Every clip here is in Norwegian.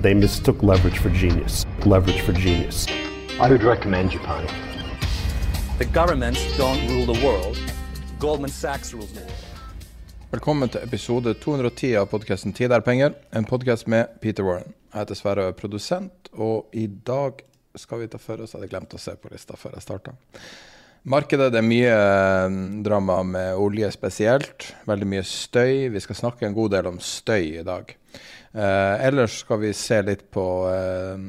They mistook leverage for genius. Leverage for genius. I would recommend Japan. The governments don't rule the world. Goldman Sachs rules the world. Velkommen til episode 210 av podkasten 'Tid er penger', en podkast med Peter Warren. Jeg heter Sverre og er produsent, og i dag skal vi ta for oss Jeg hadde glemt å se på lista før jeg starta. Markedet det er mye eh, drama med olje spesielt. Veldig mye støy. Vi skal snakke en god del om støy i dag. Eh, ellers skal vi se litt på eh,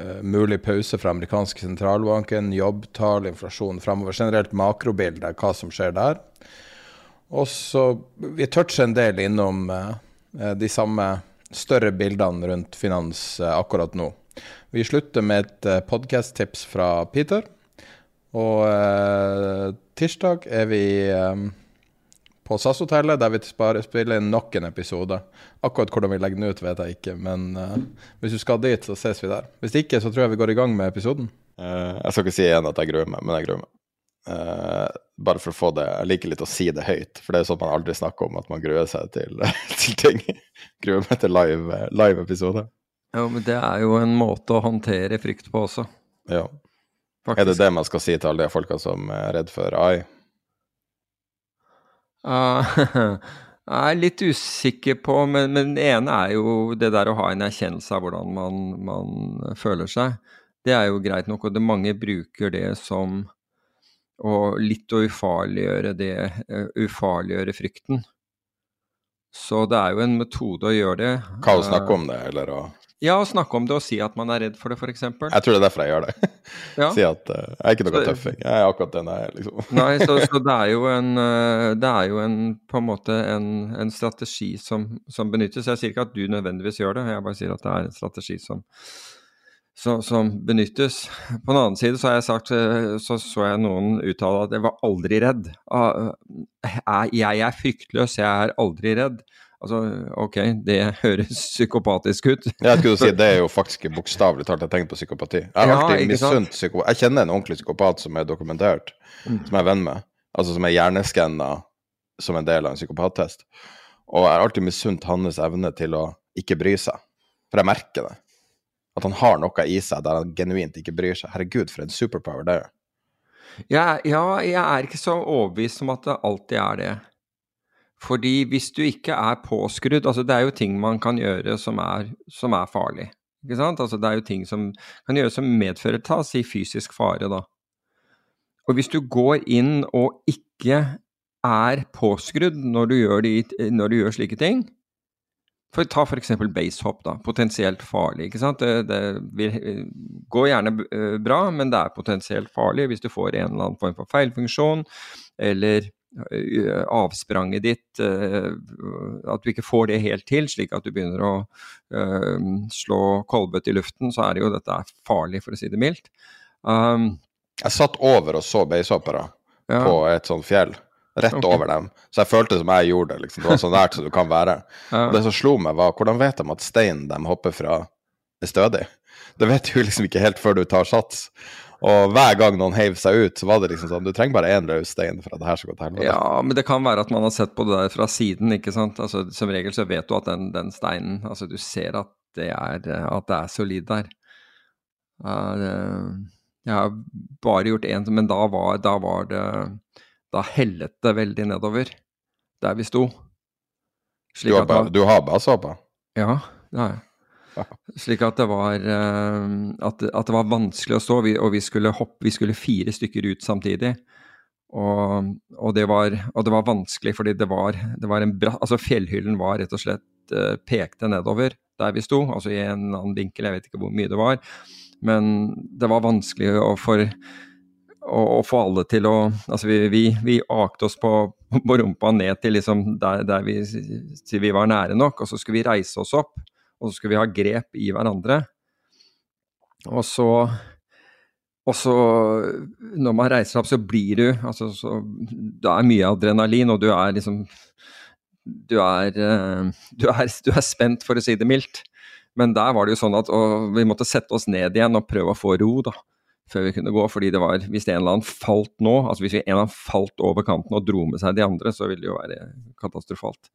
eh, mulig pause fra amerikanske sentralbanken, jobbtall, inflasjon framover. Generelt makrobilde, hva som skjer der. Og så Vi toucher en del innom de samme større bildene rundt finans akkurat nå. Vi slutter med et podkast-tips fra Peter. Og tirsdag er vi på SAS-hotellet, der vi bare spiller inn nok en episode. Akkurat hvordan vi legger den ut, vet jeg ikke, men uh, hvis du skal dit, så ses vi der. Hvis ikke, så tror jeg vi går i gang med episoden. Uh, jeg skal ikke si igjen at jeg gruer meg, men jeg gruer meg. Uh, bare for å få det Jeg liker litt å si det høyt, for det er sånn at man aldri snakker om at man gruer seg til, til ting. gruer meg til live, live episode. Jo, men det er jo en måte å håndtere frykt på også. Ja. Faktisk. Er det det man skal si til alle de folka som er redd for AI? Ah, jeg er litt usikker på, men, men det ene er jo det der å ha en erkjennelse av hvordan man, man føler seg. Det er jo greit nok, og det mange bruker det som å litt å ufarliggjøre det, eh, ufarliggjøre frykten. Så det er jo en metode å gjøre det. Hva å snakke om det, eller å Ja, å snakke om det og si at man er redd for det, f.eks. Jeg tror det er derfor jeg gjør det. Ja. si at uh, jeg er ikke noe Så- tøffing. Jeg er akkurat den jeg er, liksom. Nei, så, så det er jo en, eh, det er jo en på en måte en, en strategi som, som benyttes. Jeg sier ikke at du nødvendigvis gjør det, jeg bare sier at det er en strategi som, som, som benyttes. På den annen side så har jeg sagt, eh, så så jeg noen uttale at jeg var aldri redd. Ah, Jeg er fryktløs, jeg er aldri redd. Altså, ok, det høres psykopatisk ut. Jeg skulle si, Det er jo faktisk bokstavelig talt et tegn på psykopati. Jeg har Ja, alltid misunt psykopat. Jeg kjenner en ordentlig psykopat som er dokumentert, Mm. som jeg er venn med. Altså som er hjerneskanna som en del av en psykopattest. Og jeg har alltid misunt hans evne til å ikke bry seg. For jeg merker det. At han har noe i seg der han genuint ikke bryr seg. Herregud, for en superpower det er. Ja, ja, jeg er ikke så overbevist om at det alltid er det. Fordi hvis du ikke er påskrudd altså Det er jo ting man kan gjøre som er, som er farlig. Ikke sant? Altså det er jo ting som kan gjøres som medfører ta si fysisk fare, da. Og hvis du går inn og ikke er påskrudd når du gjør, de, når du gjør slike ting for Ta f.eks. basehopp, da. Potensielt farlig. ikke sant? Det, det vil, går gjerne eh, bra, men det er potensielt farlig hvis du får en eller annen form for feilfunksjon, eller avspranget ditt eh, At du ikke får det helt til, slik at du begynner å eh, slå kolbøtt i luften, så er det jo dette er farlig, for å si det mildt. Um, Jeg satt over og så beishoppere Ja. på et sånt fjell. Rett okay. over dem. Så jeg følte som jeg gjorde det. Liksom. Det var så nært som du kan være. Ja. Og det som slo meg, var hvordan vet de at steinen de hopper fra, er stødig? Det vet du liksom ikke helt før du tar sats. Og hver gang noen heiv seg ut, så var det liksom sånn Du trenger bare én løs stein for at det her skal gå til helvete. Ja, men det kan være at man har sett på det der fra siden, ikke sant. Altså, som regel så vet du at den, den steinen Altså, du ser at det er, at det er solid der. Er, jeg har bare gjort én, men da var, da var det Da hellet det veldig nedover. der vi sto. Du har, du har basehoppa? Ja, det har jeg. Slik at det var, uh, at, at, det var vanskelig å stå, og vi skulle hoppe, vi skulle fire stykker ut samtidig. Og, og, det, var, og det, var, vanskelig fordi det var, det var en bra Altså fjellhyllen var rett og slett uh, pekte nedover der vi sto, altså i en annen vinkel, jeg vet ikke hvor mye det var. Men det var vanskelig å, for, å, å få alle til å Altså vi, vi, vi akte oss på, på rumpa ned til liksom der, der vi, til vi var nære nok, og så skulle vi reise oss opp og så skulle vi ha grep i hverandre. Og så og så, når man reiser opp, så blir du altså, så, Det er mye adrenalin, og du er liksom du er, eh, du er, du er spent, for å si det mildt. Men der var det jo sånn at vi måtte sette oss ned igjen og prøve å få ro, da. Før vi kunne gå. fordi det var, hvis en eller annen falt nå, altså hvis en eller annen falt over kanten og dro med seg de andre, så ville det jo være katastrofalt.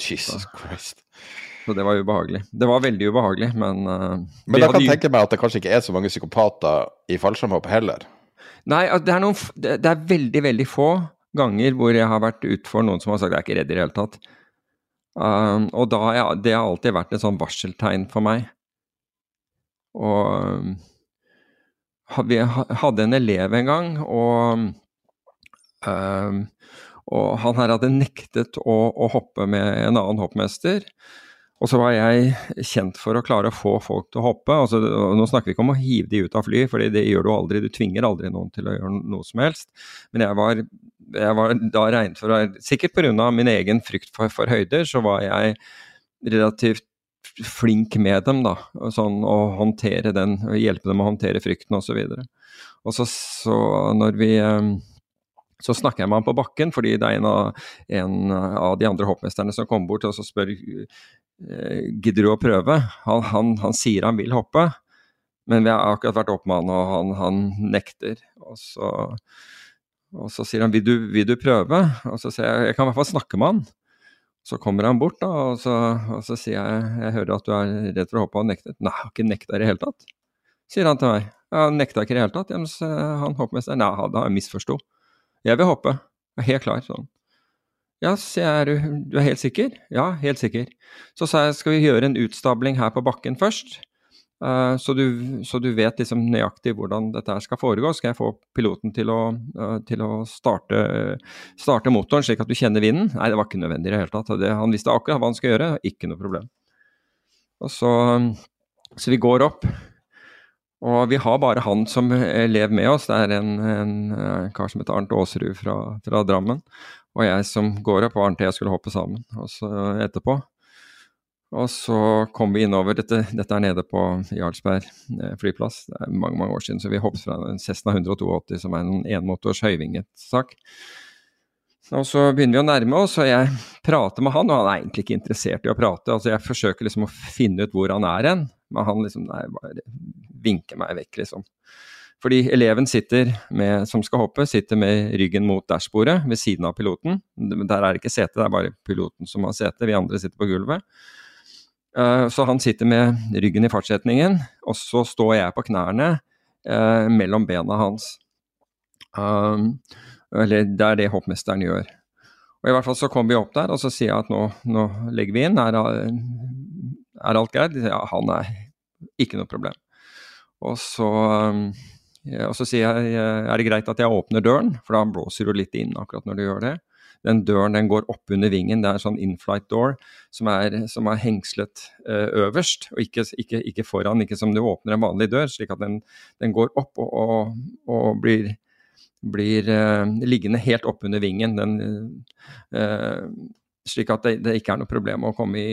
Jesus Christ. Så det var ubehagelig. Det var veldig ubehagelig, men uh, Men da kan jeg tenke meg at det kanskje ikke er så mange psykopater i fallskjermhopp heller? Nei, det er, noen, det er, veldig, veldig få ganger hvor jeg har vært utfor noen som har sagt jeg er ikke redd i det hele tatt. Um, og da har jeg, det har alltid vært et sånn varseltegn for meg. Og um, vi hadde en elev en gang, og um, og han her hadde nektet å, å, hoppe med en annen hoppmester. Og så var jeg kjent for å klare å få folk til å hoppe. Altså, nå snakker vi ikke om å hive de ut av fly, for det gjør du aldri. Du tvinger aldri noen til å gjøre noe som helst. Men jeg var, jeg var da regnet for å Sikkert pga. min egen frykt for, for, høyder, så var jeg relativt flink med dem, da. Sånn å håndtere den, hjelpe dem å håndtere frykten osv. Og, så og så, så når vi eh, så snakker jeg med ham på bakken, fordi det er en av, en av de andre hoppmesterne som kommer bort og så spør gidder du å prøve. Han, han, han, sier han vil hoppe, men vi har akkurat vært han, og han, han nekter. Og så, og så, sier han vil du, vil du prøve? Og så sier jeg jeg kan i hvert fall snakke med han. Så kommer han bort, da, og så, og så sier jeg jeg hører at du er redd for å hoppe, og han nekter. Nei, jeg har ikke nekta i det hele tatt, sier han til meg. Jeg nekta ikke i det hele tatt. Ja, han hoppmesteren Nei, da misforsto. Jeg vil hoppe. Jeg er helt klar. sånn. Ja, sier du, du er helt sikker? Ja, helt sikker. Så sa jeg skal vi gjøre en utstabling her på bakken først, uh, så, du, så, du, vet liksom nøyaktig hvordan dette skal foregå. Skal jeg få piloten til å, uh, til å starte, starte, motoren slik at du kjenner vinden? Nei, det var ikke nødvendig i det hele tatt. Det, han visste akkurat hva han skulle gjøre, ikke noe problem. Så, så vi går opp. Og vi har bare han som elev med oss. Det er en, en, en kar som heter Arnt Aasrud fra, fra, Drammen. Og jeg som går opp, var og jeg skulle hoppe sammen også etterpå. Og så kom vi innover dette, dette er nede på Jarlsberg eh, flyplass. Det er mange mange år siden, så vi hoppet fra en Cessna 182, som er en enmotors høyvinget sak. Og så begynner vi å nærme oss, og jeg prater med han, og han er egentlig ikke interessert i å prate. Altså Jeg forsøker liksom å finne ut hvor han er hen, men han liksom nei, bare vinker meg vekk, liksom. Fordi eleven sitter med, som skal hoppe, sitter med ryggen mot dashbordet ved siden av piloten. Der er det ikke sete, det er bare piloten som har sete, vi andre sitter på gulvet. Uh, så han sitter med ryggen i fartsretningen, og så står jeg på knærne uh, mellom bena hans. Um, eller det er det hoppmesteren gjør. Og I hvert fall så kommer vi opp der, og så sier jeg at nå, nå legger vi inn. Er, er alt greit? Ja, han er ikke noe problem. Og så, ja, og så sier jeg er det greit at jeg åpner døren, for da blåser du litt inn akkurat når du gjør det. Den døren den går opp under vingen, det er en sånn inflight door som er, som er hengslet uh, øverst, og ikke, ikke, ikke, foran, ikke som du åpner en vanlig dør, slik at den, den går opp og, og, og blir, blir uh, liggende helt oppunder vingen. Den, uh, slik at det, det, ikke er noe problem å komme i,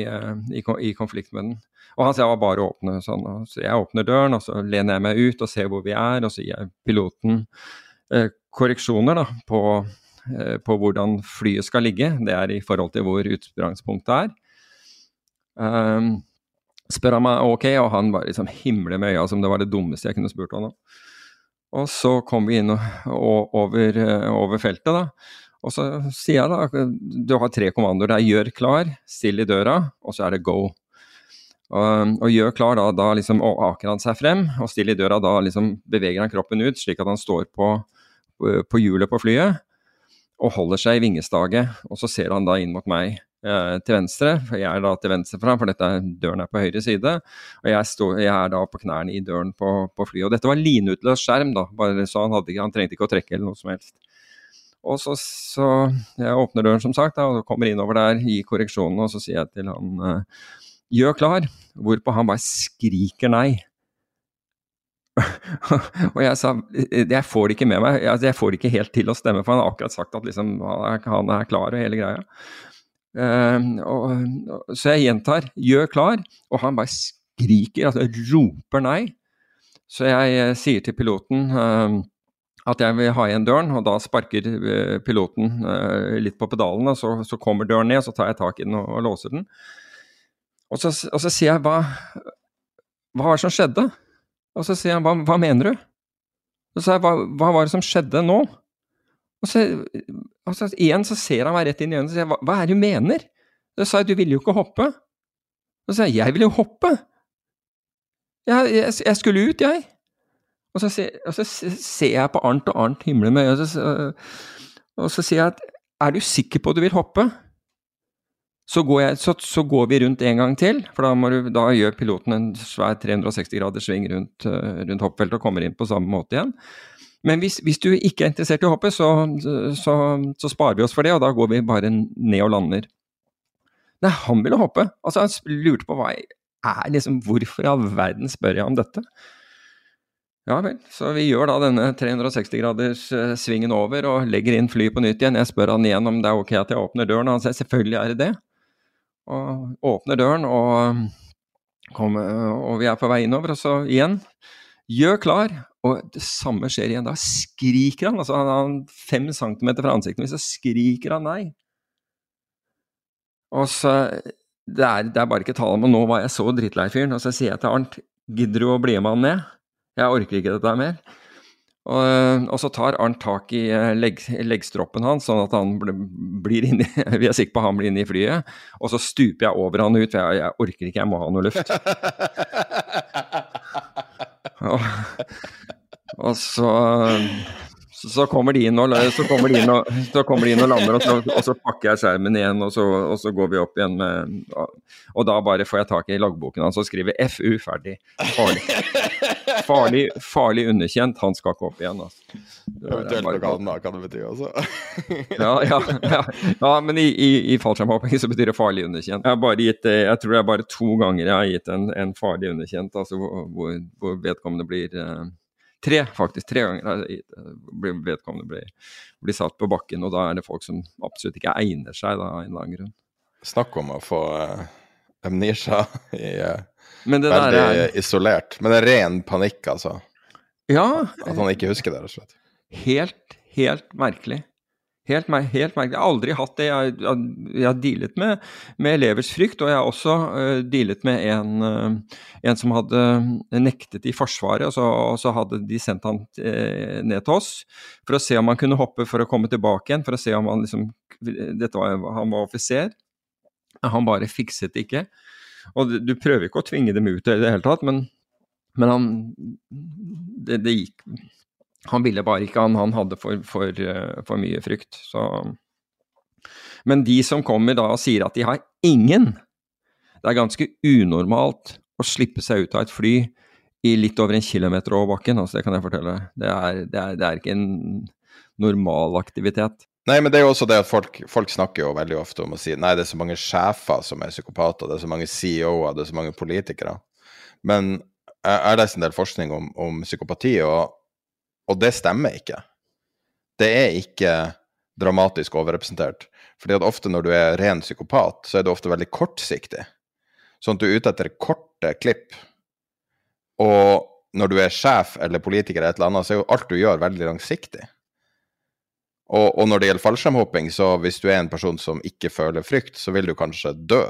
i, i konflikt med den. Og han sier bare å åpne sånn. Så jeg åpner døren, og så lener jeg meg ut og ser hvor vi er, og så gir jeg piloten eh, korreksjoner da, på, eh, på, hvordan flyet skal ligge. Det er i forhold til hvor utsprangspunktet er. Um, spør han meg ok, og han bare liksom himler med øya som det var det dummeste jeg kunne spurt han om. Og så kom vi inn og, og, over, eh, over, feltet, da. Og så sier jeg da du har tre kommandoer. Det er gjør klar, still i døra, og så er det go. Og, og, gjør klar, da, da liksom aker han seg frem og still i døra. Da liksom beveger han kroppen ut, slik at han står på, på hjulet på flyet. og holder seg i vingestaget. Og så ser han da inn mot meg eh, til venstre, for jeg er da til venstre for ham, for dette døren er på høyre side. Og jeg, står, jeg er da på knærne i døren på, på flyet. Og dette var linutløst skjerm, da, bare så han, hadde, han trengte ikke å trekke eller noe som helst. Og så, så jeg åpner døren, som sagt, og kommer innover der, gir korreksjonen, og så sier jeg til han eh, gjør klar, hvorpå han bare skriker nei. og jeg sa jeg får det ikke med meg, jeg, får det ikke helt til å stemme, for han har akkurat sagt at liksom, han er klar og hele greia. Uh, og, så jeg gjentar 'gjør klar', og han bare skriker, altså roper nei. Så jeg uh, sier til piloten uh, at jeg vil ha igjen døren, og da sparker piloten litt på pedalen, og så, så, kommer døren ned, og så tar jeg tak i den og, og låser den. Og så, og så sier jeg hva, hva var det som skjedde? Og så sier han hva, hva mener du? Og Så sier jeg hva, hva, var det som skjedde nå? Og så, og så igjen så ser han meg rett inn i øynene og sier hva, hva er det du mener? Så sa jeg du ville jo ikke hoppe. Og Så sier jeg jeg ville jo hoppe. Jeg, jeg, jeg skulle ut, jeg. Og så, og så, ser jeg på Arnt, og Arnt himler med og, så, og så sier jeg at er du sikker på at du vil hoppe? Så går, jeg, så, så går, vi rundt en gang til, for da, du, da gjør piloten en svær 360 graders sving rundt, uh, rundt hoppfeltet og kommer inn på samme måte igjen. Men hvis, hvis, du ikke er interessert i å hoppe, så, så, så, sparer vi oss for det, og da går vi bare ned og lander. Nei, han ville hoppe. Altså, han lurte på hva jeg er liksom, Hvorfor i all verden spør jeg om dette? Ja vel, så vi gjør da denne 360-graders uh, svingen over og legger inn flyet på nytt igjen. Jeg spør han igjen om det er ok at jeg åpner døren, og han sier selvfølgelig er det det og åpner døren, og, kommer, og vi er på vei innover. Og så igjen, gjør klar. Og det samme skjer igjen. Da skriker han. altså Han har fem centimeter fra ansiktet mitt, så skriker han nei. Og så det er, det er bare ikke tale om Og nå var jeg så drittlei fyren. Og så sier jeg til Arnt, gidder du å bli med han ned? Jeg orker ikke dette mer. Og, og, så tar Arnt tak i eh, legg, leggstroppen hans, sånn at han blir inni Vi er sikre på han blir inne i flyet. Og så stuper jeg over han ut, for jeg, jeg orker ikke, jeg må ha noe luft. og, og så så kommer de inn og, så kommer de inn og, så kommer de inn og lander, og så, og så, pakker jeg skjermen igjen, og så, og så, går vi opp igjen med Og da bare får jeg tak i loggboken hans og skriver FU ferdig. Farlig. Farlig, farlig underkjent. Han skal ikke opp igjen, altså. Eventuelt noe annet kan det bety også. ja, ja, ja, ja, men i, i, i fallskjermhopping så betyr det farlig underkjent. Jeg gitt, jeg tror det er bare to ganger jeg har gitt en, en farlig underkjent, altså hvor, hvor vedkommende blir eh, Tre, faktisk. Tre ganger blir vedkommende blir, blir, satt på bakken, og da er det folk som absolutt ikke egner seg, da, av en eller annen grunn. Snakk om å få uh, amnesia i uh, Veldig er, isolert. Men det er ren panikk, altså. Ja. At han ikke husker det, rett og slett. Helt, helt merkelig. Helt, helt merkelig. Jeg har aldri hatt det. Jeg, jeg, jeg har dealet med, med, elevers frykt, og jeg har også uh, dealet med en, uh, en, som hadde nektet i Forsvaret, og så, og så hadde de sendt han uh, ned til oss for å se om han kunne hoppe for å komme tilbake igjen, for å se om han liksom var, Han var offiser. Han bare fikset det ikke. Og du, prøver ikke å tvinge dem ut i det hele tatt, men, men han det, det gikk han ville bare ikke, han, han hadde for, for, eh, for, mye frykt. Så. Men de som kommer da og sier at de har ingen Det er ganske unormalt å slippe seg ut av et fly i litt over en kilometer over bakken, altså det kan jeg fortelle. Det er, det er, det er ikke en normal aktivitet. Nei, men det er jo også det at folk, folk, snakker jo veldig ofte om å si nei, det er så mange sjefer som er psykopater, det er så mange CEO-er, det er så mange politikere. Men jeg har en del forskning om, om psykopati, og og det stemmer ikke. Det er ikke dramatisk overrepresentert. Fordi at ofte når du er ren psykopat, så er du ofte veldig kortsiktig. Sånn at du er ute etter korte klipp. Og når du er sjef eller politiker eller et eller annet, så er jo alt du gjør, veldig langsiktig. Og, og når det gjelder fallskjermhopping, så hvis du er en person som ikke føler frykt, så vil du kanskje dø.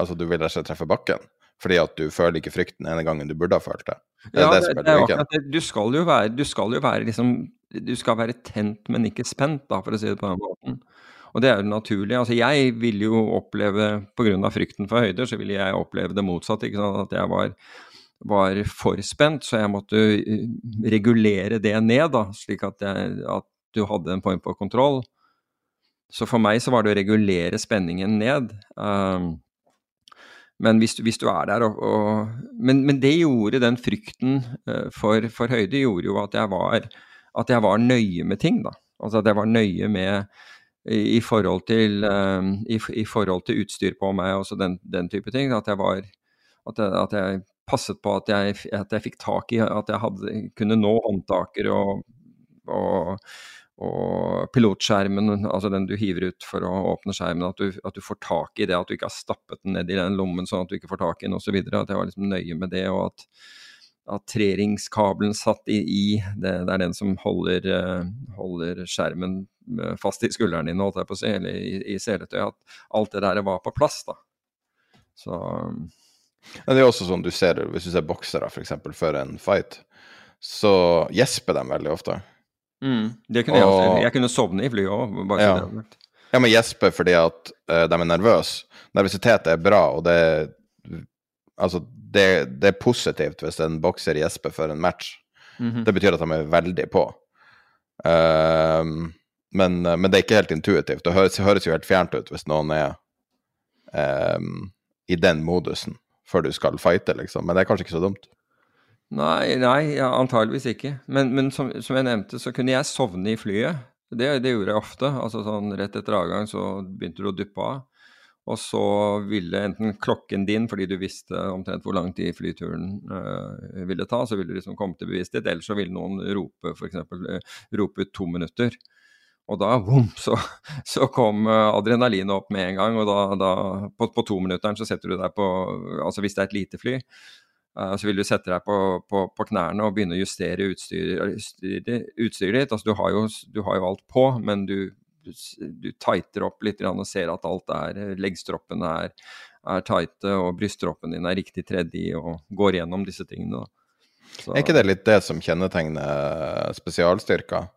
Altså du vil rett og slett treffe bakken fordi at du føler ikke frykten ene gangen du burde ha følt det. Det ja, det, det, det det. Du skal jo være, du skal jo være liksom Du skal være tent, men ikke spent, da, for å si det på den måten. Og det er jo naturlig. Altså, jeg vil jo oppleve, pga. frykten for høyder, så ville jeg oppleve det motsatte. ikke sant, At jeg var, var for spent, så jeg måtte regulere det ned, da, slik at, jeg, at du hadde en form for kontroll. Så for meg så var det å regulere spenningen ned. Um, men hvis, hvis, du er der og, og men, men, det gjorde den frykten uh, for, for, høyde gjorde jo at jeg, var, at jeg var nøye med ting, da. Altså at jeg var nøye med i, i forhold, til, um, i, i, forhold til utstyr på meg og den, den, type ting. At jeg var at jeg, at jeg passet på at jeg, at jeg, fikk tak i At jeg hadde, kunne nå håndtaker og, og og pilotskjermen, altså den du hiver ut for å åpne skjermen, at du, at du, får tak i det, at du ikke har stappet den ned i den lommen sånn at du ikke får tak i den osv. At jeg var liksom nøye med det, og at, at treringskabelen satt i, i det, det, er den som holder, uh, holder, skjermen eh, fast i skulderen din, holdt jeg på å si, eller i, i seletøyet. At alt det der var på plass, da. Så Men det er også sånn du ser, hvis du ser boksere f.eks. før en fight, så gjesper de veldig ofte. Mm, det kunne og, jeg, jeg kunne sovne i flyet òg. Ja. ja, men gjespe fordi at uh, de er nervøse. Nervøsitet er bra, og det Altså, det, det, er positivt hvis en bokser gjesper for en match. Mm -hmm. Det betyr at de er veldig på. Uh, men, men, det er ikke helt intuitivt. Det høres, høres jo helt fjernt ut hvis noen er um, i den modusen før du skal fighte, liksom. Men det er kanskje ikke så dumt. Nei, nei antageligvis ikke. Men, men som, som, jeg nevnte, så kunne jeg sovne i flyet. Det, det, gjorde jeg ofte. altså sånn Rett etter avgang så begynte du å duppe av. Og så ville enten klokken din, fordi du visste omtrent hvor lang tid flyturen øh, ville ta, så ville du liksom komme til bevissthet. Eller så ville noen rope f.eks. Øh, rope ut to minutter. Og da boom, så, så, kom eh, adrenalinet opp med en gang. Og da, da på, på tominutteren så setter du deg på Altså hvis det er et lite fly, så vil du sette deg på, på, på, knærne og begynne å justere utstyret, utstyret, ditt. Altså, du, har jo, du, har jo, alt på, men du, du, tighter opp litt og ser at alt er Leggstroppene er, er tighte, og bryststroppen din er riktig tredd i, og går gjennom disse tingene. Er ikke det litt det som kjennetegner spesialstyrker?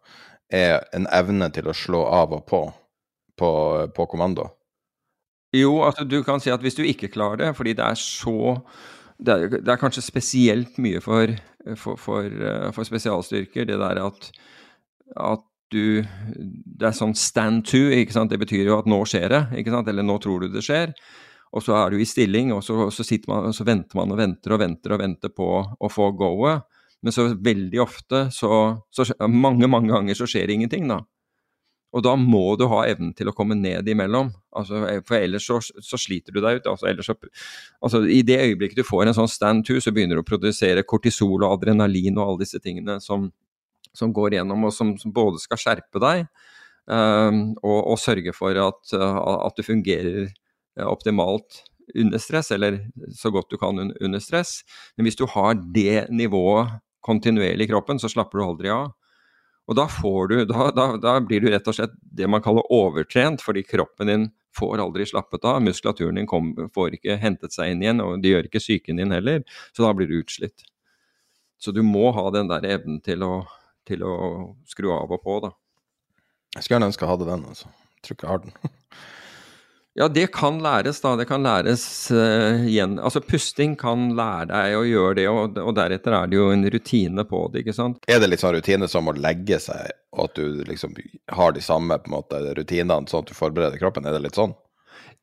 Er en evne til å slå av og på på, på kommando? Jo, altså du kan si at hvis du ikke klarer det, fordi det er så det er, det er, kanskje spesielt mye for, for, for, eh, for spesialstyrker, det der at, at, du Det er sånn stand to, ikke sant. Det betyr jo at nå skjer det, ikke sant. Eller nå tror du det skjer. Og så er du i stilling, og så, så, man, så venter man og venter og venter og venter på å få go-et. Men så veldig ofte, så, så Mange, mange ganger så skjer ingenting, da. Og da må du ha evnen til å komme ned imellom. Altså, for ellers så, så, sliter du deg ut. Altså, så, altså, I det øyeblikket du får en sånn stand to, så begynner du å produsere kortisol og adrenalin og alle disse tingene som, som går gjennom, og som, som både skal skjerpe deg um, og, og, sørge for at, at, du fungerer optimalt under stress, eller så godt du kan under stress. Men hvis du har det nivået kontinuerlig i kroppen, så slapper du aldri av. Og da, du, da, da, da, blir du rett og slett det man kaller overtrent, fordi kroppen din får aldri slappet av. Muskulaturen din kom, får ikke hentet seg inn igjen, og det gjør ikke psyken din heller. Så da blir du utslitt. Så du må ha den der evnen til å, til å skru av og på, da. Jeg skulle gjerne ønske jeg hadde den, altså. Jeg tror ikke jeg har den. Ja, det kan læres, da. Det kan læres uh, igjen. Altså, pusting kan lære deg å gjøre det, og, og, deretter er det jo en rutine på det, ikke sant. Er det litt sånn rutine som å legge seg, og at du liksom har de samme på en måte rutinene, sånn at du forbereder kroppen? Er det litt sånn?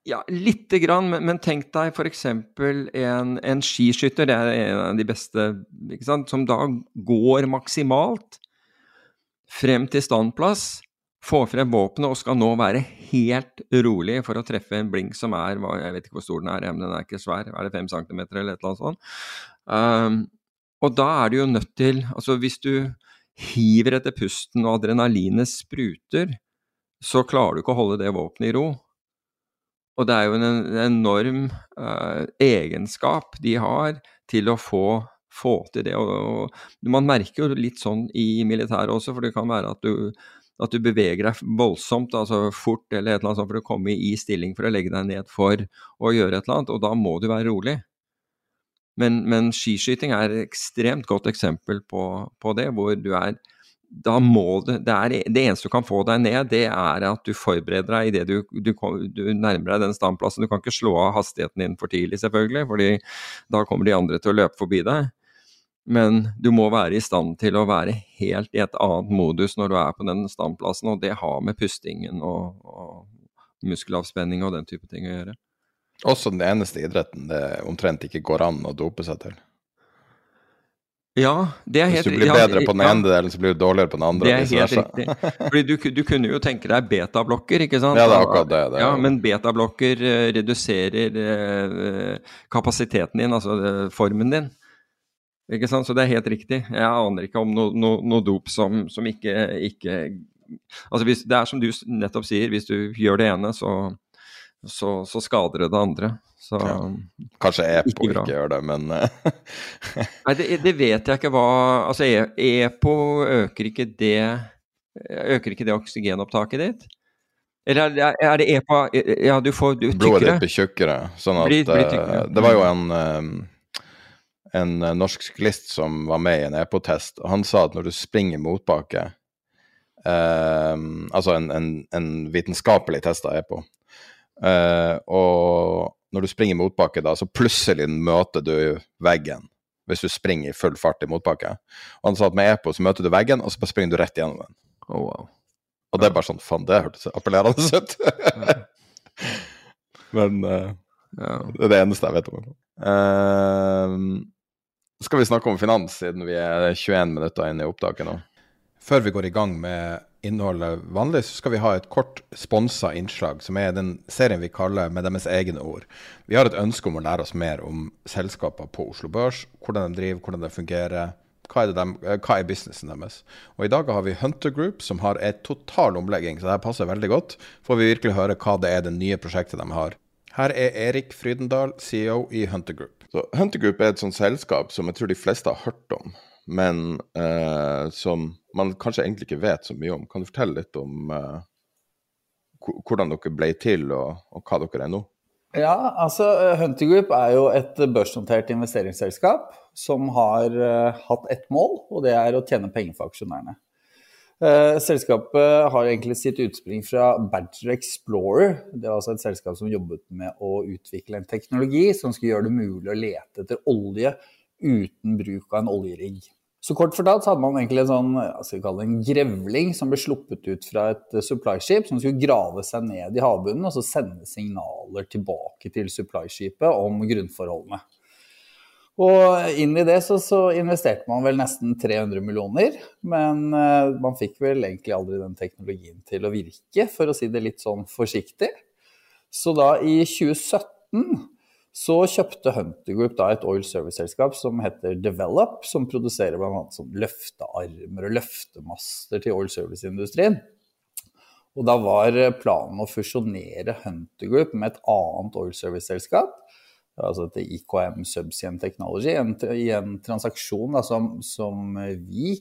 Ja, lite grann, men, men tenk deg f.eks. En, en skiskytter, det er en av de beste, ikke sant, som da går maksimalt frem til standplass får frem våpenet og skal nå være helt rolig for å treffe en blink som er Jeg vet ikke hvor stor den er, men den er ikke svær. Er det fem centimeter eller et eller annet sånt? Um, og da er du jo nødt til Altså, hvis du hiver etter pusten og adrenalinet spruter, så klarer du ikke å holde det våpenet i ro. Og det er jo en, en enorm uh, egenskap de har til å få, få til det. Og, og, man merker jo litt sånn i militæret også, for det kan være at du at du beveger deg voldsomt, altså fort eller et eller annet sånt for å komme i stilling for å legge deg ned for å gjøre et eller annet, og da må du være rolig. Men, men skiskyting er et ekstremt godt eksempel på, på det, hvor du er da må du, det, er, det eneste du kan få deg ned, det er at du forbereder deg idet du, du, du nærmer deg den standplassen. Du kan ikke slå av hastigheten din for tidlig, selvfølgelig, fordi da kommer de andre til å løpe forbi deg. Men du må være i stand til å være helt i et annet modus når du er på den standplassen, og det har med pustingen og, og muskelavspenning og den type ting å gjøre. Også den eneste idretten det omtrent ikke går an å dope seg til. Ja, det er helt riktig. Hvis du blir bedre på den ene delen, så blir du dårligere på den andre. Det er helt riktig. Fordi du, du, kunne jo tenke deg betablokker, ikke sant? Ja, det er akkurat det. det er. Ja, Men betablokker uh, reduserer uh, kapasiteten din, altså uh, formen din. Ikke sant? Så det er helt riktig. Jeg aner ikke om noe no, no dop som, som ikke, ikke, Altså hvis, Det er som du nettopp sier, hvis du gjør det ene, så, så, så skader det det andre. Så, ja. Kanskje EPO ikke, ikke, gjør det, men Nei, det, det, vet jeg ikke hva Altså EPO øker ikke det Øker ikke det oksygenopptaket ditt? Eller er, er det EPO Ja, du får du, tykkere. Blodet ditt blir tjukkere. Sånn at blir, blir tykkere. Det var jo en en norsk syklist som var med i en EPO-test, og han sa at når du springer motbakke eh, Altså en, en, en, vitenskapelig test av EPO. Eh, og når du springer motbakke, da, så plutselig møter du veggen hvis du springer i full fart i motbakke. Og han sa at med EPO så møter du veggen, og så bare springer du rett gjennom den. Oh, wow. Og det er bare sånn Faen, det hørtes appellerende ut. Men uh, ja. det er det eneste jeg vet om. Uh, skal vi snakke om finans, siden vi er 21 minutter inne i opptaket nå? Før vi går i gang med innholdet vanlig, så skal vi ha et kort sponsa innslag, som er den serien vi kaller Med deres egne ord. Vi har et ønske om å lære oss mer om selskaper på Oslo Børs. Hvordan de driver, hvordan de fungerer. Hva er, de, eh, hva er businessen deres? Og I dag har vi Hunter Group, som har et total omlegging, så det passer veldig godt. Får vi virkelig høre hva det er det nye prosjektet de har. Her er Erik Frydendal, CEO i Hunter Group. Så Hunter Group er et sånt selskap som jeg tror de fleste har hørt om men uh, som man kanskje egentlig ikke vet så mye om. Kan du fortelle litt om uh, hvordan dere ble til, og, og, hva dere er nå? Ja, altså Hunter Group er jo et børsnotert investeringsselskap som har uh, hatt ett mål, og det er å tjene penger for aksjonærene. Selskapet har egentlig sitt utspring fra Badger Explorer. Det var altså et selskap som jobbet med å utvikle en teknologi som skulle gjøre det mulig å lete etter olje uten bruk av en oljerigg. Så kort fortalt så hadde man egentlig en sånn, skal vi kalle det en grevling som ble sluppet ut fra et supply-skip, som skulle grave seg ned i havbunnen og så sende signaler tilbake til supply-skipet om grunnforholdene. Og inn i det så, så, investerte man vel nesten 300 millioner, men uh, man fikk vel egentlig aldri den teknologien til å virke, for å si det litt sånn forsiktig. Så da i 2017 så kjøpte Hunter Group da et oil service-selskap som heter Develop, som produserer bl.a. Sånn løftearmer og løftemaster til oil service-industrien. Og da var planen å fusjonere Hunter Group med et annet oil service-selskap, altså til IKM Subsea Technology, en, i en transaksjon da, som, som, vi,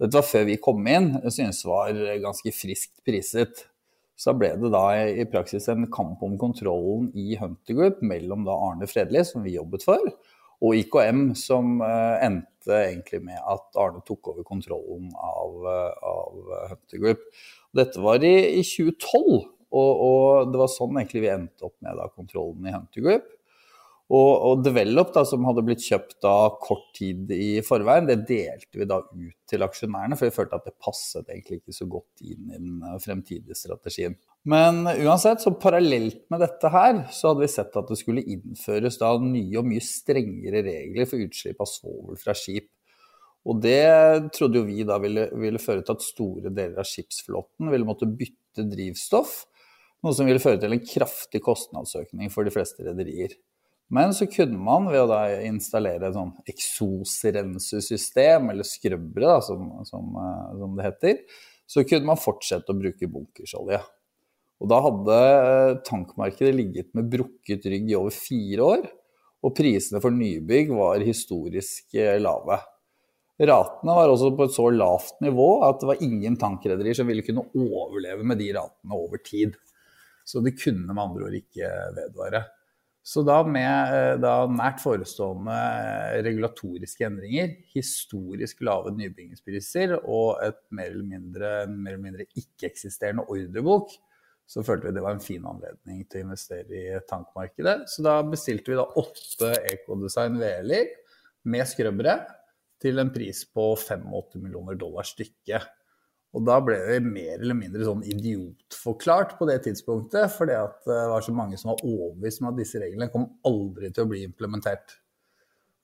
dette var før vi kom inn, syntes var ganske friskt priset så ble det da i praksis en kamp om kontrollen i Hunter Group mellom da Arne Fredli, som vi jobbet for, og IKM, som uh, endte egentlig med at Arne tok over kontrollen av, uh, av Hunter Group. Dette var i, i 2012, og, og, det var sånn egentlig vi endte opp med da, kontrollen i Hunter Group. Og, og Develop, da, som hadde blitt kjøpt da kort tid i forveien, det delte vi da ut til aksjonærene, for vi følte at det passet egentlig ikke så godt inn i den eh, fremtidige strategien. Men uansett, så parallelt med dette her, så hadde vi sett at det skulle innføres da nye og mye strengere regler for utslipp av svovel fra skip. Og det trodde jo vi da ville, ville føre til at store deler av skipsflåten ville måtte bytte drivstoff, noe som ville føre til en kraftig kostnadsøkning for de fleste rederier. Men så kunne man ved å da installere et sånn eksosrensesystem, eller skrøbbere, som, som, eh, som, det heter, så kunne man fortsette å bruke bunkersolje. Og da hadde eh, tankmarkedet ligget med brukket rygg i over fire år, og prisene for nybygg var historisk eh, lave. Ratene var også på et så lavt nivå at det var ingen tankrederier som ville kunne overleve med de ratene over tid. Så det kunne med andre ord ikke vedvare. Så da med eh, da nært forestående eh, regulatoriske endringer, historisk lave nybyggingspriser og et mer eller mindre, mindre ikke-eksisterende ordrebok, så følte vi det var en fin anledning til å investere i tankmarkedet. Så da bestilte vi da åtte Ecodesign VL-er med skrøbbere til en pris på 85 millioner dollar stykket. Og da ble vi mer eller mindre sånn idiotforklart på det tidspunktet, fordi at det var så mange som var overbevist om at disse reglene kom aldri til å bli implementert.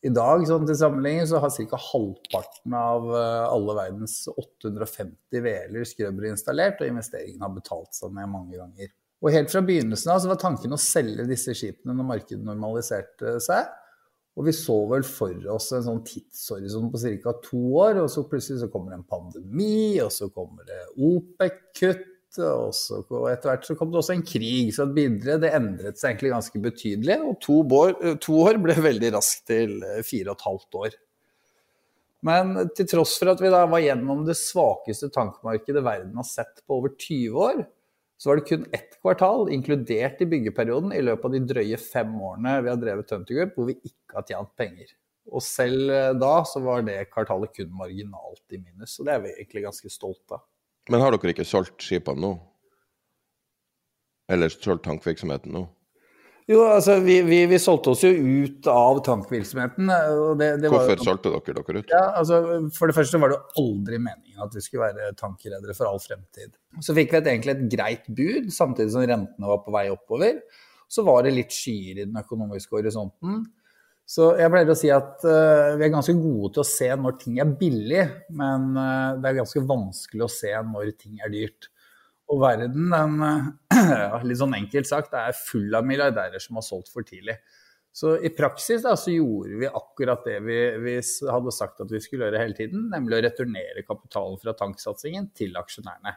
I dag sånn til sammenligning, så har ca. halvparten av eh, alle verdens 850 VL-er skrøbbere installert, og investeringen har betalt seg ned mange ganger. Og helt fra begynnelsen av så var tanken å selge disse skipene når markedet normaliserte seg. Og vi så vel for oss en sånn tidshorisont på ca. to år, og så plutselig så kommer det en pandemi, og så kommer det OPEC-kutt, og, og etter hvert så kom det også en krig. Så bildet det endret seg egentlig ganske betydelig, og to år, to år ble veldig raskt til fire og et halvt år. Men til tross for at vi da var gjennom det svakeste tankmarkedet verden har sett på over 20 år, så var det kun ett kvartal, inkludert i byggeperioden, i løpet av de drøye fem årene vi har drevet Hunter Group, hvor vi ikke har tjent penger. Og selv eh, da så var det kvartalet kun marginalt i minus, og det er vi egentlig ganske stolt av. Men har dere ikke solgt skipene nå? Eller solgt tankvirksomheten nå? Jo, altså vi, vi, vi, solgte oss jo ut av tankvirksomheten. Det, det Hvorfor var, solgte dere dere ut? Ja, altså For det første var det aldri meningen at vi skulle være tankredere for all fremtid. Så fikk vi et, egentlig et greit bud, samtidig som rentene var på vei oppover. Så var det litt skyer i den økonomiske horisonten. Så jeg pleier å si at uh, vi er ganske gode til å se når ting er billig, men uh, det er ganske vanskelig å se når ting er dyrt. Og verden, den, uh, litt sånn enkelt sagt, er full av milliardærer som har solgt for tidlig. Så i praksis da, så gjorde vi akkurat det vi, vi, hadde sagt at vi skulle gjøre hele tiden, nemlig å returnere kapitalen fra tanksatsingen til aksjonærene.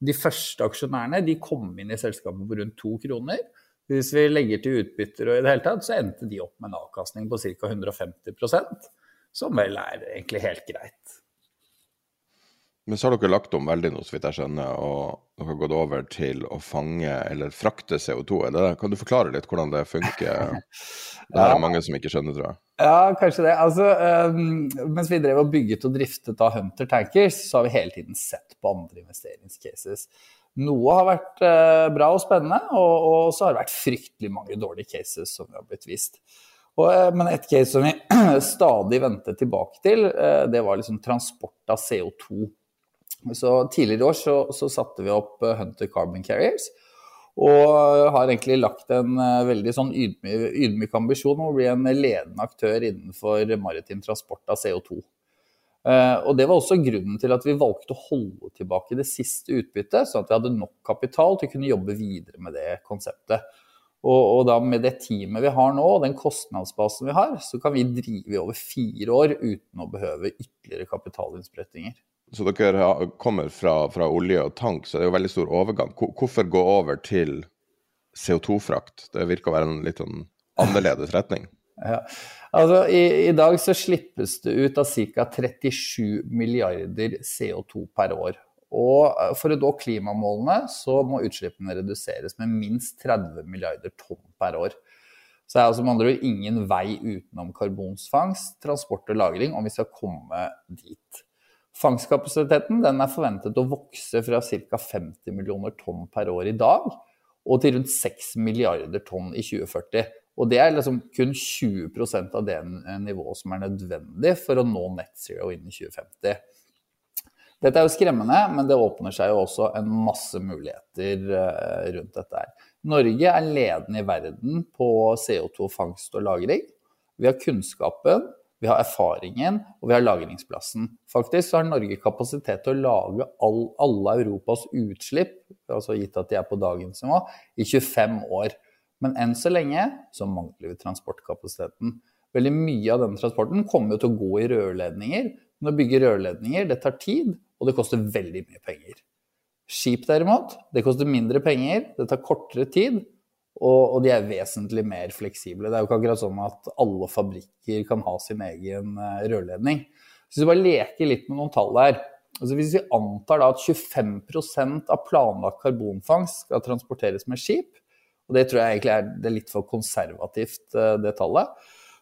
De første aksjonærene de kom inn i selskapet på rundt to kroner. Hvis vi legger til utbytter og i det hele tatt, så endte de opp med en avkastning på ca. 150% som vel er egentlig helt greit. Men så har dere lagt om veldig nå, så vidt jeg skjønner, og dere har gått over til å fange eller frakte CO2. Det, kan du forklare litt hvordan det funker? Det er mange som ikke skjønner, tror jeg. Ja, kanskje det. Altså, um, mens vi drev og bygget og driftet av Hunter Tankers, så har vi hele tiden sett på andre investeringscases. Noe har vært uh, bra og spennende, og, og, så har det vært fryktelig mange dårlige cases som vi har blitt vist. Og, uh, men et case som vi stadig vendte tilbake til, uh, det var liksom transport av CO2 så tidligere i år så, så satte vi opp eh, Hunter Carbon Carriers. Og har egentlig lagt en eh, veldig sånn ydmyk, ydmyk ambisjon om å bli en ledende aktør innenfor maritim transport av CO2. Uh, og Det var også grunnen til at vi valgte å holde tilbake det siste utbyttet, sånn at vi hadde nok kapital til å kunne jobbe videre med det konseptet. Og, og da med det teamet vi har nå, og den kostnadsbasen vi har, så kan vi drive i over fire år uten å behøve ytterligere kapitalinnsprøytninger. Så dere kommer fra, fra, olje og tank, så det er jo veldig stor overgang. Hvorfor gå over til CO2-frakt? Det virker å være en litt sånn annerledes retning. Ja. Altså, i, i, dag så slippes det ut av ca. 37 milliarder CO2 per år. Og eh, for å nå klimamålene så må utslippene reduseres med minst 30 milliarder tonn per år. Så det er altså med andre ord ingen vei utenom karbonsfangst, transport og lagring om vi skal komme dit. Fangstkapasiteten er forventet å vokse fra ca. 50 millioner tonn per år i dag og til rundt 6 milliarder tonn i 2040. Og det er liksom kun 20% av det nivået som er nødvendig for å nå net zero innen 2050. Dette er jo skremmende, men det åpner seg jo også en masse muligheter eh, rundt dette her. Norge er ledende i verden på CO2-fangst og -lagring. Vi har kunnskapen, vi har erfaringen, og vi har lagringsplassen. Faktisk har Norge kapasitet til å lage all, alle Europas utslipp, altså gitt at de er på dagens nivå, i 25 år. Men enn så lenge så mangler vi transportkapasiteten. Veldig mye av denne transporten kommer jo til å gå i rørledninger. Men å bygge rørledninger, det tar tid, og det koster veldig mye penger. Skip derimot, det koster mindre penger, det tar kortere tid, og, og, de er vesentlig mer fleksible. Det er jo ikke akkurat sånn at alle fabrikker kan ha sin egen uh, rørledning. Hvis vi bare leker litt med noen tall her altså Hvis vi antar da at 25% av planlagt karbonfangst skal transporteres med skip, og det tror jeg egentlig er, er litt for konservativt, uh, det tallet,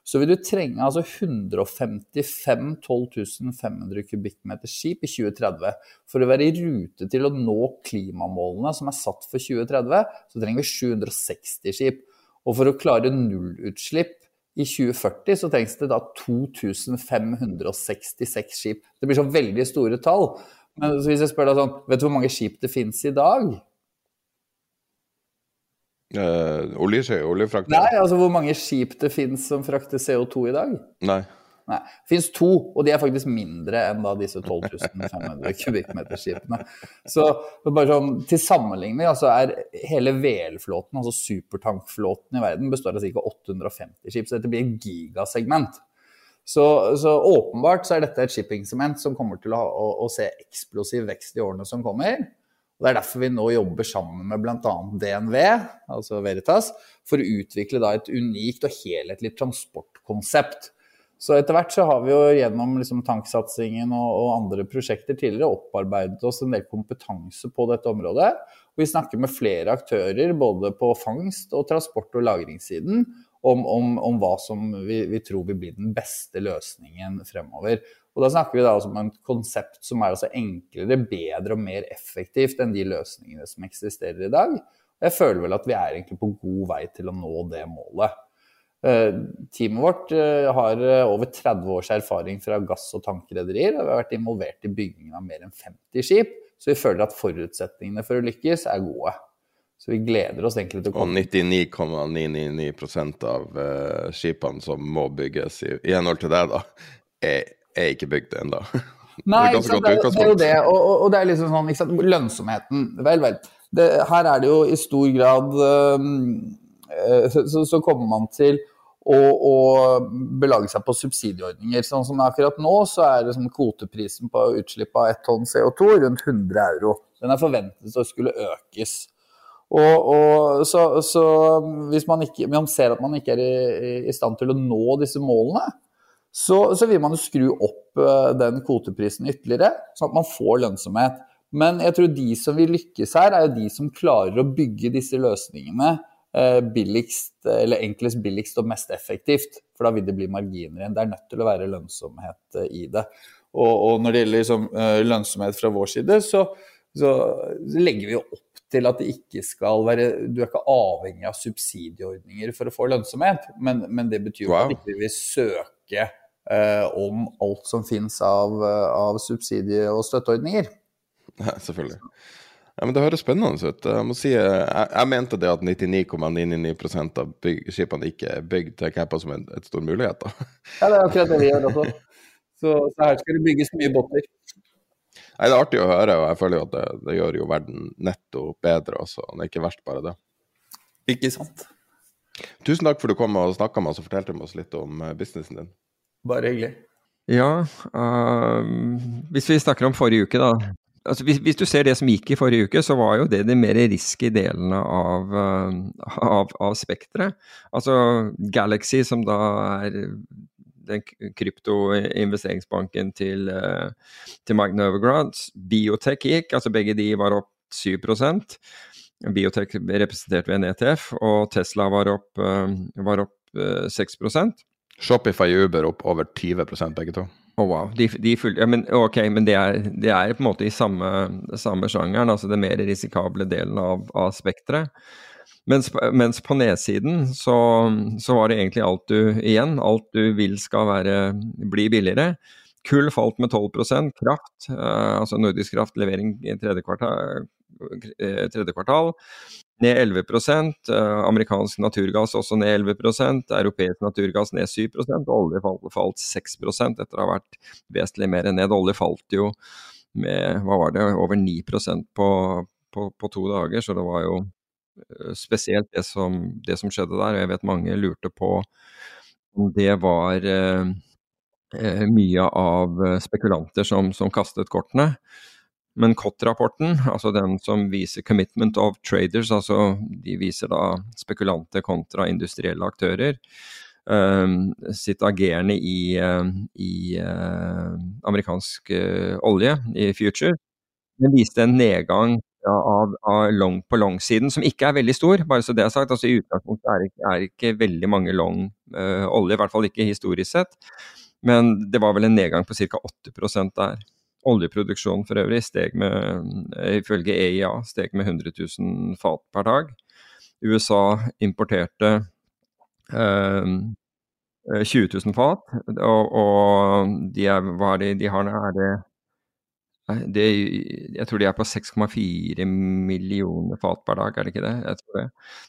så vil du trenge altså 155 12 500 kubikkmeter skip i 2030. For å være i rute til å nå klimamålene som er satt for 2030, så trenger vi 760 skip. Og for å klare nullutslipp I 2040 så trengs det da 2566 skip. Det blir så veldig store tall. Men hvis jeg spør deg sånn, vet du hvor mange skip det finnes i dag? Uh, olje, oljefrakt? Nei, altså hvor mange skip det finnes som frakter CO2 i dag? Nei. Nei. Det finnes to, og de er faktisk mindre enn da disse 12.500 kubikkmeterskipene. Så bare sånn, til sammenligning altså er hele VL-flåten, altså supertankflåten i verden, består av ca. 850 skip. Så dette blir et gigasegment. Så, så, åpenbart så er dette et shippingsement som kommer til å, ha, å, å, se eksplosiv vekst i årene som kommer. Og Det er derfor vi nå jobber sammen med bl.a. DNV, altså Veritas, for å utvikle da et unikt og helhetlig transportkonsept. Så etter hvert så har vi jo gjennom liksom tanksatsingen og, og, andre prosjekter tidligere opparbeidet oss en del kompetanse på dette området. Og vi snakker med flere aktører både på fangst- og transport- og lagringssiden om, om, om hva som vi, vi, tror vil bli den beste løsningen fremover. Og da snakker vi da også om et konsept som er altså enklere, bedre og mer effektivt enn de løsningene som eksisterer i dag. Jeg føler vel at vi er egentlig på god vei til å nå det målet. Eh, teamet vårt eh, har eh, over 30 års erfaring fra gass- og tankrederier. Og vi har vært involvert i byggingen av mer enn 50 skip, så vi føler at forutsetningene for å lykkes er gode. Så vi gleder oss egentlig til å komme. Og 99,999 av skipene som må bygges i, i henhold til det, da, er, er ikke bygd ennå. Nei, det, er, det, er jo det. Og, og, og, det er liksom sånn, sant? lønnsomheten. Vel, vel. Det, her er det jo i stor grad um, så, så, så, kommer man til å, å, belage seg på subsidieordninger. Sånn som akkurat nå, så er det sånn kvoteprisen på utslipp av ett tonn CO2 rundt 100 euro. Den er forventet å skulle økes. Og, og så, så, hvis man, ikke, man ser at man ikke er i, i stand til å nå disse målene, så, så, vil man jo skru opp uh, den kvoteprisen ytterligere, sånn at man får lønnsomhet. Men jeg tror de som vil lykkes her, er jo de som klarer å bygge disse løsningene uh, billigst, eller enklest, billigst og mest effektivt. For da vil det bli marginer igjen. Det er nødt til å være lønnsomhet uh, i det. Og, og, når det gjelder liksom, lønnsomhet fra vår side, så, så legger vi jo opp til at det ikke skal være Du er ikke avhengig av subsidieordninger for å få lønnsomhet, men, men det betyr jo wow. at vi ikke vil søke eh, om alt som finnes av, av subsidie- og støtteordninger. Ja, selvfølgelig. Ja, men Det høres spennende ut. Jeg må si, jeg, jeg mente det at 99,99% av skipene ikke er bygd, tenker jeg på som en et stor mulighet. da. Ja, det er akkurat det vi gjør også. Så, så her skal det bygges mye båter. Nei, Det er artig å høre, og jeg føler jo at det, det gjør jo verden netto bedre også. Det er ikke verst bare det. Ikke sant. Tusen takk for at du kom og snakka med oss og fortalte oss litt om eh, businessen din. Bare hyggelig. Ja, uh, hvis vi snakker om forrige uke, da. Altså, hvis, hvis, du ser det som gikk i forrige uke, så var jo det de mer risky delene av, uh, av, av spekteret. Altså Galaxy, som da er den kryptoinvesteringsbanken til, uh, til Mike Novograd. Biotech gikk, altså begge de var opp 7% Biotech representert ved en ETF, og Tesla var opp, eh, var opp 6 eh, Shopify og Uber opp over 20 begge to. Oh, wow. De, de fulgte, ja, men, ok, men det er, det er, på en måte i samme, samme sjangeren, altså den mer risikable delen av, av spekteret. Mens, mens, på nedsiden så, så, var det egentlig alt du igjen, alt du vil skal være, bli billigere. Kull falt med 12% kraft, eh, altså nordisk kraft levering i tredje kvartal, eh, tredje kvartal ned 11 eh, amerikansk naturgass også ned 11% europeisk naturgass ned 7 og olje falt, falt 6% etter å ha vært vesentlig mer ned. Olje falt jo med hva var det, over 9% på, på, på to dager, så det var jo Eh, spesielt det som, det som, skjedde der. og Jeg vet mange lurte på om det var eh, eh mye av spekulanter som, som kastet kortene. Men COT-rapporten, altså den som viser 'commitment of traders', altså de viser da spekulanter kontra industrielle aktører, um, sitt agerende i, um, i uh, amerikansk uh, olje, i future, den viste en nedgang av, av long på long-siden, som ikke er veldig stor, bare så det er sagt. Altså I utgangspunktet er er ikke veldig mange long uh, olje, i hvert fall ikke historisk sett. Men det var vel en nedgang på ca. 8% der. Oljeproduksjonen for øvrig steg med, ifølge EIA, steg med 100 000 fat per dag. USA importerte eh, 20 000 fat. Og, og de er, hva er de har nå? Er det, det Jeg tror de er på 6,4 millioner fat per dag, er det ikke det? Det.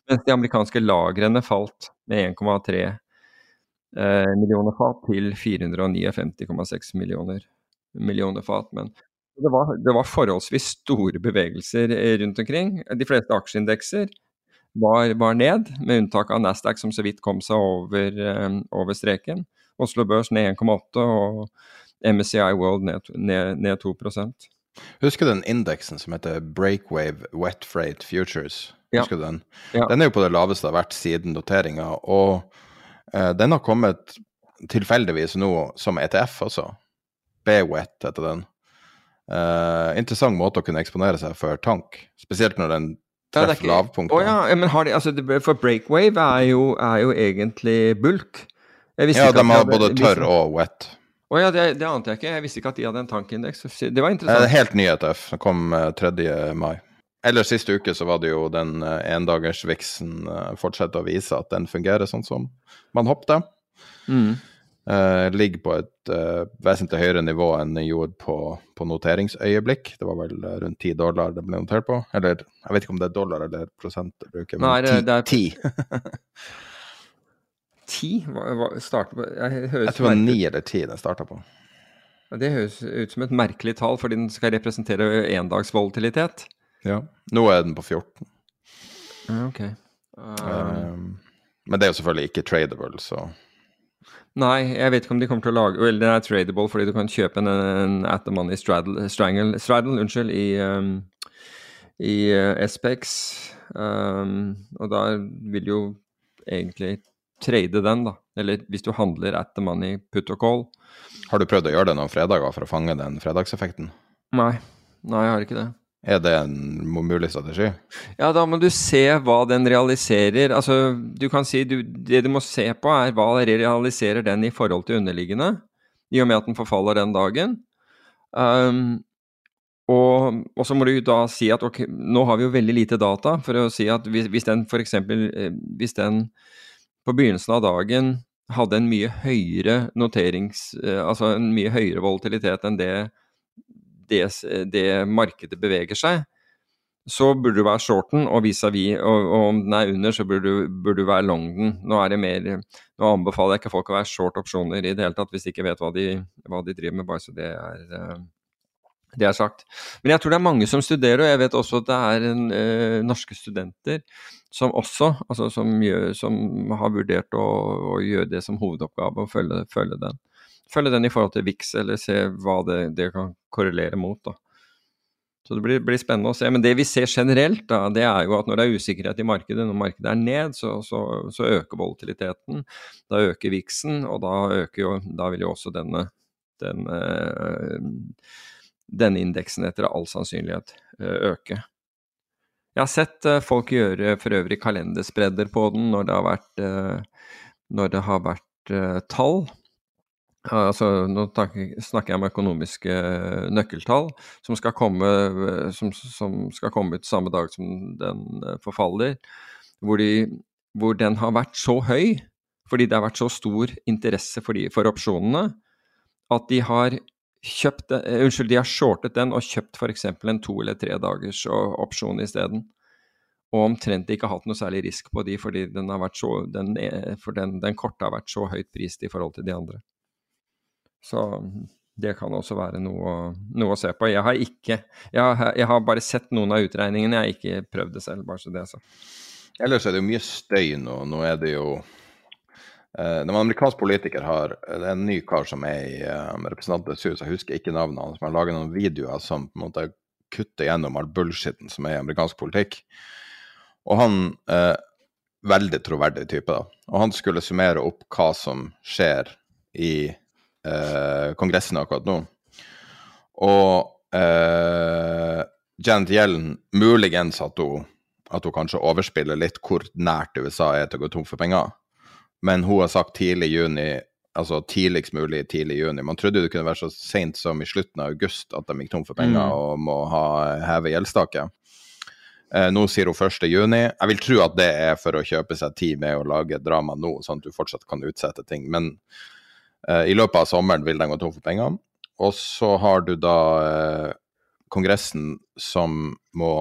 Mens de amerikanske lagrene falt med 1,3 eh, millioner fat til 459,6 millioner, millioner fat. Men det var, det var forholdsvis store bevegelser eh, rundt omkring. De fleste aksjeindekser var, var, ned, med unntak av Nasdaq som så vidt kom seg over, um, over streken. Oslo Børs ned 1,8 og MSCI World ned, ned, ned 2 Husker du den indeksen som heter Breakwave Wet Freight Futures? Husker ja. du den? Ja. Den er jo på det laveste det har vært siden noteringa, og eh, den har kommet tilfeldigvis nå som ETF også. BWET heter den. Uh, interessant måte å kunne eksponere seg for tank, spesielt når den treffer ja, lavpunktet. Oh, ja, men har de, altså, for breakwave er jo, er jo egentlig bulk. ja, de har både tørr og wet. Å oh, ja, det, det, ante jeg ikke. Jeg visste ikke at de hadde en tankindeks. Det var interessant. Det er helt ny ETF. Den kom 3. Eh, mai. Eller siste uke så var det jo den uh, endagersviksen uh, fortsette å vise at den fungerer sånn som man håpte. Mm. Uh, ligger på et uh, vesentlig høyere nivå enn den gjorde på, på, noteringsøyeblikk. Det var vel uh, rundt 10 dollar det ble notert på. Eller jeg vet ikke om det er dollar eller prosent det bruker, men Nei, det, det er... ti. Ti? Hva, hva starter på jeg, jeg, tror det var ni eller ti den starta på. Det høres ut som et merkelig tall, fordi den skal representere endagsvolatilitet. Ja. Nå er den på 14. Ok. men det er jo selvfølgelig ikke tradable, så Nei, jeg vet ikke om de kommer til å lage Vel, den er tradable fordi du kan kjøpe en, en At the Money straddle, strangle, straddle unnskyld, i, um, i uh, SPX. Um, og da vil du jo egentlig trade den, da. Eller hvis du handler at the money put og call. Har du prøvd å gjøre det noen fredager for å fange den fredagseffekten? Nei. Nei, jeg har ikke det. Er det en mulig strategi? Ja, da må du se hva den realiserer. Altså, du kan si du, Det du må se på, er hva realiserer den i forhold til underliggende, i og med at den forfaller den dagen. Um, og, og, så må du da si at ok, nå har vi jo veldig lite data for å si at hvis, hvis den f.eks. Eh, hvis den på begynnelsen av dagen hadde en mye høyere noterings... Eh, altså en mye høyere volatilitet enn det det, det markedet beveger seg, så burde du være shorten, og vis-à-vis, og, og, om den er under, så burde du, burde du være long den. Nå, er mer, nå anbefaler jeg ikke folk å være short opsjoner i det hele tatt, hvis de ikke vet hva de, hva de driver med, bare så det er, eh, det er sagt. Men jeg tror det er mange som studerer, og jeg vet også at det er en, eh, norske studenter som også, altså som, gjør, som har vurdert å, å, gjøre det som hovedoppgave, å følge, følge den følge den i forhold til VIX, eller se hva det, det kan korrelere mot. da. Så det blir, blir, spennende å se. Men det vi ser generelt, da, det er jo at når det er usikkerhet i markedet, når markedet er ned, så, så, så øker volatiliteten. Da øker VIX-en, og da, øker jo, da, vil jo også denne, denne, eh, denne indeksen etter all sannsynlighet eh, øke. Jeg har sett uh, folk gjøre for øvrig kalenderspredder på den når det har vært, det har vært tall. Altså, nå snakker jeg om økonomiske eh, nøkkeltall som skal komme, eh, som, som skal komme ut samme dag som den eh, forfaller, hvor, de, hvor, den har vært så høy fordi det har vært så stor interesse for, de, for opsjonene, at de har kjøpt, unnskyld, de har shortet den og kjøpt f.eks. en to eller tre dagers opsjon isteden. Og omtrent ikke hatt noe særlig risk på de, fordi den, har vært så, den, for den, den korte har vært så høyt prist i forhold til de andre. Så det kan også være noe, noe å se på. Jeg har ikke jeg har, jeg har, bare sett noen av utregningene, jeg har ikke prøvd det selv. bare så det så. Ellers er det jo mye støy nå. Nå er det jo eh, Når man amerikansk politiker har Det er en ny kar som er i um, Representantenes hus, jeg husker ikke navnet hans, men har laget noen videoer som på en måte kutter gjennom all bullshitten som er i amerikansk politikk. Og han eh, Veldig troverdig type, da. Og han skulle summere opp hva som skjer i eh, Kongressen akkurat nå. Og eh, Janet Yellen muligens at hun, at hun kanskje overspiller litt hvor nært USA er til å gå tom for penger. Men hun har sagt tidlig juni, altså tidligst mulig tidlig juni. Man trodde det kunne være så seint som i slutten av august at de gikk tom for penger mm. og må ha heve gjeldstaket. Eh, nå sier hun 1. juni. Jeg vil tro at det er for å kjøpe seg tid med å lage drama nå, sånn at du fortsatt kan utsette ting. Men eh, i løpet av sommeren vil den gå tom for pengene. Og så har du da eh, Kongressen som må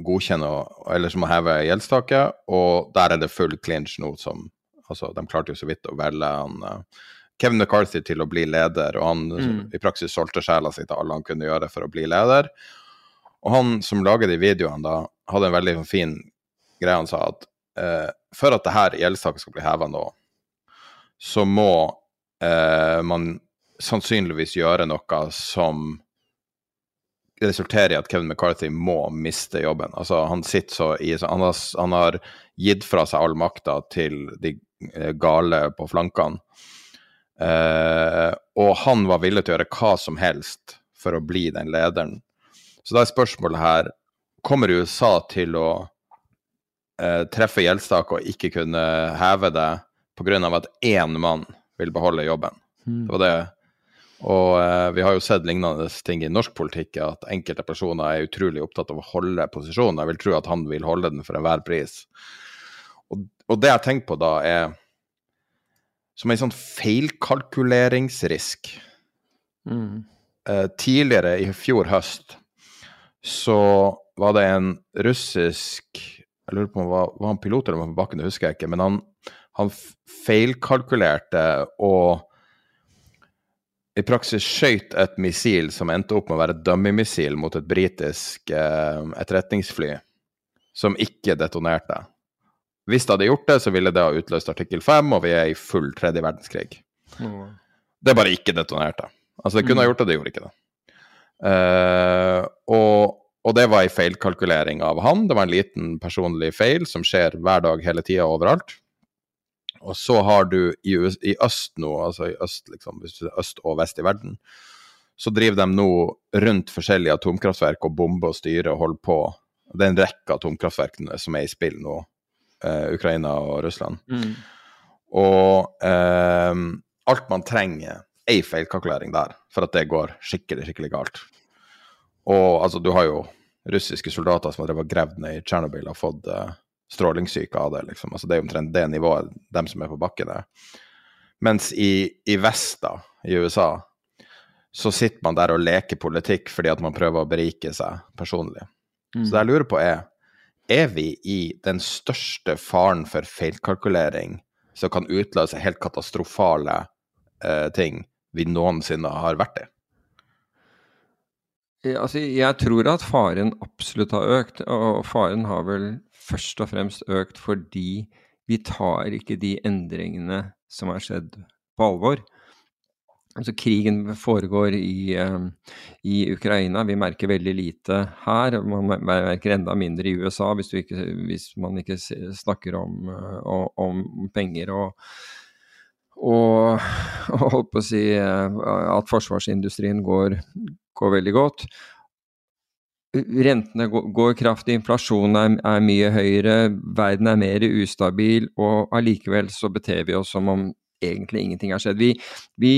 godkjenne, eller som må heve gjeldstaket, og der er det full clinch nå som Altså, de klarte jo så vidt å velge han eh, Kevin McCarthy til å bli leder, og han Mm. i praksis solgte sjela si til alle han kunne gjøre for å bli leder. Og han som lager de videoene, da, hadde en veldig fin greie. Han sa at eh, for at det her gjeldstaket skal bli heva nå, så må eh, man sannsynligvis gjøre noe som resulterer i at Kevin McCarthy må miste jobben. Altså, han sitter så i han, har, han har gitt fra seg all makta til de eh, gale på flankene. Eh, og han var villig til å gjøre hva som helst for å bli den lederen. Så da er spørsmålet her Kommer USA til å eh, treffe gjeldstaket og ikke kunne heve det pga. at én mann vil beholde jobben? Mm. Det var det. Og eh, vi har jo sett lignende ting i norsk politikk, at enkelte personer er utrolig opptatt av å holde posisjonen. Jeg vil tro at han vil holde den for enhver pris. Og, og det jeg tenker på da, er som en sånn feilkalkuleringsrisk. Mm. Eh, tidligere i fjor høst så var det en russisk Jeg lurer på om han var, var han pilot eller var på bakken, det husker jeg ikke. Men han, han feilkalkulerte og i praksis skøyt et missil som endte opp med å være et dummy-missil mot et britisk eh, etterretningsfly, som ikke detonerte. Hvis det hadde gjort det, så ville det ha utløst artikkel 5, og vi er i full tredje verdenskrig. Det bare ikke detonerte. Altså, det kunne ha gjort det, det gjorde ikke det. Eh, og, og det var en feilkalkulering av han. Det var en liten personlig feil som skjer hver dag, hele tida, overalt. Og så har du i, i øst nå, altså i øst, liksom, øst og vest i verden, så driver de nå rundt forskjellige atomkraftverk og bomber og styrer og holder på. Det er en rekke atomkraftverk som er i spill nå, eh, Ukraina og Russland. Mm. Og eh, alt man trenger, er en feilkalkulering der, for at det går skikkelig, skikkelig galt. Og altså, du har jo russiske soldater som har drevet gravd ned i Tsjernobyl, har fått eh, strålingssyke av det, liksom. Altså, det er omtrent det nivået dem som er på bakken er. Mens i, i vest, da, i USA, så sitter man der og leker politikk fordi at man prøver å berike seg personlig. Mm. Så det jeg lurer på er, er vi i den største faren for feilkalkulering som kan utløse helt katastrofale eh, ting vi noensinne har vært i? Altså, jeg tror at faren absolutt har økt, og faren har vel først og fremst økt fordi vi tar ikke de endringene som har skjedd, på alvor. Altså, krigen foregår i, eh, i Ukraina. Vi merker veldig lite her. Man merker enda mindre i USA hvis, ikke, hvis man ikke snakker om, eh, om penger og, og, og holdt på å si eh, at forsvarsindustrien går, går veldig godt. Rentene går, kraftig, inflasjonen er, mye høyere, verden er mer ustabil, og allikevel så beter vi oss som om egentlig ingenting har skjedd. Vi, vi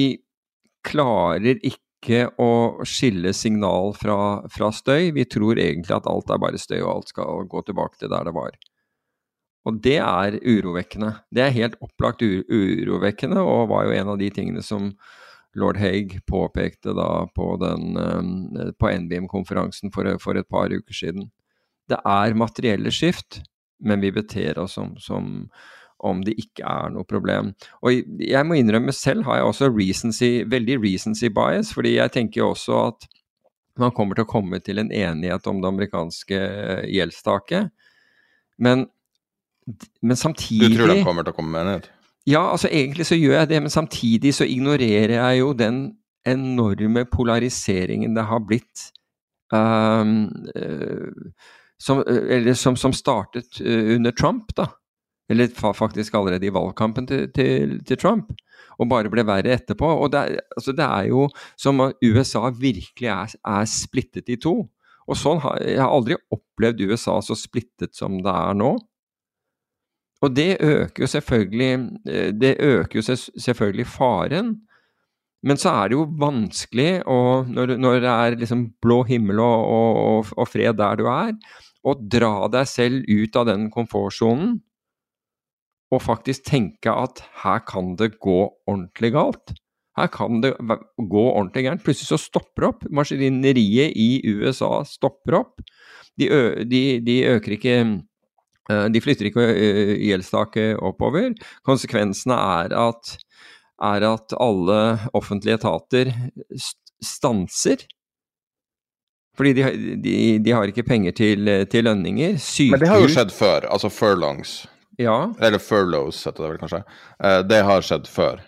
klarer ikke å skille signal fra, fra støy. Vi tror egentlig at alt er bare støy, og alt skal gå tilbake til der det var. Og det er urovekkende. Det er helt opplagt uro urovekkende, og var jo en av de tingene som lord Haig påpekte da på, den, eh, på NBIM-konferansen for, for et par uker siden. Det er materielle skift, men vi beter oss som, som om det ikke er noe problem. Og jeg må innrømme selv har jeg også recency, veldig recency bias, fordi jeg tenker jo også at man kommer til å komme til en enighet om det amerikanske eh, gjeldstaket. Men, men samtidig Du tror de kommer til å komme med en enighet? Ja, altså egentlig så gjør jeg det, men samtidig så ignorerer jeg jo den enorme polariseringen det har blitt. eh, som, eller som, som startet eh, under Trump, da. Eller faktisk allerede i valgkampen til, til, til Trump. Og bare ble verre etterpå. Og det altså det er jo som at USA virkelig er, er splittet i to. Og sånn har, Jeg har aldri opplevd USA så splittet som det er nå. Og det øker jo selvfølgelig, eh, det øker jo selvfølgelig faren. Men så er det jo vanskelig, å, når, når det er liksom blå himmel og, og, og, fred der du er, å dra deg selv ut av den komfortsonen, og faktisk tenke at her kan det gå ordentlig galt. Her kan det gå ordentlig gærent. Plutselig så stopper opp. Maskineriet i USA stopper opp. De, ø, de, de øker ikke De flytter ikke gjeldstaket oppover. Konsekvensene er at, er at alle offentlige etater stanser. Fordi de, de, de, har ikke penger til, til lønninger. Sykehus Men det har jo skjedd før, altså furlongs. Ja. Eller furloughs, heter det vel kanskje. Eh, det har skjedd før.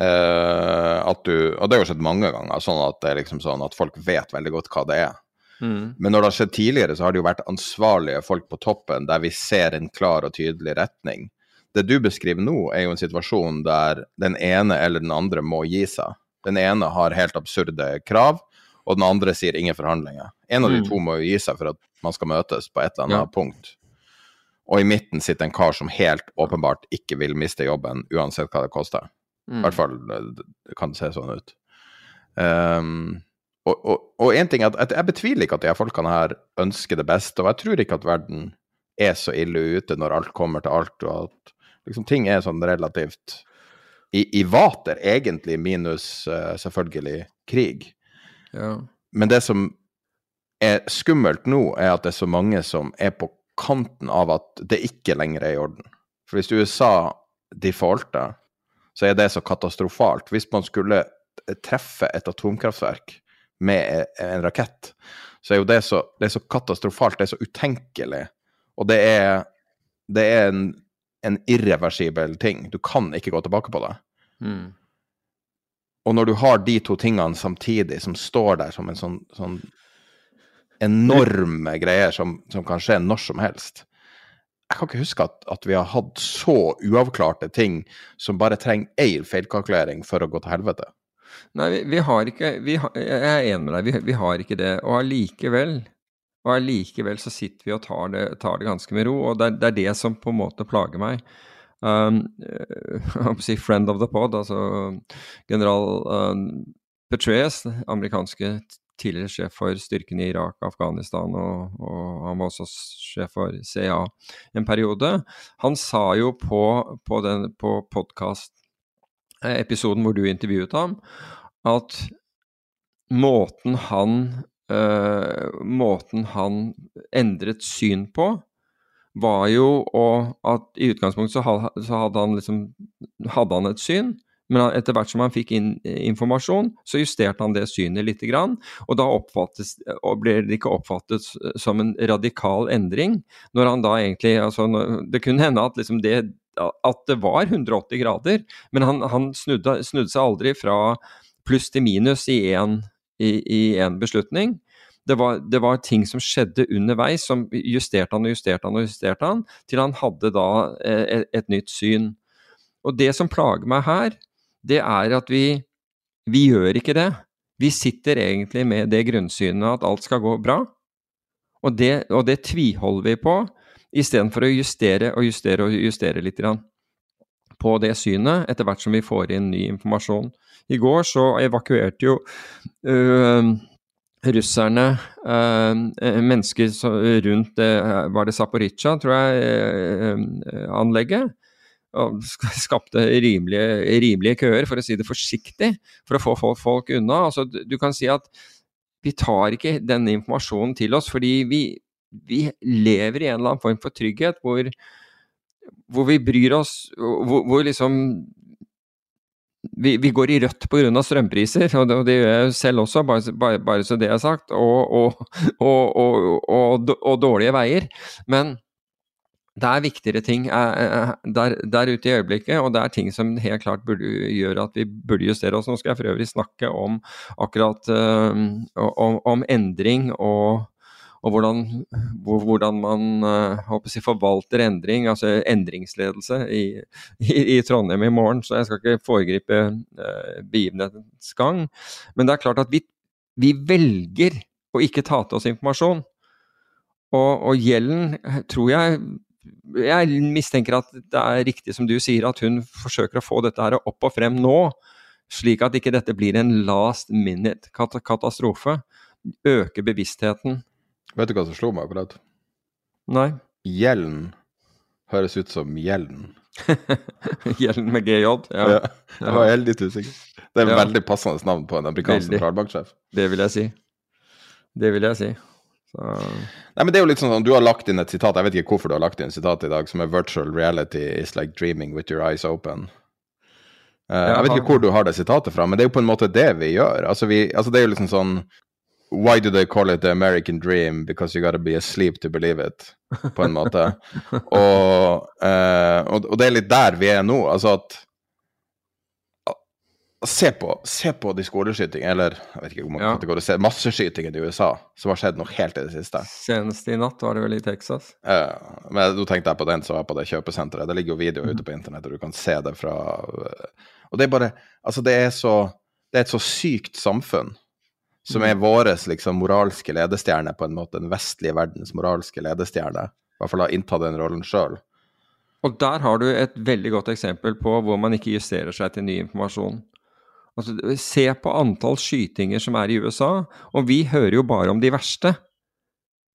Eh, at du, og det har jo skjedd mange ganger, sånn at det liksom sånn at folk vet veldig godt hva det er. Mm. Men når det har skjedd tidligere, så har det jo vært ansvarlige folk på toppen der vi ser en klar og tydelig retning. Det du beskriver nå, er jo en situasjon der den ene eller den andre må gi seg. Den ene har helt absurde krav, og den andre sier ingen forhandlinger. En av de mm. to må jo gi seg for at man skal møtes på et eller annet ja. punkt. Og i midten sitter en kar som helt åpenbart ikke vil miste jobben, uansett hva det koster. I hvert fall det kan se sånn ut. Um, og én ting er at jeg betviler ikke at de folkene her ønsker det beste, og jeg tror ikke at verden er så ille ute når alt kommer til alt, og at liksom, ting er sånn relativt i, i vater, egentlig, minus uh, selvfølgelig krig. Ja. Men det som er skummelt nå, er at det er så mange som er på kanten av at det ikke lenger er i orden. For hvis USA defaulter, så er det så katastrofalt. Hvis man skulle treffe et atomkraftverk med en rakett, så er jo det så, det er så katastrofalt, det er så utenkelig. Og det er, det er en, en, irreversibel ting. Du kan ikke gå tilbake på det. Mm. Og når du har de to tingene samtidig, som står der som en sånn, sånn enorme greier som, som, kan skje når som helst, jeg kan ikke huske at, at, vi har hatt så uavklarte ting som bare trenger én feilkalkulering for å gå til helvete. Nei, vi, vi har ikke vi har, Jeg er enig med deg, vi, vi har ikke det. Og allikevel og allikevel så sitter vi og tar det, tar det ganske med ro, og det det er, det som på en måte plager meg. Um, jeg si friend of the pod, altså general um, Petraeus, amerikanske tidligere sjef for styrkene i Irak, Afghanistan, og, og, han var også sjef for CIA en periode. Han sa jo på, på, på podkast-episoden hvor du intervjuet ham, at måten han, Uh, måten han endret syn på, var jo å, at i utgangspunktet så hadde han, liksom, hadde han et syn, men etter hvert som han fikk inn eh, informasjon, så justerte han det synet lite grann. Og da ble det ikke oppfattet som en radikal endring. Når han da egentlig altså, Det kunne hende at, liksom det, at det var 180 grader, men han, han snudde, snudde, seg aldri fra pluss til minus i én beslutning. Det var, det var, ting som skjedde underveis, som justerte han og justerte han og justerte han, til han hadde da et, eh, et nytt syn. Og det som plager meg her, det er at vi, vi gjør ikke det. Vi sitter egentlig med det grunnsynet at alt skal gå bra, og det, og det tviholder vi på, istedenfor å justere og justere og justere litt på det synet etter hvert som vi får inn ny informasjon. I går så evakuerte jo øh, russerne øh, mennesker rundt øh, Var det Zaporizjzja, tror jeg, anlegget? og skapte rimelige, rimelige, køer, for å si det forsiktig, for å få folk unna. Altså, du kan si at vi tar ikke denne informasjonen til oss fordi vi, vi lever i en eller annen form for trygghet hvor, hvor vi bryr oss Hvor, hvor liksom vi, vi, går i rødt pga. strømpriser, og det, og det, gjør jeg selv også, bare, bare, bare så det er sagt, og, og, og dårlige veier. Men det er viktigere ting eh, eh, der, der, ute i øyeblikket, og det er ting som helt klart burde gjøre at vi burde justere oss. Nå skal jeg for øvrig snakke om akkurat um, om, om, endring og, og hvordan, hvordan, man uh, si, forvalter endring, altså endringsledelse, i, i, i, Trondheim i morgen. Så jeg skal ikke foregripe uh, begivenhetens gang. Men det er klart at vi, vi velger å ikke ta til oss informasjon. Og, og, gjelden tror jeg jeg mistenker at det er riktig som du sier, at hun forsøker å få dette her opp og frem nå, slik at ikke dette blir en last minute katastrofe. Øke bevisstheten. Vet du hva som slo meg akkurat? Nei. Gjelden høres ut som Gjelden. Gjelden med GJ? Ja. Ja. Jeg var heldig usikker. Det er Ja. veldig passende navn på en amerikansk sentralbanksjef. Det vil jeg si. Det vil jeg si. Så Nei, men det er jo litt sånn Du har lagt inn et sitat, jeg vet ikke hvorfor du har lagt inn et sitat i dag, som er 'virtual reality is like dreaming with your eyes open'. Eh, jeg vet ikke hvor du har det sitatet fra, men det er jo på en måte det vi gjør. Altså, vi, altså Det er jo liksom sånn Why do they call it the American dream? Because you gotta be asleep to believe it. På en måte. og, uh, og, og det er litt der vi er nå. Altså at Se på, se på de skoleskytingene, eller jeg vet ikke hvor mange Ja. kategorier, masseskytingene i USA, som har skjedd noe helt i det siste. Senest i natt var det vel i Texas. Uh, men nå tenkte jeg på den som var på det kjøpesenteret. Det ligger jo videoer ute på internett, og du kan se det fra uh, Og det er bare Altså, det er så Det er et så sykt samfunn som er våres liksom moralske ledestjerne, på en måte. Den vestlige verdens moralske ledestjerne. I hvert fall har inntatt den rollen sjøl. Og der har du et veldig godt eksempel på hvor man ikke justerer seg til ny informasjon. Altså, se på antall skytinger som er i USA, og vi hører jo bare om de verste.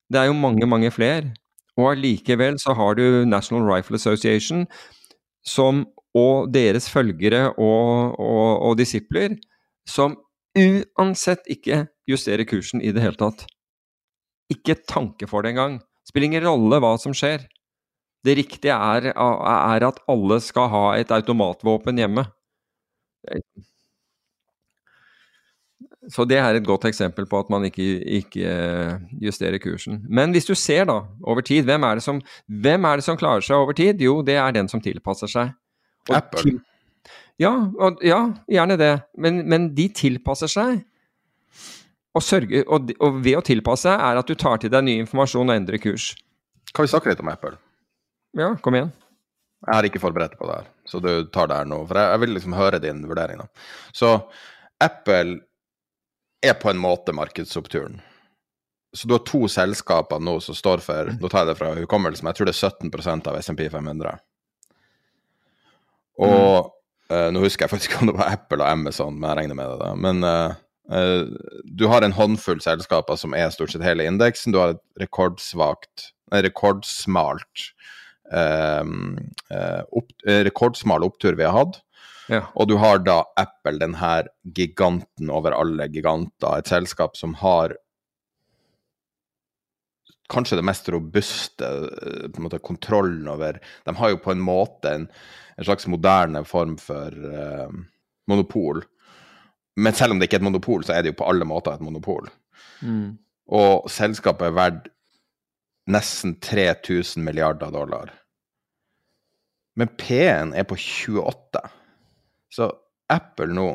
Det er jo mange, mange flere. Og allikevel så har du National Rifle Association som, og deres følgere og, og, og disipler som uansett ikke justere kursen i det hele tatt. Ikke tanke for det engang. Spiller ingen rolle hva som skjer. Det riktige er, er at alle skal ha et automatvåpen hjemme. Så det er et godt eksempel på at man ikke, ikke justerer kursen. Men hvis du ser da, over tid, hvem er, det som, hvem er det som klarer seg over tid? Jo, det er den som tilpasser seg. Og Apple. Ja, og, ja, gjerne det. Men, men de tilpasser seg. Og, sørger, og, og ved å tilpasse seg er at du tar til deg ny informasjon og endrer kurs. Kan vi snakke litt om Apple? Ja, kom igjen. Jeg har ikke forberedt på det her, så du tar det her nå. For jeg, jeg vil liksom høre din vurdering. da. Så Apple er på en måte markedsoppturen. Så du har to selskaper nå som står for Nå tar jeg det fra hukommelsen, men jeg tror det er 17% av SMP 500. Og eh, nå husker jeg faktisk ikke om det var Apple og Amazon, men jeg regner med det. da. Men uh, uh, du har en håndfull selskaper som er stort sett hele indeksen. Du har et rekordsvakt, rekordsmalt eh, eh, opp, rekordsmal opptur vi har hatt. Ja. Og du har da Apple, den her giganten over alle giganter. Et selskap som har kanskje det mest robuste måte, kontrollen over De har jo på en måte en, en slags moderne form for uh, monopol. Men selv om det ikke er et monopol, så er det jo på alle måter et monopol. Mm. Og selskapet er verdt nesten 3000 milliarder dollar. Men P-en er på 28. Så Apple nå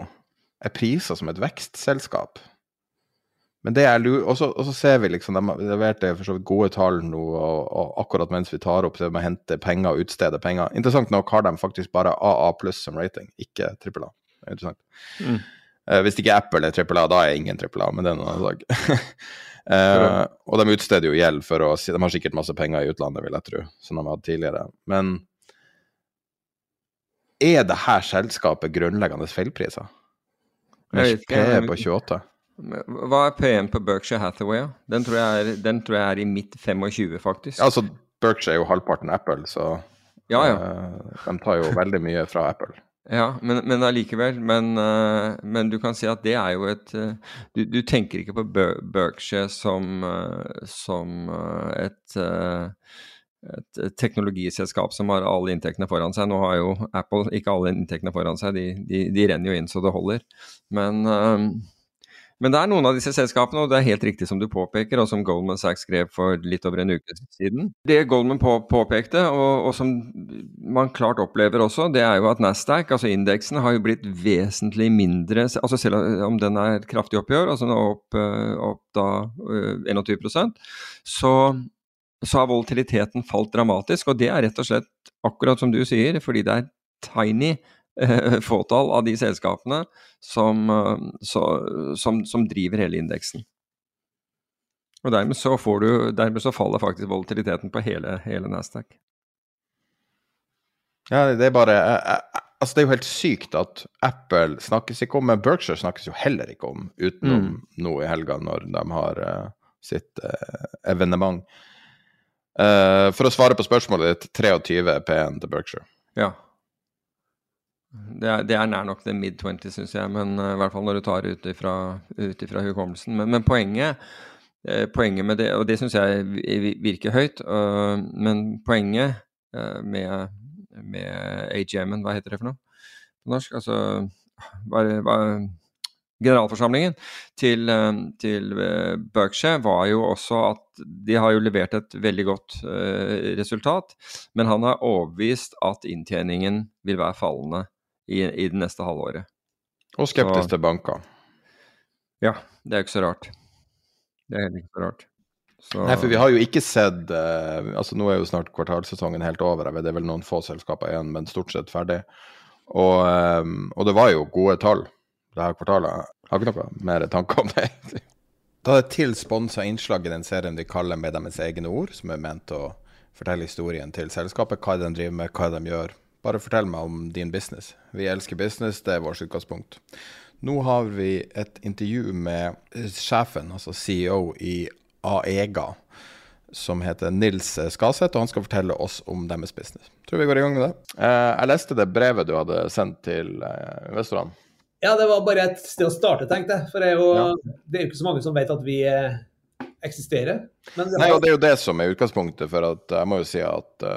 er prisa som et vekstselskap. Men det er lurt, Og så ser vi liksom, de har leverte for så vidt gode tall nå, og, og akkurat mens vi tar opp det med å hente penger og utstede penger Interessant nok har de faktisk bare AA pluss som rating, ikke trippel A. Er Interessant. Mm. Uh, hvis ikke Apple er trippel A, da er ingen trippel A, men det er en annen sak. uh, og de utsteder jo gjeld for å De har sikkert masse penger i utlandet, vil jeg tro, som de har hatt tidligere. Men er det her selskapet grunnleggende feilpriser? Med P på 28? Hva er P1 på Berkshire Hathaway? Den, tror jeg er, den tror jeg er i midt 25, faktisk. Ja, altså, Berkshire er jo halvparten Apple, så Ja, ja. Uh, de tar jo veldig mye fra Apple. Ja, men, men allikevel. Men, uh, men du kan si at det er jo et uh, Du, du tenker ikke på Ber Berkshire som, som et, et teknologiselskap som har alle inntektene foran seg. Nå har jo Apple ikke alle inntektene foran seg, de, de, de renner jo inn så det holder. Men, men det er noen av disse selskapene, og det er helt riktig som du påpeker, og som Goldman Sachs skrev for litt over en uke siden. Det Goldman på, påpekte, og, og som man klart opplever også, det er jo at Nasdaq, altså indeksen, har jo blitt vesentlig mindre altså Selv om den er kraftig oppgjør, altså er opp, eh, opp da eh, 21 så, så har volatiliteten falt dramatisk. Og det er rett og slett, akkurat som du sier, fordi det er tiny eh, fåtall av de selskapene som, eh, så, som, som driver hele indeksen. Og dermed så, får du, dermed så faller faktisk volatiliteten på hele, hele Nasdaq. Ja, det er bare jeg- jeg- Altså, det er jo helt sykt at Apple snakkes ikke om, men Berkshire snakkes jo heller ikke om utenom Mm. nå i helga, når de har uh, sitt uh, evenement. Uh, for å svare på spørsmålet ditt, 23 P1 til Berkshire. Ja. Det er, det er nær nok det mid-20, syns jeg, men uh, i hvert fall når du tar ifra, ut ifra hukommelsen. Men, men poenget, uh, poenget med det, og det syns jeg virker høyt, uh, men poenget med, med AGM-en, hva heter det for noe på norsk? Altså hva, hva, generalforsamlingen til, til, Berkshire var jo også at de har jo levert et veldig godt resultat, men han har overbevist at inntjeningen vil være fallende i, i det neste halvåret. Og skeptisk så, til banker. Ja, det er ikke så rart. Det er heller ikke så rart. Så... Nei, for vi har jo ikke sett uh, altså Nå er jo snart kvartalsesongen helt over. Jeg vet det er vel noen få selskaper igjen, men stort sett ferdig. Og, um, og det var jo gode tall det her kvartalet. Jeg har ikke noe mer tanker om det. da er det til sponsa innslag i den serien de kaller Med deres egne ord, som er ment å fortelle historien til selskapet. Hva de driver med, hva de gjør, bare fortell meg om din business. Vi elsker business, det er vårt utgangspunkt. Nå har vi et intervju med sjefen, altså CEO i Aega, som heter Nils Skaseth, og han skal fortelle oss om deres business. Tror vi går i gang med det. Eh, jeg leste det brevet du hadde sendt til eh, investorene. Ja, det var bare et sted å starte, tenkte jeg. For det er jo, ja. det er jo ikke så mange som vet at vi eh, eksisterer. Har... Nei, og det er jo det som er utgangspunktet, for at jeg må jo si at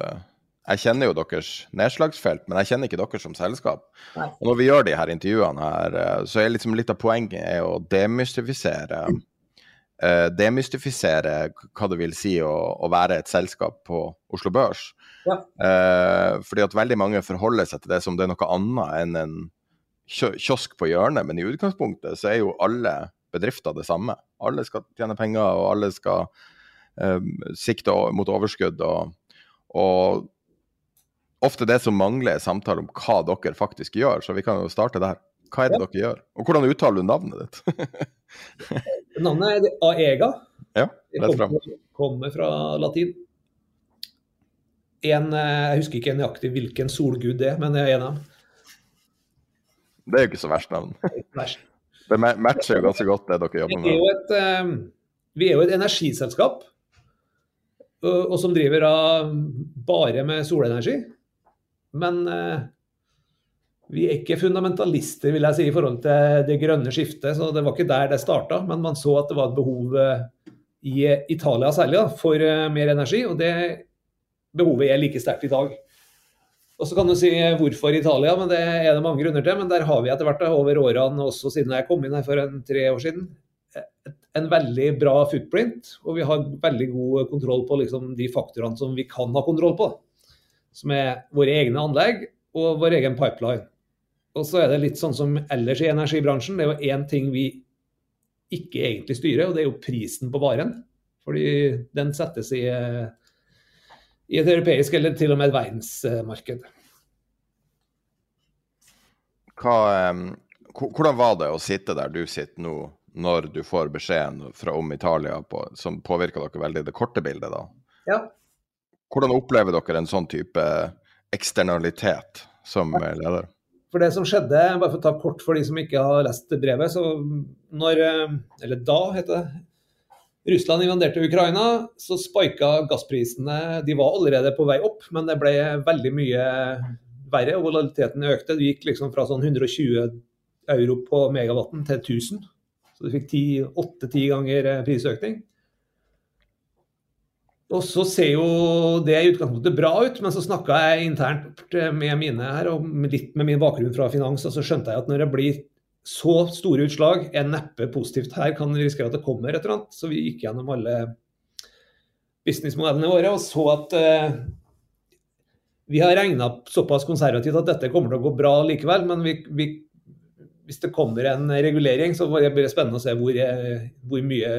jeg kjenner jo deres nedslagsfelt, men jeg kjenner ikke dere som selskap. Og når vi gjør de her intervjuene her, eh, så er liksom litt av poenget er å demystifisere uh, Demystifisere hva det vil si å, å, være et selskap på Oslo Børs. Ja. Uh, fordi at veldig mange forholder seg til det som det er noe annet enn en kiosk på hjørnet, men i utgangspunktet så er jo alle bedrifter det samme. Alle skal tjene penger, og alle skal sikte mot overskudd. og og ofte det som mangler, er samtale om hva dere faktisk gjør. Så vi kan jo starte der. Hva er det ja. dere gjør? Og hvordan uttaler du navnet ditt? navnet er Aega. Ja, rett fram. Kommer, kommer fra latin. En, eh, jeg husker ikke nøyaktig hvilken solgud det er, men det er en av dem. Det er jo ikke så verst navn. Det matcher jo ganske godt det dere jobber med. Vi er jo et, eh, vi er jo et energiselskap, og som driver av bare med solenergi. Men eh, vi er ikke fundamentalister vil jeg si, i forhold til det grønne skiftet. så Det var ikke der det starta. Men man så at det var et behov eh, i Italia særlig da, for eh, mer energi. Og det behovet er like sterkt i dag. Og så kan du si hvorfor Italia, men det er det mange grunner til. Men der har vi etter hvert over årene, også siden jeg kom inn her for en, tre år siden, en veldig bra footprint. Og vi har veldig god kontroll på liksom, de faktorene som vi kan ha kontroll på som er våre egne anlegg og vår egen pipeline. Og så er det litt sånn som ellers i energibransjen. Det er jo én ting vi ikke egentlig styrer, og det er jo prisen på varen. Fordi den settes i, i et europeisk eller til og med et verdensmarked. Hva, hvordan var det å sitte der du sitter nå, når du får beskjeden fra om Italia på, som påvirker dere veldig det korte bildet? da? Ja, hvordan opplever dere en sånn type eksternalitet som leder? For det som skjedde, bare for å ta kort for de som ikke har lest brevet, så når Eller da, heter det. Russland invaderte Ukraina, så spika gassprisene. De var allerede på vei opp, men det ble veldig mye verre, og volatiliteten økte. Det gikk liksom fra sånn 120 euro på megawatten til 1000. Så du fikk 8-10 ganger prisøkning. Og så ser jo det i utgangspunktet bra ut, men så snakka jeg internt med mine her, og litt med min bakgrunn fra finans, og så skjønte jeg at når det blir så store utslag, er neppe positivt her, kan vi risikere at det kommer et eller annet. Så vi gikk gjennom alle businessmodellene våre og så at uh, vi har regna såpass konservativt at dette kommer til å gå bra likevel, men vi, vi, hvis det kommer en regulering, så blir det spennende å se hvor, eh, hvor mye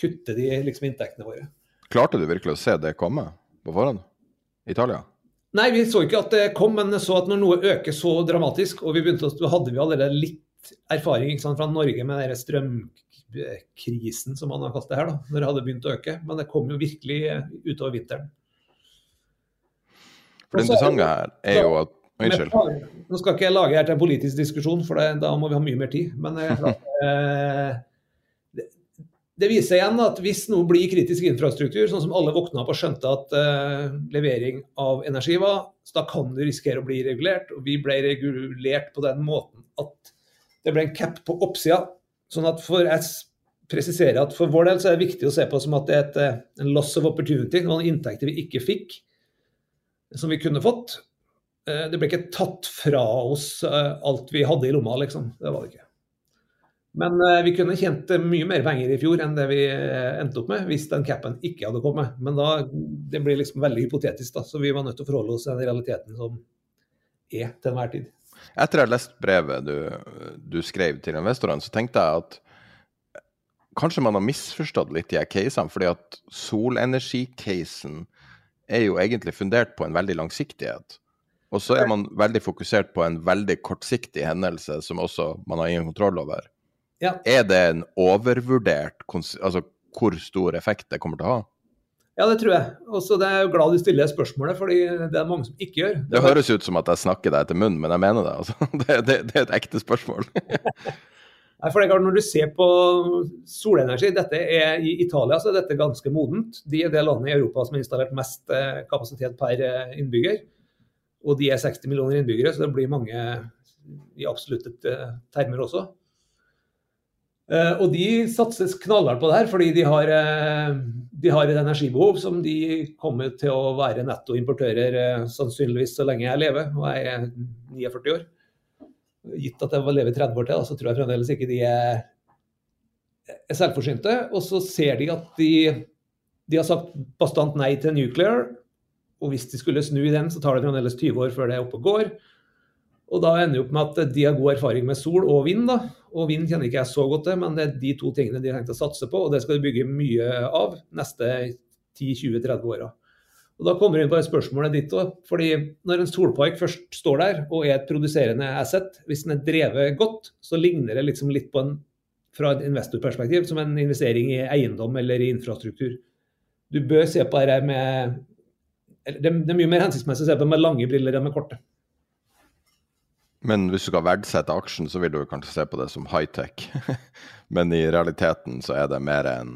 kutter de liksom, inntektene våre. Klarte du virkelig å se det komme på forhånd? Italia? Nei, vi så ikke at det kom, men så at når noe øker så dramatisk, og vi begynte, så hadde vi allerede litt erfaring sant, fra Norge med den strømkrisen, som man har kalt det her, da, når det hadde begynt å øke. Men det kom jo virkelig utover vinteren. For Det interessante her er jo at Unnskyld. Nå skal ikke jeg lage her til en politisk diskusjon, for det, da må vi ha mye mer tid. Men eh, det viser igjen at hvis noe blir kritisk infrastruktur, sånn som alle våkna opp og skjønte at uh, levering av energi var, så da kan du risikere å bli regulert. Og vi ble regulert på den måten at det ble en cap på oppsida. Sånn at for jeg presiserer at for vår del så er det viktig å se på som at det er et, eh, en loss of opportunity, noen inntekter vi ikke fikk, som vi kunne fått. Uh, det ble ikke tatt fra oss alt vi hadde i lomma, liksom. Det var det ikke. Men uh, vi kunne tjent mye mer penger i fjor enn det vi uh, endte opp med hvis den capen ikke hadde kommet. Men da, det blir liksom veldig hypotetisk, da. Så vi var nødt til å forholde oss til den realiteten som er til enhver tid. Etter jeg har lest brevet du, du skrev til investorene, så tenkte jeg at kanskje man har misforstått litt de her casene. fordi at solenergicasen er jo egentlig fundert på en veldig langsiktighet. Og så er man veldig fokusert på en veldig kortsiktig hendelse som også man har ingen kontroll over. Ja. Er det en overvurdert Altså hvor stor effekt det kommer til å ha? Ja, det tror jeg. Og så er jeg glad du stiller spørsmålet, fordi det er mange som ikke gjør. Det, det høres ut som at jeg snakker deg til munnen, men jeg mener det. Altså. Det, det, det er et ekte spørsmål. Nei, for det er klart Når du ser på solenergi, dette er i Italia så er dette ganske modent. De er det landet i Europa som har installert mest eh, kapasitet per eh, innbygger. Og de er 60 millioner innbyggere, så det blir mange i absolutte eh, termer også. Eh, og de satses knallhardt på det her, fordi de har, eh, de har, et energibehov som de kommer til å være nettoimportører eh, sannsynligvis så lenge jeg lever, og jeg er 49 år. Gitt at jeg lever 30 år til, så tror jeg fremdeles ikke de er, er selvforsynte. Og så ser de at de, de har sagt bastant nei til nuclear, og hvis de skulle snu i den, så tar det fremdeles 20 år før det er oppe og går. Og da ender det opp med at de har god erfaring med sol og vind. da, og vind kjenner ikke jeg så godt til, men det er de to tingene de har tenkt å satse på, og det skal de bygge mye av neste 10-20-30 åra. Og Da kommer vi inn på spørsmålet ditt òg. fordi Når en solpark først står der og er et produserende asset, hvis den er drevet godt, så ligner det liksom litt på en, fra et investorperspektiv som en investering i eiendom eller i infrastruktur. Du bør se på dette med Det er mye mer hensiktsmessig å se på det med lange briller enn med korte. Men hvis du skal verdsette aksjen, så vil du kanskje se på det som high-tech. Men i realiteten så er det mer en,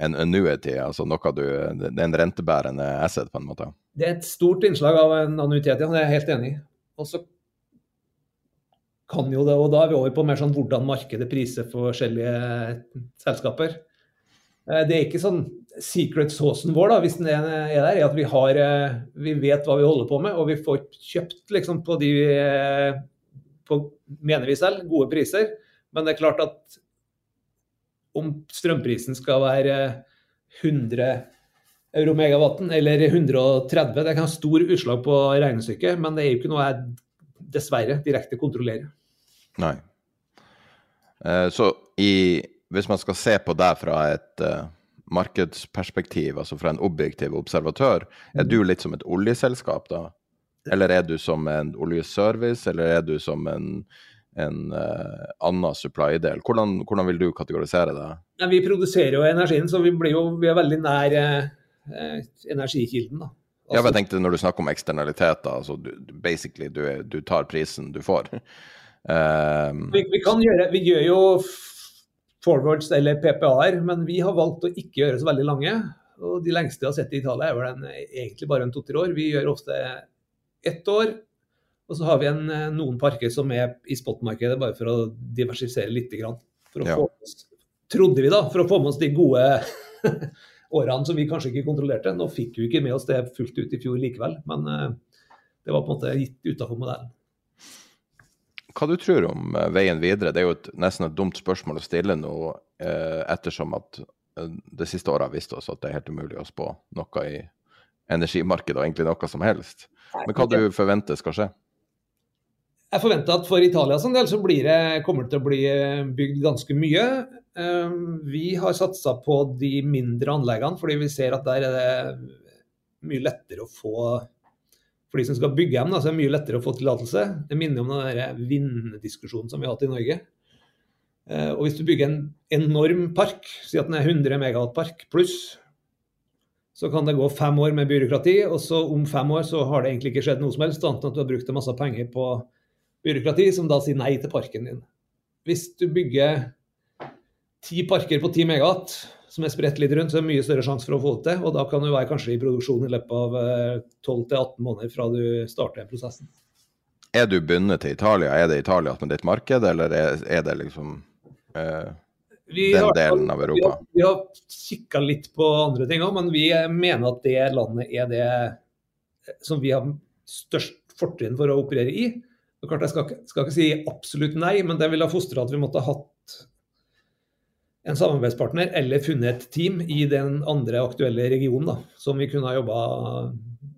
en annuity, altså noe du Det er en rentebærende asset, på en måte. Det er et stort innslag av en annuitet, ja. Det er jeg helt enig i. Og så kan jo det, og da er vi over på mer sånn hvordan markedet priser for forskjellige selskaper. Eh, det er ikke sånn secret saucen vår, da, hvis den er der, er at vi, har, eh, vi vet hva vi holder på med, og vi får kjøpt liksom, på de eh, på, mener vi selv, gode priser. Men det er klart at om strømprisen skal være 100 euro megawatten eller 130, det kan ha stor utslag på regnestykket, men det er jo ikke noe jeg dessverre direkte kontrollerer. Nei. Så i, hvis man skal se på det fra et markedsperspektiv, altså fra en objektiv observatør, er du litt som et oljeselskap da? Eller er du som en oljeservice, eller er du som en, en uh, annen supply-del? Hvordan, hvordan, vil du kategorisere det? Ja, vi produserer jo energien, så vi, jo, vi er veldig nær eh, energikilden. da. Altså, ja, jeg tenkte Når du snakker om eksternaliteter, altså du, basically du, du tar prisen du får. Uh, vi, vi, kan gjøre, vi gjør jo forwards eller PPA-er, men vi har valgt å ikke gjøre så veldig lange. Og De lengste jeg har sett i Italia, er vel en, egentlig bare en to-tre år. Vi gjør ofte ett år. Og så har vi en, noen parker som er i spotmarkedet, bare for å diversifisere litt. For å ja. få oss, trodde vi da, for å få med oss de gode årene som vi kanskje ikke kontrollerte. Nå fikk vi ikke med oss det fullt ut i fjor likevel, men uh, det var på en måte gitt utafor modellen hva du tror om eh, veien videre? Det er jo et, nesten et dumt spørsmål å stille nå, eh, ettersom at eh, det siste året har vist oss at det er helt umulig å spå noe i energimarkedet, og egentlig noe som helst. Men hva du forventer skal skje? Jeg forventer at for Italia sin del så det, kommer det til å bli eh, bygd ganske mye. Vi har satsa på de mindre anleggene, fordi vi ser at der er det mye lettere å få for de som skal bygge dem, da, så er det mye lettere å få tillatelse. Det minner om den vinddiskusjonen som vi har hatt i Norge. Eh, og hvis du bygger en enorm park, si at den er 100 megawatt-park pluss, så kan det gå fem år med byråkrati, og så om fem år så har det egentlig ikke skjedd noe som helst, annet enn at du har brukt en masse penger på byråkrati, som da sier nei til parken din. Hvis du bygger ti parker på 10 megawatt som er spredt litt rundt, så er det mye større sjanse for å få det til. Og da kan du være kanskje i produksjon i løpet av 12-18 måneder fra du starter prosessen. Er du bundet til Italia? Er det Italia som er ditt marked, eller er, det liksom eh, den har, delen av Vi Europa? har, vi har kikka litt på andre ting òg, men vi mener at det landet er det som vi har størst fortrinn for å operere i. Og klart Jeg skal, skal ikke si absolutt nei, men det ville ha fostra at vi måtte ha hatt en samarbeidspartner eller funnet et team i den andre aktuelle regionen da, som vi kunne ha jobba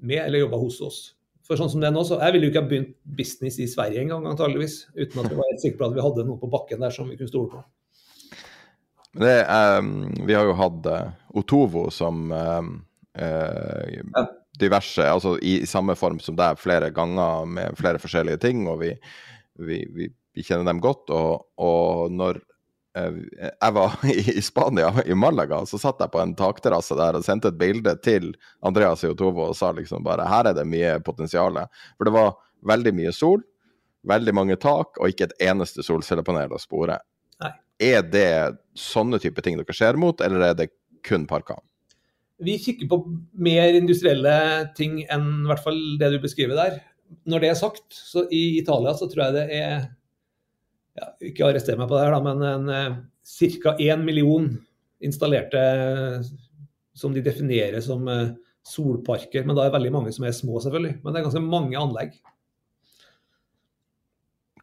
med eller jobba hos oss. For sånn som det er nå, så Jeg ville jo ikke ha begynt business i Sverige engang, antageligvis, uten at vi var helt sikre på at vi hadde noe på bakken der som vi kunne stole på. Det, um, vi har jo hatt eh, Otovo som eh, eh, diverse Altså i, i samme form som deg flere ganger med flere forskjellige ting, og vi, vi, vi, vi kjenner dem godt. Og, og når jeg var i, Spania, i Malaga, så satt jeg på en takterrasse der og sendte et bilde til Andreas i Otovo og sa liksom bare her er det mye potensial. For det var veldig mye sol, veldig mange tak, og ikke et eneste solcellepanel å spore. Nei. Er det sånne type ting dere ser mot, eller er det kun parker? Vi kikker på mer industrielle ting enn i hvert fall det du beskriver der. Når det er sagt, så i Italia så tror jeg det er ja, Ikke arrester meg på det her, da, men en, ca. 1 million installerte som de definerer som eh, solparker. Men da er det veldig mange som er små, selvfølgelig. Men det er ganske mange anlegg.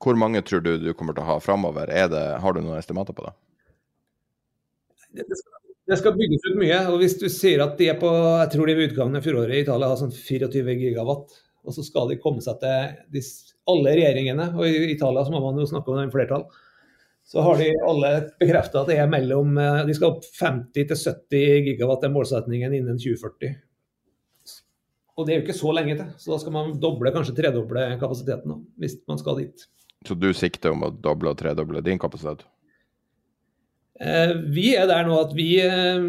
Hvor mange tror du du kommer til å ha framover? Har du noen estimater på det? Det, det, skal, det skal bygges ut mye. og Hvis du sier at de er på jeg tror de ved utgangen av fjoråret i Italia har sånn 24 gigawatt, og så skal de komme seg til de, alle regjeringene, og i Italia så må man jo snakke om det i flertall, så har de alle bekrefta at det er mellom eh, De skal opp 50 til 70 gigawatt er målsetningen innen 2040. Og det er jo ikke så lenge til, så da skal man doble, kanskje tredoble kapasiteten hvis man skal dit. Så du sikter om å doble og tredoble din kapasitet? Eh, Vi er der nå at vi eh,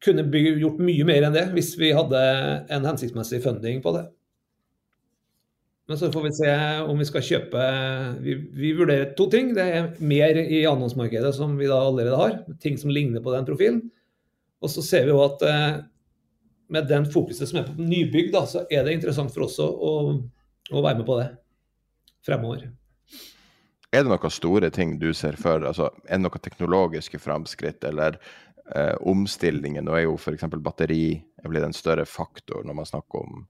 kunne bygge, gjort mye mer enn det hvis vi hadde en hensiktsmessig funding på det. Men så får vi se om vi skal kjøpe Vi, vi vurderer to ting. Det er mer i annonsmarkedet som vi da allerede har. Ting som ligner på den profilen. Og så ser vi jo at eh, med den fokuset som er på nybygg, da, så er det interessant for oss å, å, være med på det fremover. Er det noen store ting du ser for altså, Er det noen teknologiske framskritt eller eh, omstillinger? Nå er jo f.eks. batteri er blitt en større faktor når man snakker om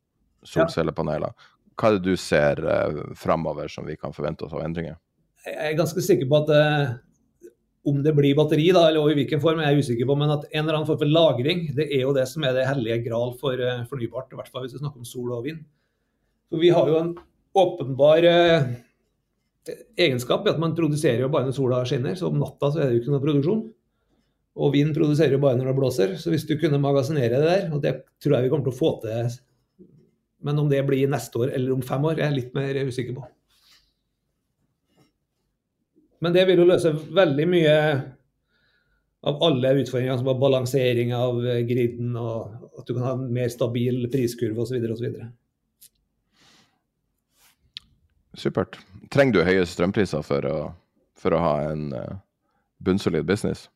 solcellepaneler. Hva er det du ser eh, framover som vi kan forvente oss av endringer? Jeg er ganske sikker på at eh, om det blir batteri, da, eller i hvilken form, er jeg usikker på, men at en eller annen form for lagring det er jo det som er det hellige gral for eh, fornybart. I hvert fall hvis vi snakker om sol og vind. For Vi har jo en åpenbar eh, egenskap i at man produserer jo bare når sola skinner. Så om natta så er det jo ikke noe produksjon. Og vind produserer jo bare når det blåser. Så hvis du kunne magasinere det der, og det tror jeg vi kommer til å få til Men om det blir neste år eller om fem år, er jeg litt mer usikker på. Men det vil jo løse veldig mye av alle utfordringer, som var balansering av griden, og at du kan ha en mer stabil priskurve osv. osv. Supert. Trenger du høye strømpriser for å, for å ha en uh, bunnsolid business?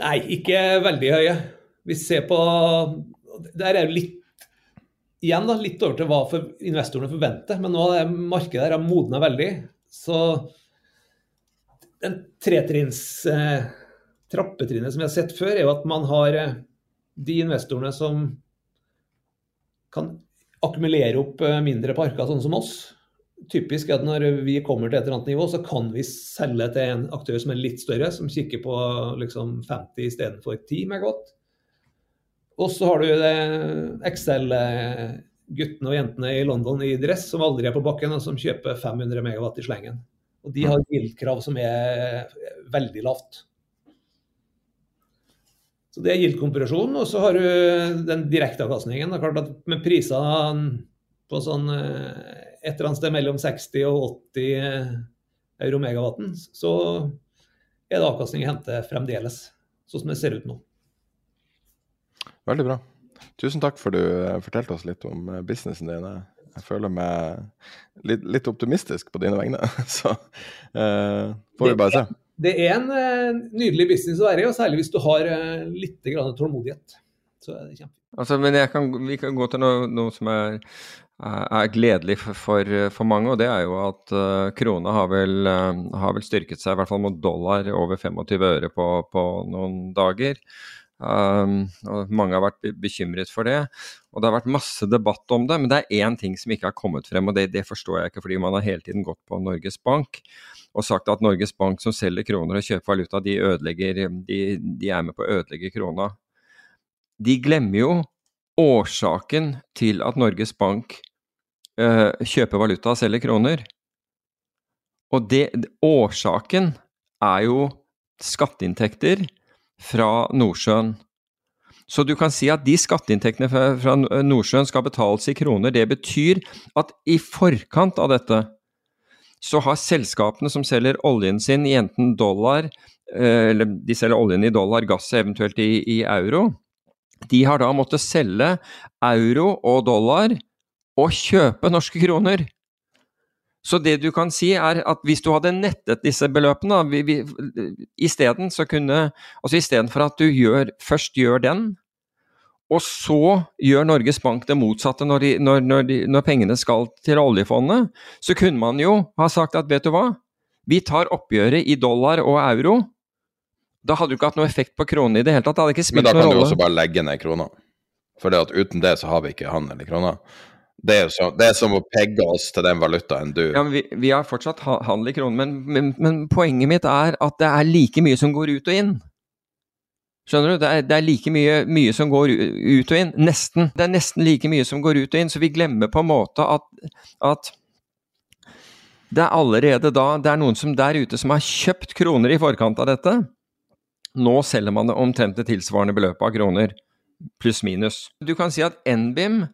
Nei, ikke veldig høye. Vi ser på Der er jo litt igjen da, litt over til hva for investorene forventer, men nå er markedet her har modna veldig. Så den tretrinns eh, trappetrinnet som vi har sett før, er jo at man har eh, de investorene som kan akkumulere opp eh, mindre parker, sånn som oss. Typisk er at når vi kommer til et eller annet nivå, så kan vi selge til en aktør som er litt større, som kikker på liksom 50 istedenfor 10 megawatt. Og så har du Excel-guttene og jentene i London i dress som aldri er på bakken, og som kjøper 500 megawatt i slengen. Og de har yield-krav som er veldig lavt. Så det er yield-kompresjon. Og så har du den direkteavkastningen. Det med prisene på sånn et eller annet sted mellom 60 og 80 euro megawatten, så er det avkastning å hente fremdeles, sånn som det ser ut nå. Veldig bra. Tusen takk for du fortalte oss litt om businessen din. Jeg føler meg litt, litt optimistisk på dine vegne. Så eh, får vi bare se. det er en eh, nydelig business å være i, og særlig hvis du har eh, litt grann tålmodighet. Så er det. Altså, men kan, vi kan gå til noe, noe som er, er gledelig for, for, for, mange, og det er jo at uh, krona har vel, uh, har vel, styrket seg, i hvert fall mot dollar, over 25 øre på, på noen dager. Um, og mange har vært bekymret for det. Og det har vært masse debatt om det, men det er én ting som ikke har kommet frem, og det, det, forstår jeg ikke, fordi man har hele tiden gått på Norges Bank og sagt at Norges Bank som selger kroner og kjøper valuta, de, ødelegger, de, de er med på å ødelegge krona. De glemmer jo årsaken til at Norges Bank uh, kjøper valuta og selger kroner. Og det, årsaken er jo skatteinntekter fra Nordsjøen. Så du kan si at de skatteinntektene fra Nordsjøen skal betales i kroner. Det betyr at i forkant av dette så har selskapene som selger oljen sin i enten dollar, eh, eller de selger oljen i dollar, gass eventuelt i, i euro, de har da måttet selge euro og dollar og kjøpe norske kroner. Så det du kan si er at hvis du hadde nettet disse beløpene isteden så kunne Altså istedenfor at du gjør, først gjør den, og så gjør Norges Bank det motsatte når, de, når, når, de, når, pengene skal til oljefondet, så kunne man jo ha sagt at vet du hva, vi tar oppgjøret i dollar og euro. Da hadde du ikke hatt noe effekt på kronen i det hele tatt. Det hadde ikke spilt noen rolle. Men da kan du også bare legge ned krona. For uten det så har vi ikke handel i krona. Det er, så, det er, som å pegge oss til den valutaen du Ja, men Vi, har fortsatt handel i kroner, men, men, men, poenget mitt er at det er like mye som går ut og inn. Skjønner du? Det er, det er like mye, mye, som går ut og inn. Nesten. Det er nesten like mye som går ut og inn, så vi glemmer på en måte at, at det er allerede da Det er noen som der ute som har kjøpt kroner i forkant av dette. Nå selger man det omtrent det tilsvarende beløpet av kroner, pluss minus. Du kan si at NBIM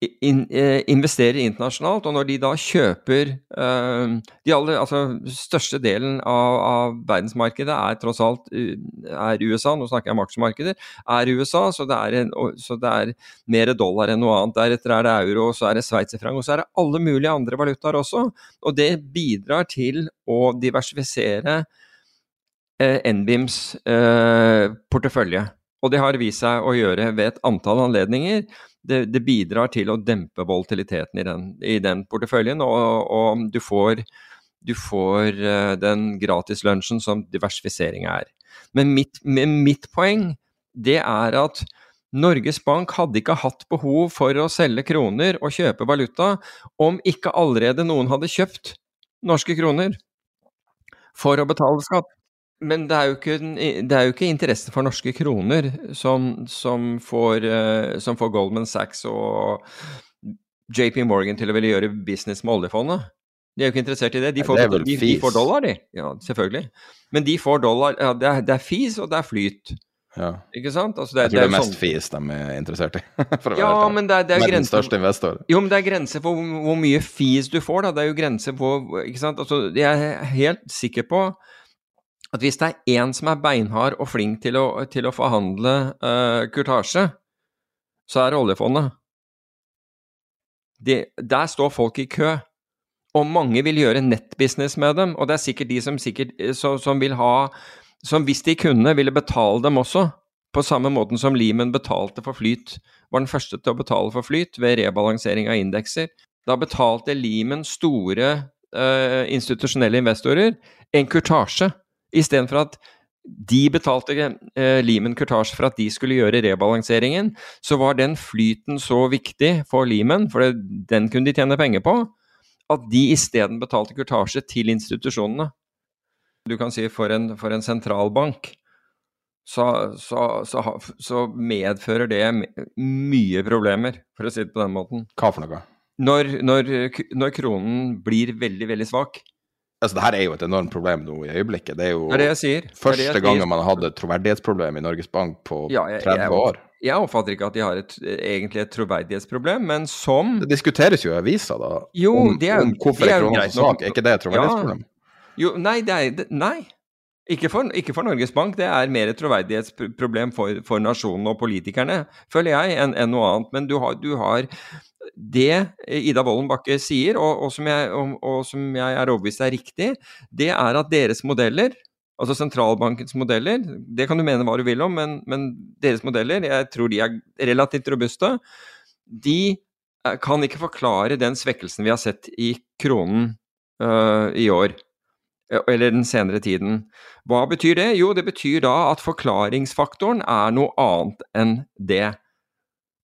in, eh, investerer internasjonalt, og når de da kjøper eh, De aller, altså største delen av, av, verdensmarkedet er tross alt er USA, nå snakker jeg om aksjemarkeder, er USA, så det er, en, så det er mer dollar enn noe annet. Deretter er det euro, så er det sveitserfranc, og så er det alle mulige andre valutaer også. Og det bidrar til å diversifisere eh, NBIMs eh, portefølje. Og det har vist seg å gjøre ved et antall anledninger det, det, bidrar til å dempe volatiliteten i den, i den porteføljen, og, og, du får, du får uh, den gratislunsjen som diversifisering er. Men mitt, mitt, poeng det er at Norges Bank hadde ikke hatt behov for å selge kroner og kjøpe valuta om ikke allerede noen hadde kjøpt norske kroner for å betale skatt. Men det er, jo ikke, det er jo ikke interesse for norske kroner som, som, får, eh, som, får, Goldman Sachs og JP Morgan til å ville gjøre business med oljefondet. De er jo ikke interessert i det. De får, det de, de får dollar, de. Ja, selvfølgelig. Men de får dollar ja, det, er, det er fis, og det er flyt. Ja. Ikke sant? Altså, det, jeg tror det er, det er mest sånn... FIS de er interessert i. ja, men det er, det er Med den største investor. Jo, men det er grenser for hvor, hvor mye FIS du får, da. Det er jo grenser på Ikke sant. Altså, jeg er helt sikker på at hvis det er én som er beinhard og flink til å, til å forhandle uh, kurtasje, så er det oljefondet. De, der står folk i kø, og mange vil gjøre nettbusiness med dem. Og det er sikkert de som, sikkert, så, som vil ha Som hvis de kunne, ville betale dem også. På samme måten som Lehman betalte for flyt, var den første til å betale for flyt ved rebalansering av indekser. Da betalte Lehman store uh, institusjonelle investorer en kurtasje Istedenfor at de betalte eh, Limen Kurtasje for at de skulle gjøre rebalanseringen, så var den flyten så viktig for Limen, for det, den kunne de tjene penger på, at de isteden betalte kurtasje til institusjonene. Du kan si for en, for en sentralbank så, så, så, så, medfører det mye problemer, for å si det på den måten. Hva for noe? Når, når, når kronen blir veldig, veldig svak, Altså, det her er jo et enormt problem nå i øyeblikket. Det er jo det er det første det det gangen man har hatt et troverdighetsproblem i Norges Bank på ja, jeg, 30 jeg, år. Jeg oppfatter ikke at de har et, egentlig et troverdighetsproblem, men som Det diskuteres jo i avisa, da, jo, om, det er, om hvorfor er krona så svak. Er ikke det et troverdighetsproblem? Ja. Jo, nei, det er, nei. Ikke for, ikke for, Norges Bank, det er mer et troverdighetsproblem for, for nasjonen og politikerne, føler jeg, enn en noe annet. Men du har, du har det Ida Wolden Bakke sier, og, og, som jeg, og, og, som jeg, er overbevist er riktig, det er at deres modeller, Altså sentralbankens modeller, det kan du mene hva du vil om, men, men deres modeller, jeg tror de er relativt robuste. De eh, kan ikke forklare den svekkelsen vi har sett i kronen uh, i år. Eh, eller den senere tiden. Hva betyr det? Jo, det betyr da at forklaringsfaktoren er noe annet enn det.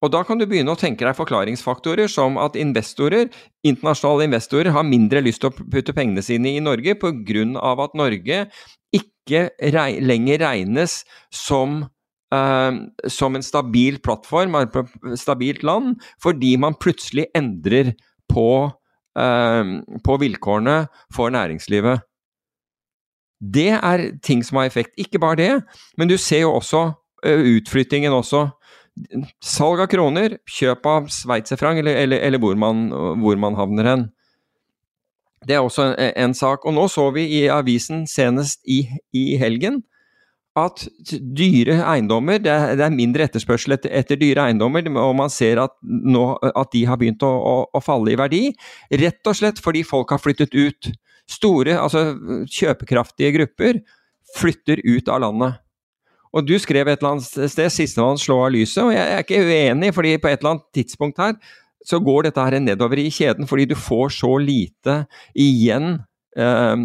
Og da kan du begynne å tenke deg forklaringsfaktorer som at investorer, internasjonale investorer har mindre lyst til å putte pengene sine i Norge pga. at Norge ikke rei, lenger regnes som, uh, som en stabil plattform, et stabilt land, fordi man plutselig endrer på, uh, på vilkårene for næringslivet. Det er ting som har effekt. Ikke bare det, men du ser jo også utflyttingen også. Salg av kroner, kjøp av sveitserfranc, eller, eller, eller hvor, man, hvor man havner hen. Det er også en, en, sak. Og nå så vi i avisen senest i, i helgen at dyre eiendommer, det er, det er mindre etterspørsel etter, etter, dyre eiendommer, og man ser at, nå, at de har begynt å, å, å, falle i verdi. Rett og slett fordi folk har flyttet ut. Store, altså kjøpekraftige grupper flytter ut av landet. Og du skrev et eller annet sted 'sistemann slå av lyset', og jeg er ikke uenig, fordi på et eller annet tidspunkt her så går dette her nedover i kjeden fordi du får så lite igjen uh,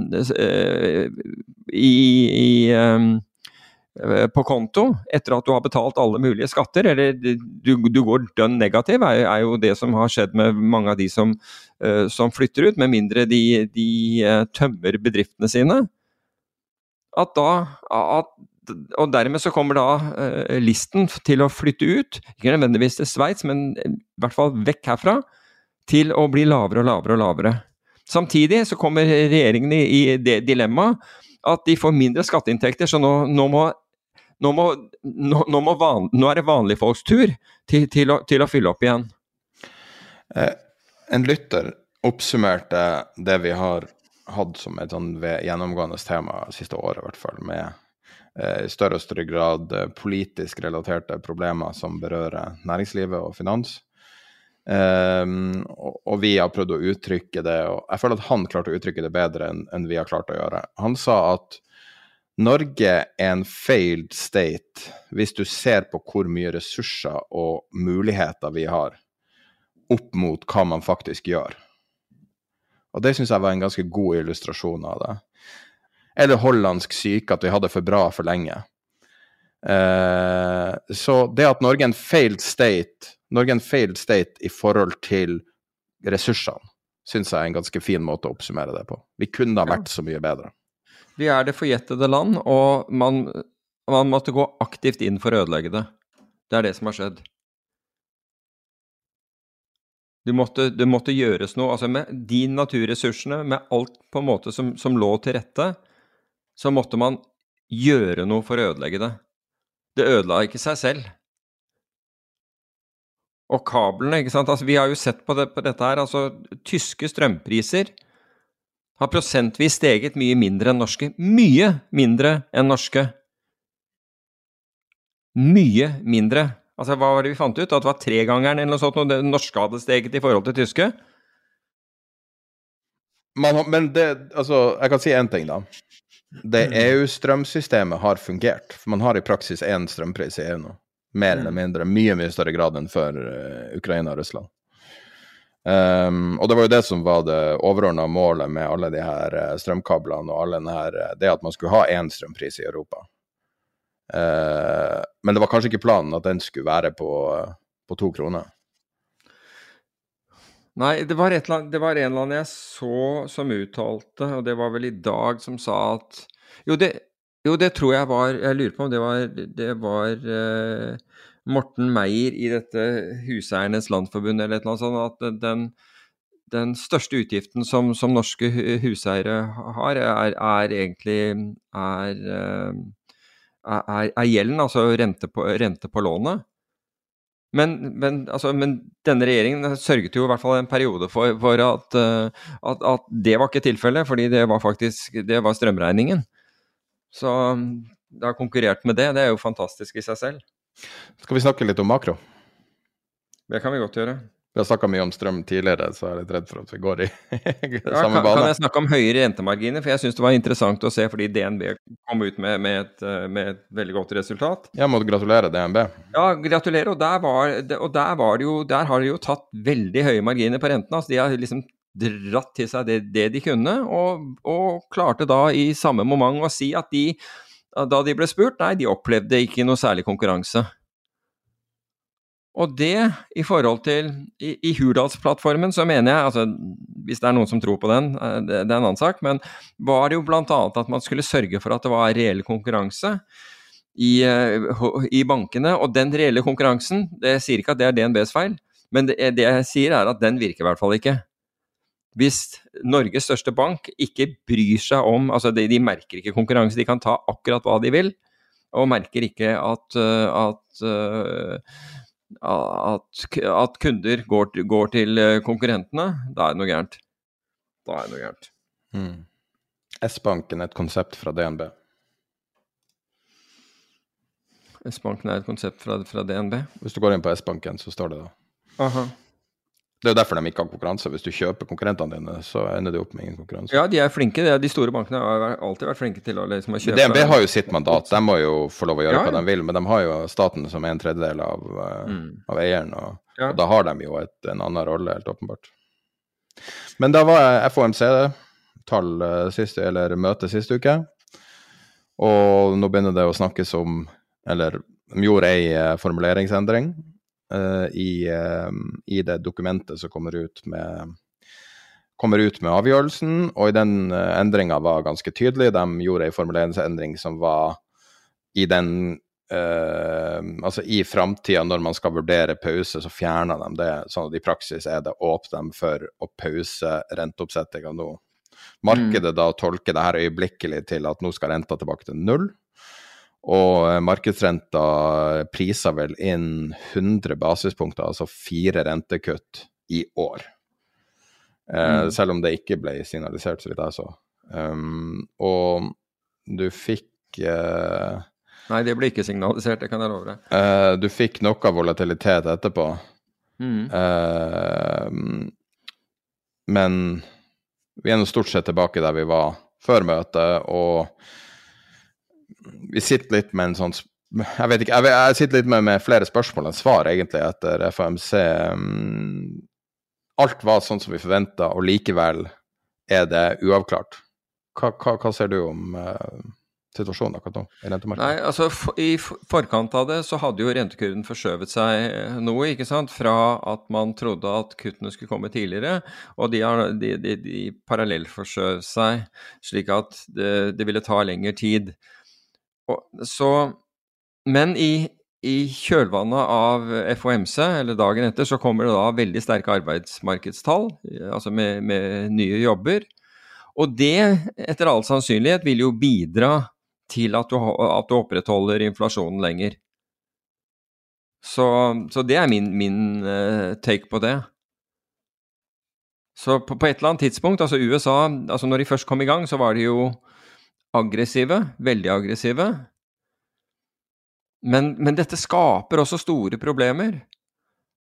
i, i um, på konto etter at du har betalt alle mulige skatter, eller du, du går dønn negativ, er, er, jo det som har skjedd med mange av de som, uh, som flytter ut, med mindre de, de uh, tømmer bedriftene sine. At da at og dermed så kommer da uh, listen til å flytte ut, ikke nødvendigvis til Sveits, men i hvert fall vekk herfra, til å bli lavere og lavere og lavere. Samtidig så kommer regjeringen i, det dilemmaet at de får mindre skatteinntekter, så nå, nå må nå, må, nå, må van, nå, er det vanlige folks tur til, til, å, til å, fylle opp igjen. Eh, en lytter oppsummerte det vi har hatt som et sånn gjennomgående tema siste året, i hvert fall, med Eh, i større og større grad eh, politisk relaterte problemer som berører næringslivet og finans. Um, og, vi har prøvd å uttrykke det, og jeg føler at han klarte å uttrykke det bedre enn, en vi har klart å gjøre. Han sa at Norge er en failed state hvis du ser på hvor mye ressurser og muligheter vi har, opp mot hva man faktisk gjør. Og det syns jeg var en ganske god illustrasjon av det eller hollandsk syke, at vi hadde for bra for lenge. Uh, så det at Norge er en failed state, Norge er en failed state i forhold til ressursene, syns jeg er en ganske fin måte å oppsummere det på. Vi kunne ha vært så mye bedre. Vi er det forjettede land, og man, man måtte gå aktivt inn for å ødelegge det. Det er det som har skjedd. Det måtte, måtte gjøres noe. Altså med de naturressursene, med alt på en måte som, som lå til rette, så måtte man gjøre noe for å ødelegge det. Det ødela ikke seg selv. Og kablene, ikke sant. Altså, vi har jo sett på, det, på dette her. Altså, tyske strømpriser har prosentvis steget mye mindre enn norske. Mye mindre enn norske. Mye mindre. Altså, hva var det vi fant ut? At det var tregangeren eller noe sånt når det norske hadde steget i forhold til tyske? Man, men det Altså, jeg kan si én ting, da. Det. EU-strømsystemet har fungert. For man har i praksis én strømpris i EU nå. Mer eller mm. mindre. Mye, mye større grad enn for uh, Ukraina og Russland. Um, og det var jo det som var det overordna målet med alle de her uh, strømkablene og alle her, uh, det at man skulle ha én strømpris i Europa. Uh, men det var kanskje ikke planen at den skulle være på, på to kroner. Nei, det var, annet, det var, en eller annen jeg så som uttalte, og det var vel i dag, som sa at Jo, det, jo, det tror jeg var Jeg lurer på om det var, det var uh, Morten Meier i dette Huseiernes Landforbund eller et eller annet sånt, at den, den største utgiften som, som norske huseiere har, er, er egentlig er, uh, er, er, gjelden, altså rente på, rente på lånet. Men, men, altså, men, denne regjeringen sørget jo i hvert fall en periode for, for at, uh, at, at, det var ikke tilfellet, fordi det var faktisk det var strømregningen. Så um, det har konkurrert med det. Det er jo fantastisk i seg selv. Skal vi snakke litt om makro? Det kan vi godt gjøre. Vi har snakka mye om strøm tidligere, så jeg er litt redd for at vi går i Ja, samme kan, bane. kan jeg snakke om høyere rentemarginer? For jeg syns det var interessant å se, fordi DNB kom ut med, med, et, eh, med et veldig godt resultat. Jeg må gratulere DNB. Ja, gratulerer. Og der, var, og der, var det jo, der har de jo tatt veldig høye marginer på rentene. Altså, de har liksom dratt til seg det, det de kunne, og, og klarte da i samme moment å si at de, da de ble spurt, nei, de opplevde ikke noe særlig konkurranse. Og det, i forhold til I, i Hurdalsplattformen så mener jeg, altså hvis det er noen som tror på den, eh, det, det er en annen sak, men var det jo bl.a. at man skulle sørge for at det var reell konkurranse i, eh, i bankene. Og den reelle konkurransen, det sier ikke at det er DNBs feil, men det, det jeg sier er at den virker i hvert fall ikke. Hvis Norges største bank ikke bryr seg om altså de, de merker ikke konkurranse, de kan ta akkurat hva de vil, og merker ikke at, eh, at at, at kunder går, går til eh, konkurrentene, da er det noe gærent. Da er det noe gærent. Mm. S-banken er et konsept fra DNB. S-banken er et konsept fra, fra DNB. Hvis du går inn på S-banken, så står det da. Aha. Det er jo derfor de ikke har konkurranse. Hvis du kjøper konkurrentene dine, så ender du opp med ingen konkurranse. Ja, de er flinke. De, store bankene har alltid vært flinke til å, liksom, kjøpe DNB har jo sitt mandat, de må jo få lov å gjøre Ja, hva de vil, men de har jo staten som en tredjedel av, eh, Mm. av eieren, og, Ja. og da har de jo et, en annen rolle, helt åpenbart. Men da var FOMC-tall sist, siste, eller møte siste uke, og nå begynner det å snakkes om, eller de gjorde ei eh, formuleringsendring eh, i, eh, i det dokumentet som kommer ut med kommer ut med avgjørelsen, og i den uh, endringa var ganske tydelig. De gjorde ei formuleringsendring som var i den Uh, Altså i framtida, når man skal vurdere pause, så fjerner de det. Sånn at i praksis er det åpne dem for å pause renteoppsettinga nå. Markedet da tolker det her øyeblikkelig til at nå skal renta tilbake til null. Og eh, markedsrenta priser vel inn 100 basispunkter, altså fire rentekutt i år. Eh, Mm. Selv om det ikke ble signalisert, så vidt jeg så. Um, og du fikk uh, Nei, det ble ikke signalisert, det kan jeg love deg. Uh, Du fikk noe volatilitet etterpå. Mm. Uh, men vi er nå stort sett tilbake der vi var før møtet, og vi sitter litt med en sånn Jeg vet ikke, jeg, jeg sitter litt med, med flere spørsmål enn svar, egentlig, etter FAMC. Mm, Alt var sånn som vi forventa, og likevel er det uavklart. Hva, hva, hva ser du om uh, situasjonen akkurat nå i rentemarkedet? Nei, altså for, I forkant av det så hadde jo rentekurven forskjøvet seg eh, noe, ikke sant? Fra at man trodde at kuttene skulle komme tidligere, og de, har, de, de, de parallellforskjøv seg slik at det, det ville ta lengre tid. Og, så, men i, i kjølvannet av FOMC, eller dagen etter, så kommer det da veldig sterke arbeidsmarkedstall, eh, altså med, med nye jobber. Og det, etter all sannsynlighet, vil jo bidra til at du, at du opprettholder inflasjonen lenger. Så, så det er min, min eh, take på det. Så på, på et eller annet tidspunkt, altså USA, altså når de først kom i gang, så var det jo aggressive, veldig aggressive. Men, men dette skaper også store problemer.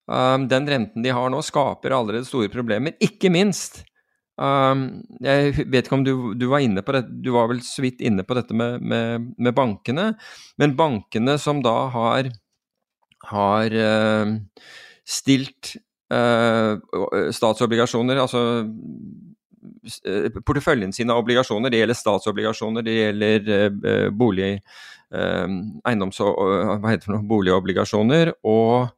Um, den renten de har nå, skaper allerede store problemer, ikke minst Um, jeg vet ikke om du, du var inne på det, du var vel så vidt inne på dette med, med, med bankene. Men bankene som da har, har uh, stilt uh, statsobligasjoner, altså porteføljen sin av obligasjoner, det gjelder statsobligasjoner, det gjelder eh, bolig, eh, eiendoms- og det boligobligasjoner og,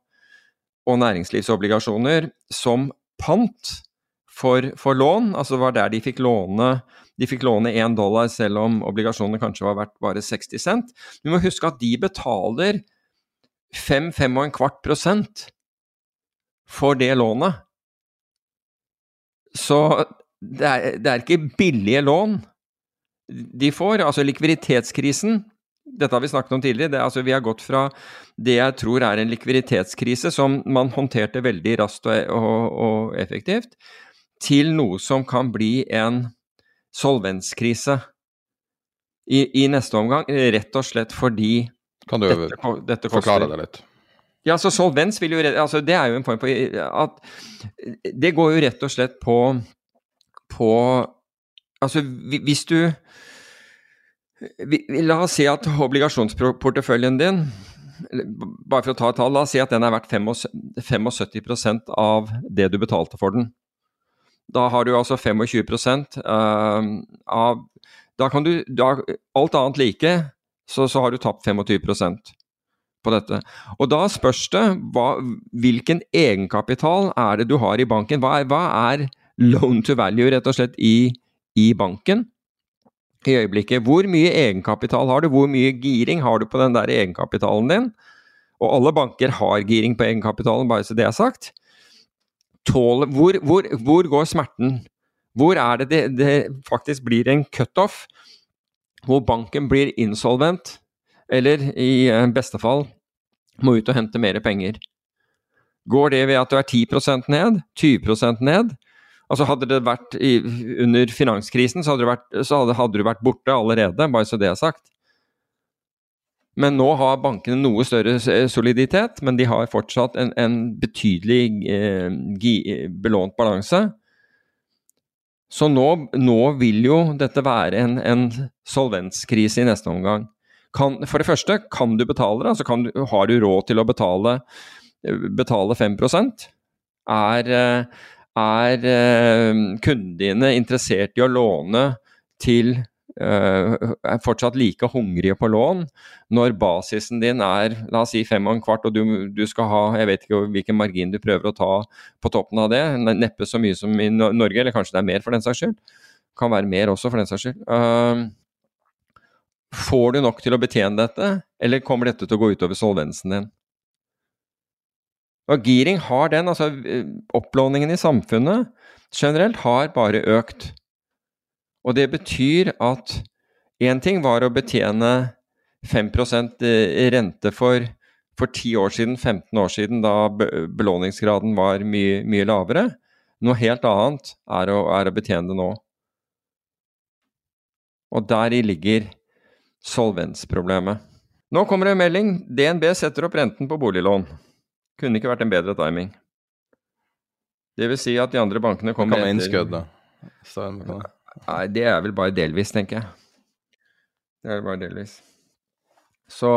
og næringslivsobligasjoner som pant for, for lån. Altså var der de fikk låne de fikk låne én dollar, selv om obligasjonene kanskje var verdt bare 60 cent. Du må huske at de betaler 5-5,25 prosent for det lånet. Så det er, det er ikke billige lån de får. Altså likviditetskrisen dette har vi snakket om tidligere. Det, altså, vi har gått fra det jeg tror er en likviditetskrise, som man håndterte veldig raskt og, og, og effektivt, til noe som kan bli en solvenskrise i, i neste omgang. Rett og slett fordi Kan du dette, dette forklare det litt? Ja, så solvens vil jo altså Det er jo en form for at Det går jo rett og slett på, på Altså, hvis du La oss si at obligasjonsporteføljen din bare for å ta et tall, la oss si at den er verdt 75% av det du betalte for den. Da har du altså 25 uh, av Da kan du da, Alt annet like, så, så, har du tapt 25% på dette. Og da spørs det hva, hvilken egenkapital er det du har i banken. Hva er, hva er loan to value, rett og slett, i, i banken? i øyeblikket. Hvor mye egenkapital har du? Hvor mye giring har du på den der egenkapitalen din? Og alle banker har giring på egenkapitalen, bare så det er sagt. Tål, hvor, hvor, hvor, går smerten? Hvor er det det, det faktisk blir en cutoff? Hvor banken blir insolvent, eller i eh, beste fall må ut og hente mer penger? Går det ved at du er 10% ned? 20% ned? Altså Hadde det vært i, under finanskrisen, så, hadde, vært, så hadde, hadde, vært borte allerede, bare så det er sagt. Men nå har bankene noe større soliditet, men de har fortsatt en, en betydelig eh, belånt balanse. Så nå, nå, vil jo dette være en, en solvenskrise i neste omgang. Kan, for det første, kan du betale det? Altså du, har du råd til å betale, betale 5 Er, eh, er eh, kundene dine interessert i å låne til eh, er fortsatt like hungrige på lån når basisen din er la oss si fem og en kvart, og du, du, skal ha jeg vet ikke hvilken margin du prøver å ta på toppen av det, neppe så mye som i Norge, eller kanskje det er mer for den saks skyld. Kan være mer også for den saks skyld. Uh, får du nok til å betjene dette, eller kommer dette til å gå utover solvensen din? Og giring har den, altså eh, opplåningen i samfunnet generelt har bare økt. Og det betyr at én ting var å betjene 5 eh, rente for, for 10 år siden, 15 år siden, da belåningsgraden var mye, mye lavere. Noe helt annet er å, er å betjene det nå. Og deri ligger solvensproblemet. Nå kommer det en melding. DNB setter opp renten på boliglån. Kunne ikke vært en bedre timing. Det vil si at de andre bankene kommer etter. Kan med innskudd, da? Nei, det er vel bare delvis, tenker jeg. Det er bare delvis. Så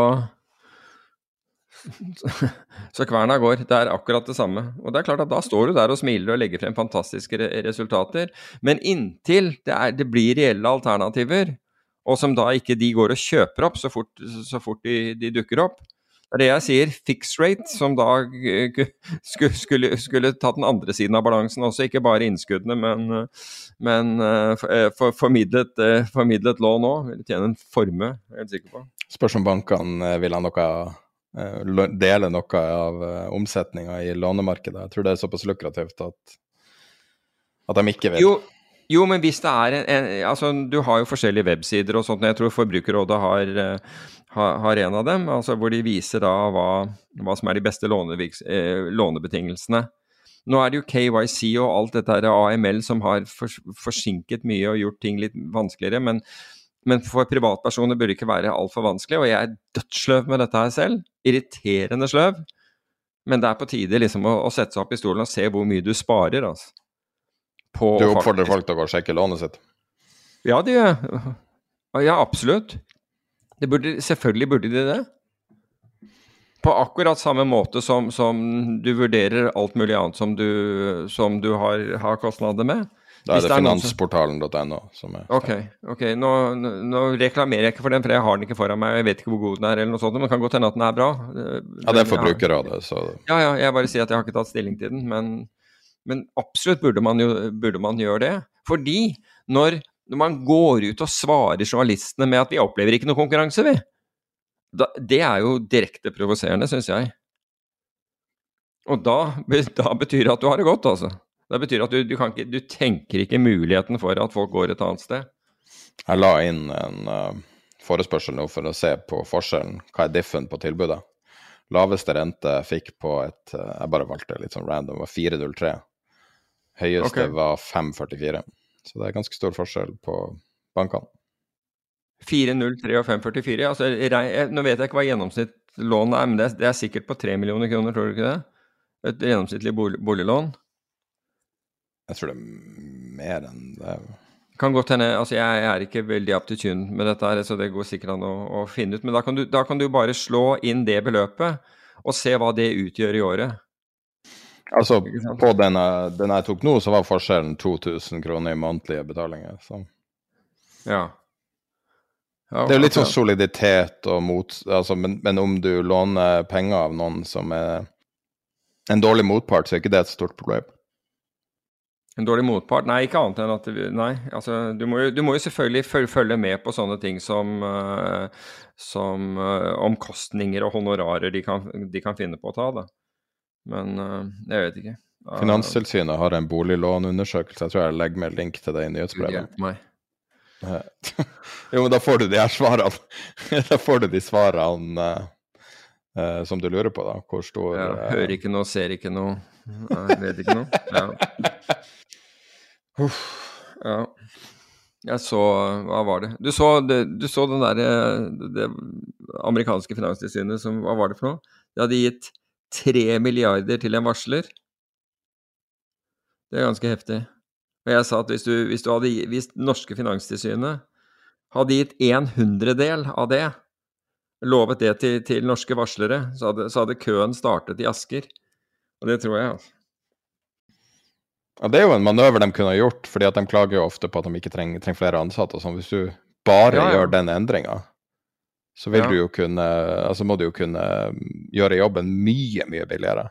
så kverna går. Det er akkurat det samme. Og det er klart at da står du der og smiler og legger frem fantastiske resultater. Men inntil det, er, det blir reelle alternativer, og som da ikke de går og kjøper opp så fort, så fort de, de dukker opp, det er det jeg sier, Fix rate, som da skulle, skulle, skulle, tatt den andre siden av balansen også, ikke bare innskuddene, men, men uh, for, formidlet, uh, formidlet lån òg. Vil tjene en formue, jeg er helt sikker på. Spørs om bankene vil ha noe dele noe av omsetninga i lånemarkedet. Jeg tror det er såpass lukrativt at, at de ikke vil. Jo, jo, men hvis det er en, en, Altså, du har jo forskjellige websider og sånt. Jeg tror Forbrukerrådet har, har, en av dem, altså hvor de viser da hva, hva som er de beste eh, lånebetingelsene. Nå er det jo KYC og alt dette her AML som har forsinket mye og gjort ting litt vanskeligere, men, men for privatpersoner burde det ikke være altfor vanskelig. Og jeg er dødssløv med dette her selv. Irriterende sløv. Men det er på tide liksom å, å sette seg opp i stolen og se hvor mye du sparer. altså. Du oppfordrer folk til å gå og sjekke lånet sitt? Ja, det gjør jeg. Ja, absolutt. Burde, selvfølgelig burde de det. På akkurat samme måte som, som, du vurderer alt mulig annet som du, som du har, har, kostnader med. Da er det, det finansportalen.no som er Ok, ok. Nå, nå, reklamerer jeg ikke for den, for jeg har den ikke foran meg. Jeg vet ikke hvor god den er, eller noe sånt, men det kan godt hende at den er bra. Ja, det er forbrukerrådet, så Ja, ja. Jeg bare sier at jeg har ikke tatt stilling til den, men, men absolutt burde man, jo, burde man gjøre det. Fordi når når man går ut og svarer journalistene med at vi opplever ikke noe konkurranse, vi. Da, det er jo direkte provoserende, syns jeg. Og da, da, betyr det at du har det godt, altså. Det betyr at du, du, ikke, du, tenker ikke muligheten for at folk går et annet sted. Jeg la inn en uh, forespørsel nå for å se på forskjellen. Hva er diffen på tilbudet? Laveste rente jeg fikk på et uh, Jeg bare valgte litt sånn random, var 403. Høyeste okay. var 544. Så det er ganske stor forskjell på bankene. 403 og 544. Altså, nå vet jeg ikke hva gjennomsnittslånet er, men det, det er sikkert på 3 millioner kroner, tror du ikke det? Et gjennomsnittlig bolig, boliglån. Jeg tror det er mer enn det. Kan godt hende, altså jeg er ikke veldig up to tune med dette, her, så det går sikkert an å, å finne ut. Men da kan, du, da kan du bare slå inn det beløpet, og se hva det utgjør i året. Altså, på den jeg, den jeg tok nå, så var forskjellen 2000 kroner i månedlige betalinger. Så. Ja. ja. Det er jo litt sånn soliditet og mot... Altså, men, men, om du låner penger av noen som er en dårlig motpart, så er ikke det et stort problem. En dårlig motpart? Nei, ikke annet enn at Nei. Altså, du, må jo, du må jo selvfølgelig følge med på sånne ting som, uh, som uh, omkostninger og honorarer de kan, de kan, finne på å ta. da. Men uh, jeg vet ikke. Finanstilsynet har en boliglånundersøkelse. Jeg tror jeg legger med link til det i nyhetsbrevet. Jo, men da får du de her svarene. da får du de svarene som du lurer på, da. Hvor stor ja, Hører ikke noe, ser ikke noe. Jeg vet ikke noe. Ja. Uff, ja. Jeg så Hva var det? Du så, det, du så den derre Det amerikanske finanstilsynet som Hva var det for noe? De hadde gitt tre milliarder til en varsler. Det er ganske heftig. Og jeg sa at hvis, du, hvis, du hadde, hvis norske finanstilsynet hadde gitt en hundredel av det, lovet det til, til norske varslere, så hadde, så hadde køen startet i Asker. Og det tror jeg, altså. Ja, Det er jo en manøver de kunne ha gjort, fordi at de klager jo ofte på at de ikke trenger, trenger flere ansatte. Sånn. Hvis du bare ja, ja. gjør den endringa, så vil ja. du jo kunne Altså må du jo kunne gjøre jobben mye, mye billigere.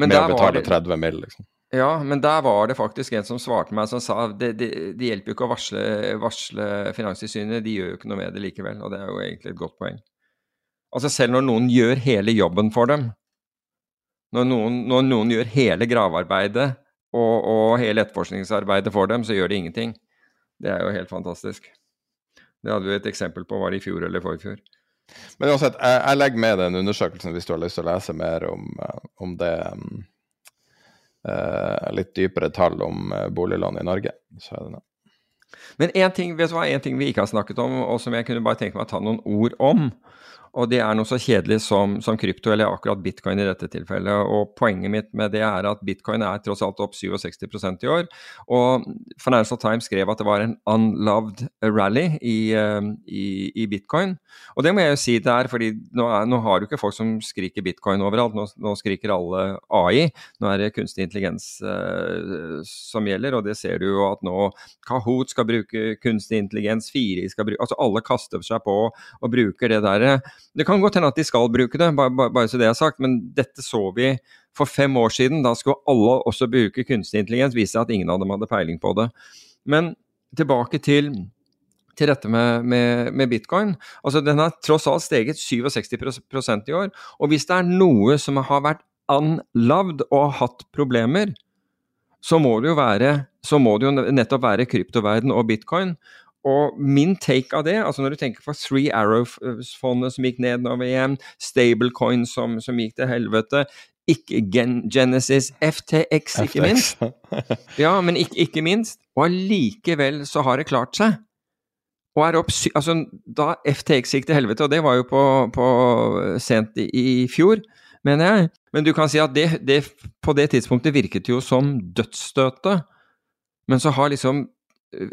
Men med å betale det... 30 mill., liksom. Ja, men der var det faktisk en som svarte meg som sa det, det, det hjelper jo ikke å varsle, varsle Finanstilsynet, de gjør jo ikke noe med det likevel. Og det er jo egentlig et godt poeng. Altså selv når noen gjør hele jobben for dem, når noen, når noen gjør hele gravearbeidet og, og hele etterforskningsarbeidet for dem, så gjør de ingenting. Det er jo helt fantastisk. Det hadde vi et eksempel på, var det i fjor eller forfjor. Men uansett, jeg, jeg, legger med den undersøkelsen hvis du har lyst til å lese mer om, eh, om det um, uh, Litt dypere tall om uh, boliglån i Norge. Så er det det. Men en ting, vet du hva, en ting vi ikke har snakket om, og som jeg kunne bare tenke meg å ta noen ord om, og det er noe så kjedelig som, som, krypto, eller akkurat bitcoin i dette tilfellet. Og poenget mitt med det er at bitcoin er tross alt opp 67% i år. Og Financial Times skrev at det var en unloved rally i, ehm, i, i bitcoin. Og det må jeg jo si det er, fordi nå, er, nå har du ikke folk som skriker bitcoin overalt. Nå, nå, skriker alle AI. Nå er det kunstig intelligens uh, som gjelder, og det ser du jo at nå Kahoot skal bruke kunstig intelligens, Firi skal bruke Altså alle kaster seg på og bruker det derre det kan godt hende at de skal bruke det, bare, bare, så det er sagt, men dette så vi for fem år siden. Da skulle alle også bruke kunstig intelligens. Viste at ingen av dem hadde peiling på det. Men tilbake til, til dette med, med, med, bitcoin. Altså, den har tross alt steget 67% i år. Og hvis det er noe som har vært unloved og hatt problemer, så må det jo være så må det jo nettopp være kryptoverden og bitcoin. Og min take av det, altså når du tenker på Three Arrow-fondet som gikk nedover igjen, Stablecoin som, som gikk til helvete, ikke Gen Genesis, FTX ikke minst. Ja, men ikke, ikke minst. Og allikevel så har det klart seg. Og er opp, altså, da FTX gikk til helvete, og det var jo på, på sent i, i, fjor, mener jeg, men du kan si at det, det på det tidspunktet virket jo som dødsstøtet. Men så har liksom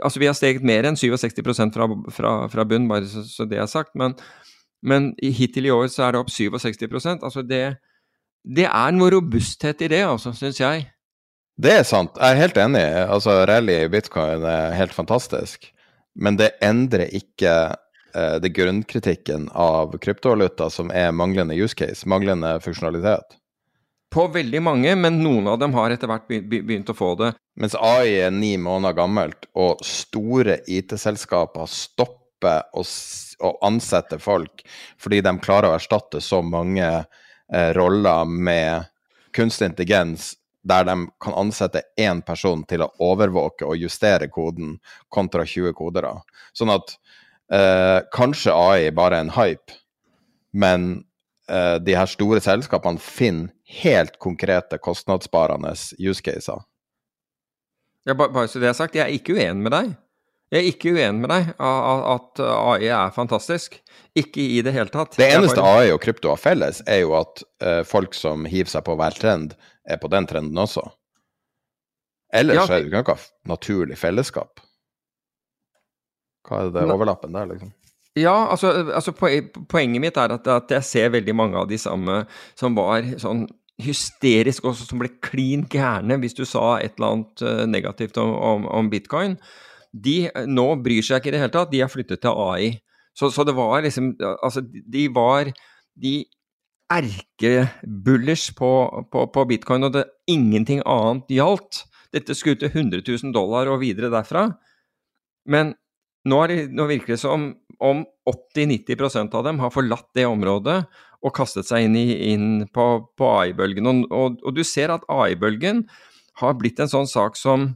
Altså, vi har steget mer enn 67 fra, fra, fra bunn, bare så, så, det er sagt. Men, men hittil i år så er det opp 67% Altså, det, det er noe robusthet i det, altså, syns jeg. Det er sant. Jeg er helt enig. Altså, rally i bitcoin er helt fantastisk. Men det endrer ikke eh, det grunnkritikken av kryptovaluta, som er manglende use case, manglende funksjonalitet på veldig mange, men noen av dem har etter hvert begynt å få det. Mens AI er ni måneder gammelt, og store IT-selskaper stopper å, ansette folk fordi de klarer å erstatte så mange eh, roller med kunstig intelligens der de kan ansette én person til å overvåke og justere koden, kontra 20 kodere. Sånn at eh, kanskje AI bare er en hype, men uh, de her store selskapene finner helt konkrete kostnadssparende use caser. Ja, bare, bare så det er sagt, jeg er ikke uenig med deg. Jeg er ikke uenig med deg at AI er fantastisk. Ikke i det hele tatt. Det eneste bare... AI og krypto har felles, er jo at uh, folk som hiver seg på hver trend, er på den trenden også. Ellers ja, er det jo ikke noe naturlig fellesskap. Hva er det overlappen der, liksom? Ja, altså, altså poenget mitt er at, at, jeg ser veldig mange av de samme som var sånn hysterisk også, som ble klin gærne hvis du sa et eller annet uh, negativt om, om, om, bitcoin. De nå bryr seg ikke i det hele tatt, de har flyttet til AI. Så, så det var liksom Altså, de var de erkebullers på, på, på, bitcoin, og det, ingenting annet gjaldt. Dette skulle til 100 000 dollar og videre derfra. Men nå, det, nå virker det som om 80-90% av dem har forlatt det området og kastet seg inn, i, inn på, på AI-bølgen. Og, og, og, du ser at AI-bølgen har blitt en sånn sak som,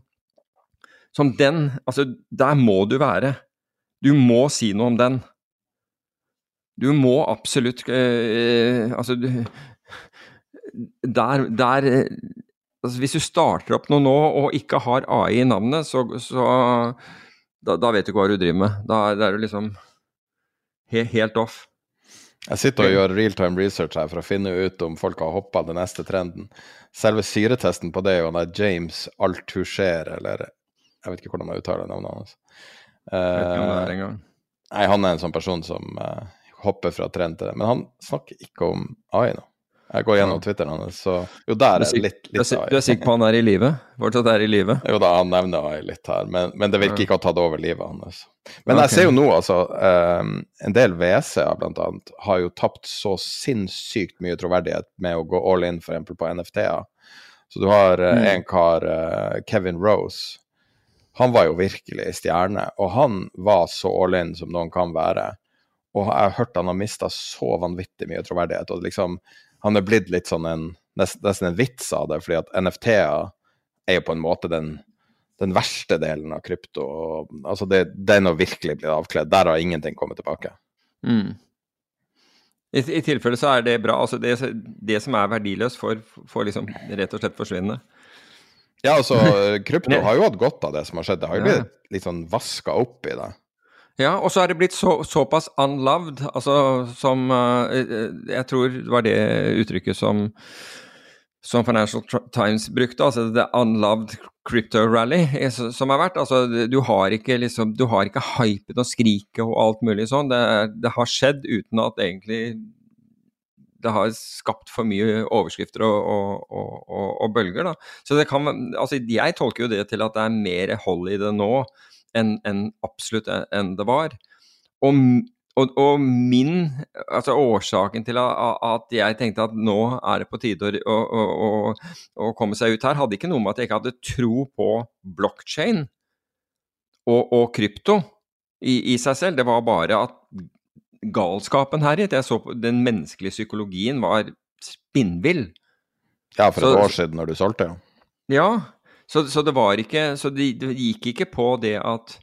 som den Altså, der må du være. Du må si noe om den. Du må absolutt øh, Altså, du, der, der altså Hvis du starter opp noe nå og ikke har AI i navnet, så, så da, da, vet du ikke hva du driver med. Da, da er du liksom he, helt off. Jeg sitter og gjør realtime research her for å finne ut om folk har hoppa den neste trenden. Selve syretesten på det er jo han James Altucher, eller jeg vet ikke hvordan jeg uttaler navnet hans. Uh, nei, han er en sånn person som uh, hopper fra trend til det. Men han snakker ikke om AI nå. Jeg går gjennom Twitteren hans, så jo, der er litt, litt. Du er sikker på han er i live? Fortsatt er i live? Jo da, han nevner meg litt her, men, men det virker ikke å ha tatt over livet hans. Men jeg ser jo nå, altså um, En del WC-er blant annet har jo tapt så sinnssykt mye troverdighet med å gå all in f.eks. på NFT-er. Så du har uh, en kar, uh, Kevin Rose. Han var jo virkelig stjerne, og han var så all in som noen kan være. Og jeg har hørt han har mista så vanvittig mye troverdighet. og liksom han er blitt litt sånn en nesten en vits av det, fordi at NFT-er er jo på en måte den, den verste delen av krypto. altså det, Den noe virkelig blitt avkledd. Der har ingenting kommet tilbake. Mm. I, I, tilfelle så er det bra. altså Det, det som er verdiløst, får, får liksom rett og slett forsvinne. Ja, altså krypto har jo hatt godt av det som har skjedd. Det har jo blitt litt sånn vaska opp i det. Ja, og så er det blitt så, såpass unloved, altså som uh, Jeg tror det var det uttrykket som, som Financial Times brukte, altså det unloved crypto rally som har vært. Altså, du har ikke liksom, du har ikke hypet og skriket og alt mulig sånn. Det, det, har skjedd uten at egentlig det har skapt for mye overskrifter og, og, og, og bølger. Da. Så det kan, altså, jeg tolker jo det til at det er mer hold i det nå enn en absolutt enn det var. Og, og, og, min altså årsaken til at jeg tenkte at nå er det på tide å, å, å, komme seg ut her, hadde ikke noe med at jeg ikke hadde tro på blokkjede og, og, krypto i, i, seg selv. Det var bare at galskapen her så på den menneskelige psykologien var spinnvill. Ja, for et så, år siden når du solgte, ja. Ja, så, så, det var ikke Så det, de gikk ikke på det at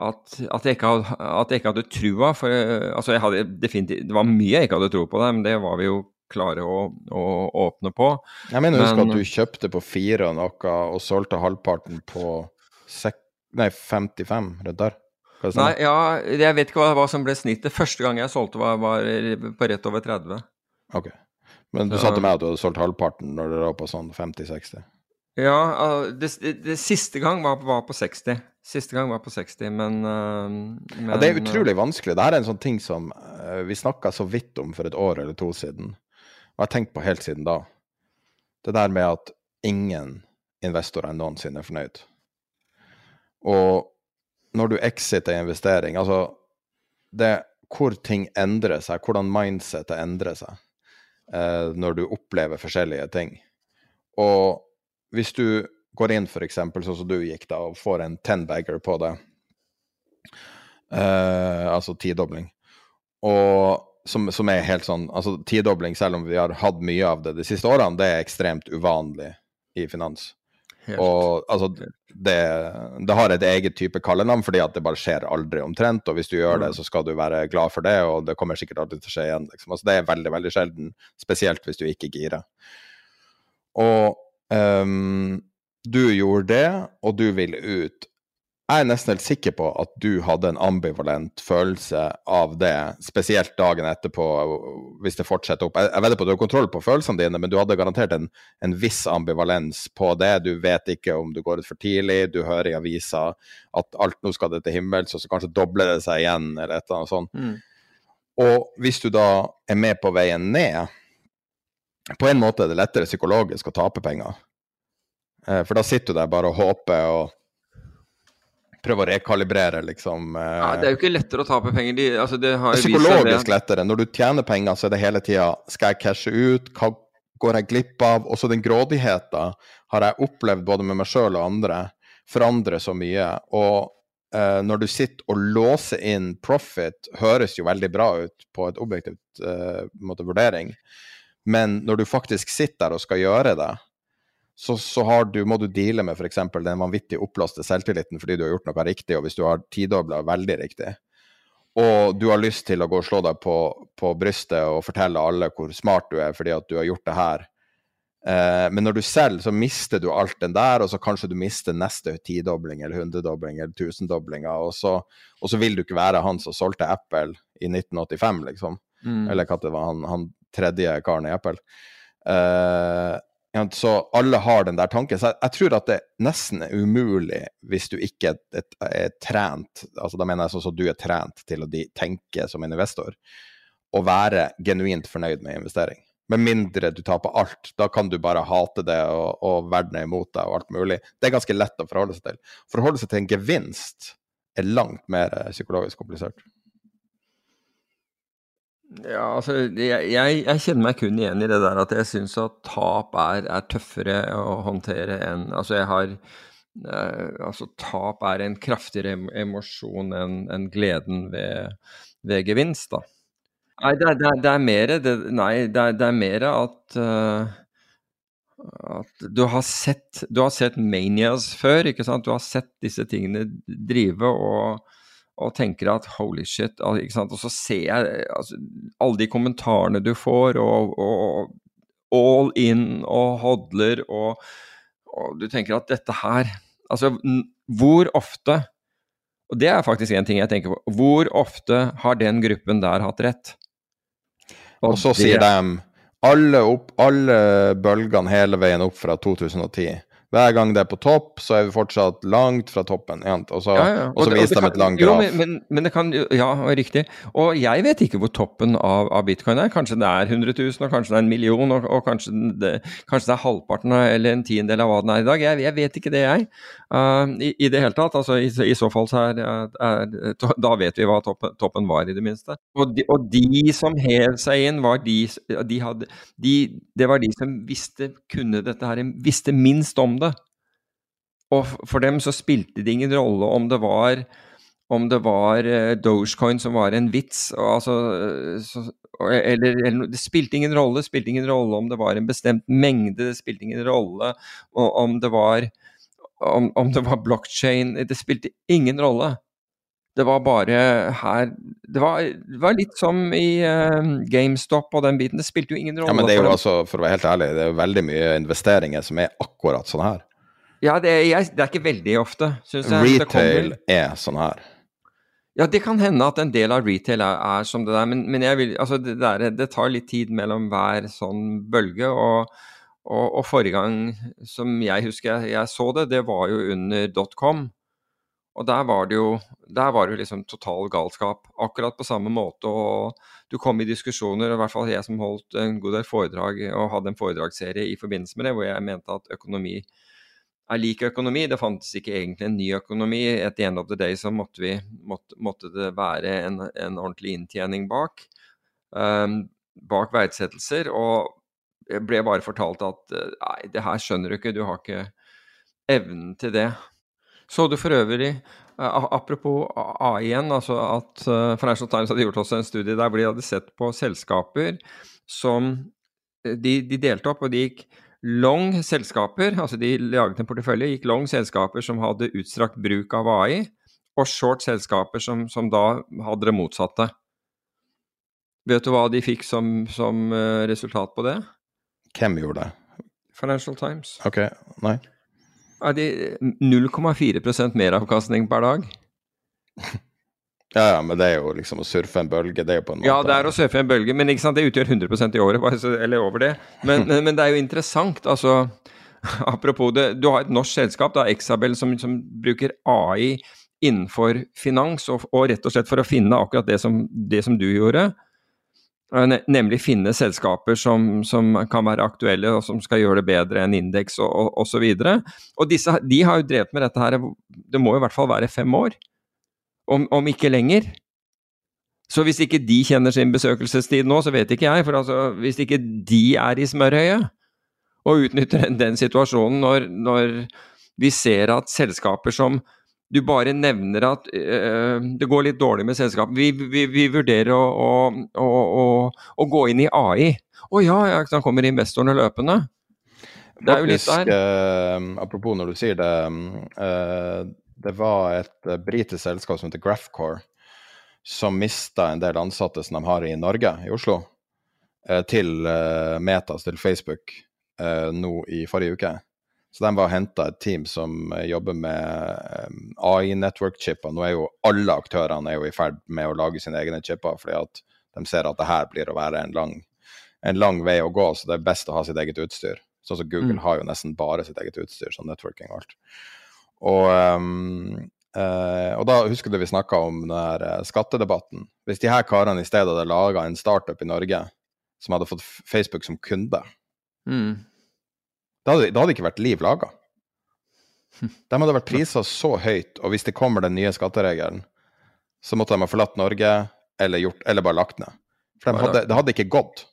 at, at, jeg hadde, at, jeg ikke hadde, trua. For altså jeg hadde definitivt Det var mye jeg ikke hadde tro på der, men det var vi jo klare å, å åpne på. Jeg mener husk at du kjøpte på fire noe, og solgte halvparten på sek, nei, 55, rett der. Nei, ja, jeg vet ikke hva, hva, som ble snittet. Første gang jeg solgte, var, var på rett over 30. Ok. Men du sa til meg at du hadde solgt halvparten når det var på sånn 50-60? Ja, det, det, det, siste gang var, var, på 60. Siste gang var på 60, men, men ja, Det er utrolig vanskelig. Dette er en sånn ting som uh, vi snakka så vidt om for et år eller to siden. Og jeg har tenkt på helt siden da. Det der med at ingen investorer noensinne er fornøyd. Og når du exiter investering, altså det hvor ting endrer seg, hvordan mindsetet endrer seg uh, når du opplever forskjellige ting. Og hvis du går inn f.eks. sånn som du gikk, da, og får en ten-bagger på det, uh, altså tidobling, og som, som, er helt sånn Altså tidobling, selv om vi har hatt mye av det de siste årene, det er ekstremt uvanlig i finans. Helt. Og altså, det, det, har et eget type kallenavn fordi at det bare skjer aldri omtrent. Og hvis du gjør det, mm. så skal du være glad for det, og det kommer sikkert alltid til å skje igjen. Liksom. Altså, det er veldig, veldig sjelden, spesielt hvis du ikke girer. Og Um, du gjorde det, og du ville ut. jeg er nesten helt sikker på at du hadde en ambivalent følelse av det, spesielt dagen etterpå, hvis det fortsetter opp. Jeg, jeg vedder på at du har kontroll på følelsene dine, men du hadde garantert en, en, viss ambivalens på det. Du vet ikke om du går ut for tidlig, du hører i avisa at alt nå skal det til himmels, og så kanskje dobler det seg igjen, eller et eller annet sånt. Mm. Og hvis du da er med på veien ned, på en måte er det lettere psykologisk å tape penger. Eh, for da sitter du der bare og håper og prøver å rekalibrere, liksom. Ja, det er jo ikke lettere å tape penger. De, altså, det har det er psykologisk lettere. Når du tjener penger, så er det hele tida Skal jeg cashe ut? Hva går jeg glipp av? Også den grådigheten har jeg opplevd både med meg sjøl og andre forandrer så mye. Og eh, når du sitter og låser inn profit, høres jo veldig bra ut på et objektivt eh, måte, vurdering. Men når du faktisk sitter der og skal gjøre det, så, så du, må du deale med f.eks. den vanvittig oppblåste selvtilliten fordi du har gjort noe riktig, og hvis du har tidobla veldig riktig, og du har lyst til å gå og slå deg på, på brystet og fortelle alle hvor smart du er fordi at du har gjort det her, eh, men når du selger, så mister du alt den der, og så kanskje du mister neste tidobling eller hundredobling eller tusendoblinga, og, så, og så vil du ikke være han som solgte Apple i 1985, liksom. Mm. Eller hva det var, han, han tredje karen i Apple. Uh, så alle har den der tanken. Så jeg, jeg, tror at det nesten er umulig hvis du ikke er, er trent, altså da mener jeg sånn som du er trent til å tenke som en investor, å være genuint fornøyd med investering. Med mindre du taper alt. Da kan du bare hate det, og, og verden er imot deg og alt mulig. Det er ganske lett å forholde seg til. Forholde seg til en gevinst er langt mer psykologisk komplisert. Ja, altså, jeg, jeg, kjenner meg kun igjen i det der at jeg syns at tap er, er, tøffere å håndtere enn Altså, jeg har eh, Altså, tap er en kraftigere emosjon enn en gleden ved, ved, gevinst, da. Nei, det, det, det er mer det, Nei, det det er mer at uh, at du har sett du har sett manias før, ikke sant? Du har sett disse tingene drive og og tenker at holy shit? Og så ser jeg altså, alle de kommentarene du får, og, og, all in og hodler, og, og, du tenker at dette her Altså, hvor ofte Og det er faktisk en ting jeg tenker på. Hvor ofte har den gruppen der hatt rett? Og, så det, sier de alle, opp, alle bølgene hele veien opp fra 2010 hver gang det er på topp, så er vi fortsatt langt fra toppen. Og så, ja, ja. Og så viser de et langt graf. Jo, men, men, det kan Ja, riktig. Og jeg vet ikke hvor toppen av, av, bitcoin er. Kanskje det er 100 000, og kanskje det er en million, og, og kanskje, det, kanskje, det, er halvparten eller en tiendedel av hva den er i dag. Jeg, jeg vet ikke det, jeg. Uh, i, i, det hele tatt. Altså, i, i så fall så er, er, Da vet vi hva toppen, toppen, var, i det minste. Og de, og de som hev seg inn, var de, de hadde de, Det var de som visste, kunne dette her, visste minst om det. Og for dem så spilte det ingen rolle om det var om det var uh, Dogecoin som var en vits, altså, så, eller, eller, Det spilte ingen rolle. Det spilte ingen rolle om det var en bestemt mengde, det spilte ingen rolle om det var om, om det var blockchain. Det spilte ingen rolle. Det var bare her Det var, det var litt som i uh, GameStop og den biten. Det spilte jo ingen rolle. Ja, men det er jo altså, for å være helt ærlig, det er jo veldig mye investeringer som er akkurat sånn her. Ja, det er, jeg, det er ikke veldig ofte, syns jeg. Retail er sånn her. Ja, det kan hende at en del av retail er, er som det der, men, men vil, altså det, der, det, tar litt tid mellom hver sånn bølge. Og, og, og forrige gang som jeg husker jeg, jeg, så det, det var jo under dotcom. Og der var det jo der var det jo liksom total galskap. Akkurat på samme måte. Og du kom i diskusjoner, i hvert fall jeg som holdt en god del foredrag og hadde en foredragsserie i forbindelse med det, hvor jeg mente at økonomi er lik økonomi. Det fantes ikke egentlig en ny økonomi. At the end of the day så måtte, vi, måtte, måtte det være en, en, ordentlig inntjening bak. Um, bak verdsettelser. Og jeg ble bare fortalt at eh, nei, det her skjønner du ikke, du har ikke evnen til det. Så du for øvrig, uh, apropos AI igjen, altså at uh, Financial Times hadde gjort også en studie der hvor de hadde sett på selskaper som de, de delte opp, og de gikk long selskaper, altså de laget en portefølje, gikk long selskaper som hadde utstrakt bruk av AI, og short selskaper som, som da hadde det motsatte. Vet du hva de fikk som, som resultat på det? Hvem gjorde det? Financial Times. Ok, nei. Er de 0,4% meravkastning per dag? Ja, ja, men det er jo liksom å surfe en bølge. Det er jo på en måte Ja, det er å surfe en bølge, men ikke sant, det utgjør 100% i året, eller over det. Men, men, men det er jo interessant, altså Apropos det, du har et norsk selskap, da, Exabel, som, som bruker AI innenfor finans, og, og rett og slett for å finne akkurat det som, det som du gjorde. Eh, Nemlig finne selskaper som, som kan være aktuelle og som skal gjøre det bedre enn indeks og, og, og så. Og disse, de har jo drevet med dette her, det må i hvert fall være fem år, om, om ikke lenger. Så hvis ikke de kjenner sin besøkelsestid nå, så vet ikke jeg. For altså, hvis ikke de er i smørhøyet og utnytter den, den situasjonen når, når vi ser at selskaper som du bare nevner at øh, det går litt dårlig med selskapet. Vi, vi, vi vurderer å, å, å, å, gå inn i AI. Å ja, ja, da kommer investorene løpende. Det er jo litt Faktisk, der. eh, apropos når du sier det, eh, det var et uh, britisk selskap som heter Graphcore, som mista en del ansatte som de har i Norge, i Oslo, eh, til uh, Metas, til Facebook, eh, nå i forrige uke. Så de var henta et team som eh, jobber med um, AI-network-chipper. Nå er jo alle aktørene er jo i ferd med å lage sine egne chipper, fordi at de ser at det her blir å være en lang, en lang vei å gå, så det er best å ha sitt eget utstyr. Sånn som Google Mm. har jo nesten bare sitt eget utstyr, sånn networking og alt. Og, um, uh, og da husker du vi snakka om den der eh, skattedebatten. Hvis de her karene i stedet hadde laga en startup i Norge som hadde fått Facebook som kunde, Mm. da hadde, da hadde ikke vært liv laga. De hadde vært prisa så høyt, og hvis det kommer den nye skatteregelen, så måtte de ha forlatt Norge eller, gjort, eller bare lagt ned. For de hadde, det hadde ikke gått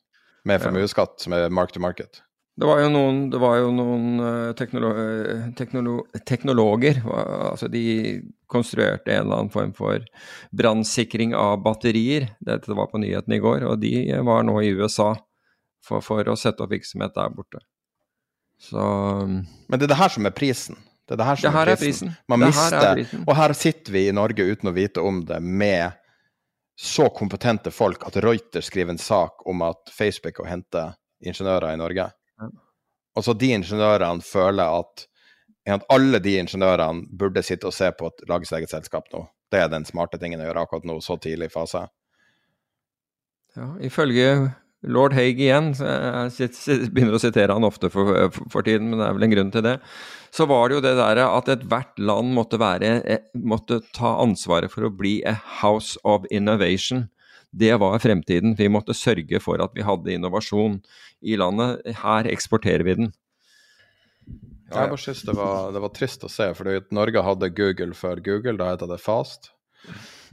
med formuesskatt som er mark to market. Det var jo noen, det var jo noen eh, teknolo eh, teknolo teknologer, altså de konstruerte en eller annen form for brannsikring av batterier. Dette var på nyhetene i går, og de var nå i USA for, for å sette opp virksomhet der borte. Så Men det er det her som er prisen. Det er det her som Det her er er prisen. prisen. Man Det er mister, prisen. og her sitter vi i Norge uten å vite om det, med så kompetente folk at Reuters skriver en sak om at Facebook har hentet ingeniører i Norge. Og så de ingeniørene føler at, at alle de ingeniørene burde sitte og se på et lage sitt eget selskap nå. Det er den smarte tingen å gjøre akkurat nå, så tidlig i fase. ja, ifølge lord Haig igjen, jeg begynner å sitere han ofte for, for, tiden, men det er vel en grunn til det, så var det jo det der at ethvert land måtte, være, eh, måtte ta ansvaret for å bli a house of innovation. Det var fremtiden. Vi måtte sørge for at vi hadde innovasjon i landet. Her eksporterer vi den. Jeg bare synes det var, det var trist å se, for Norge hadde Google før Google, da het det Fast.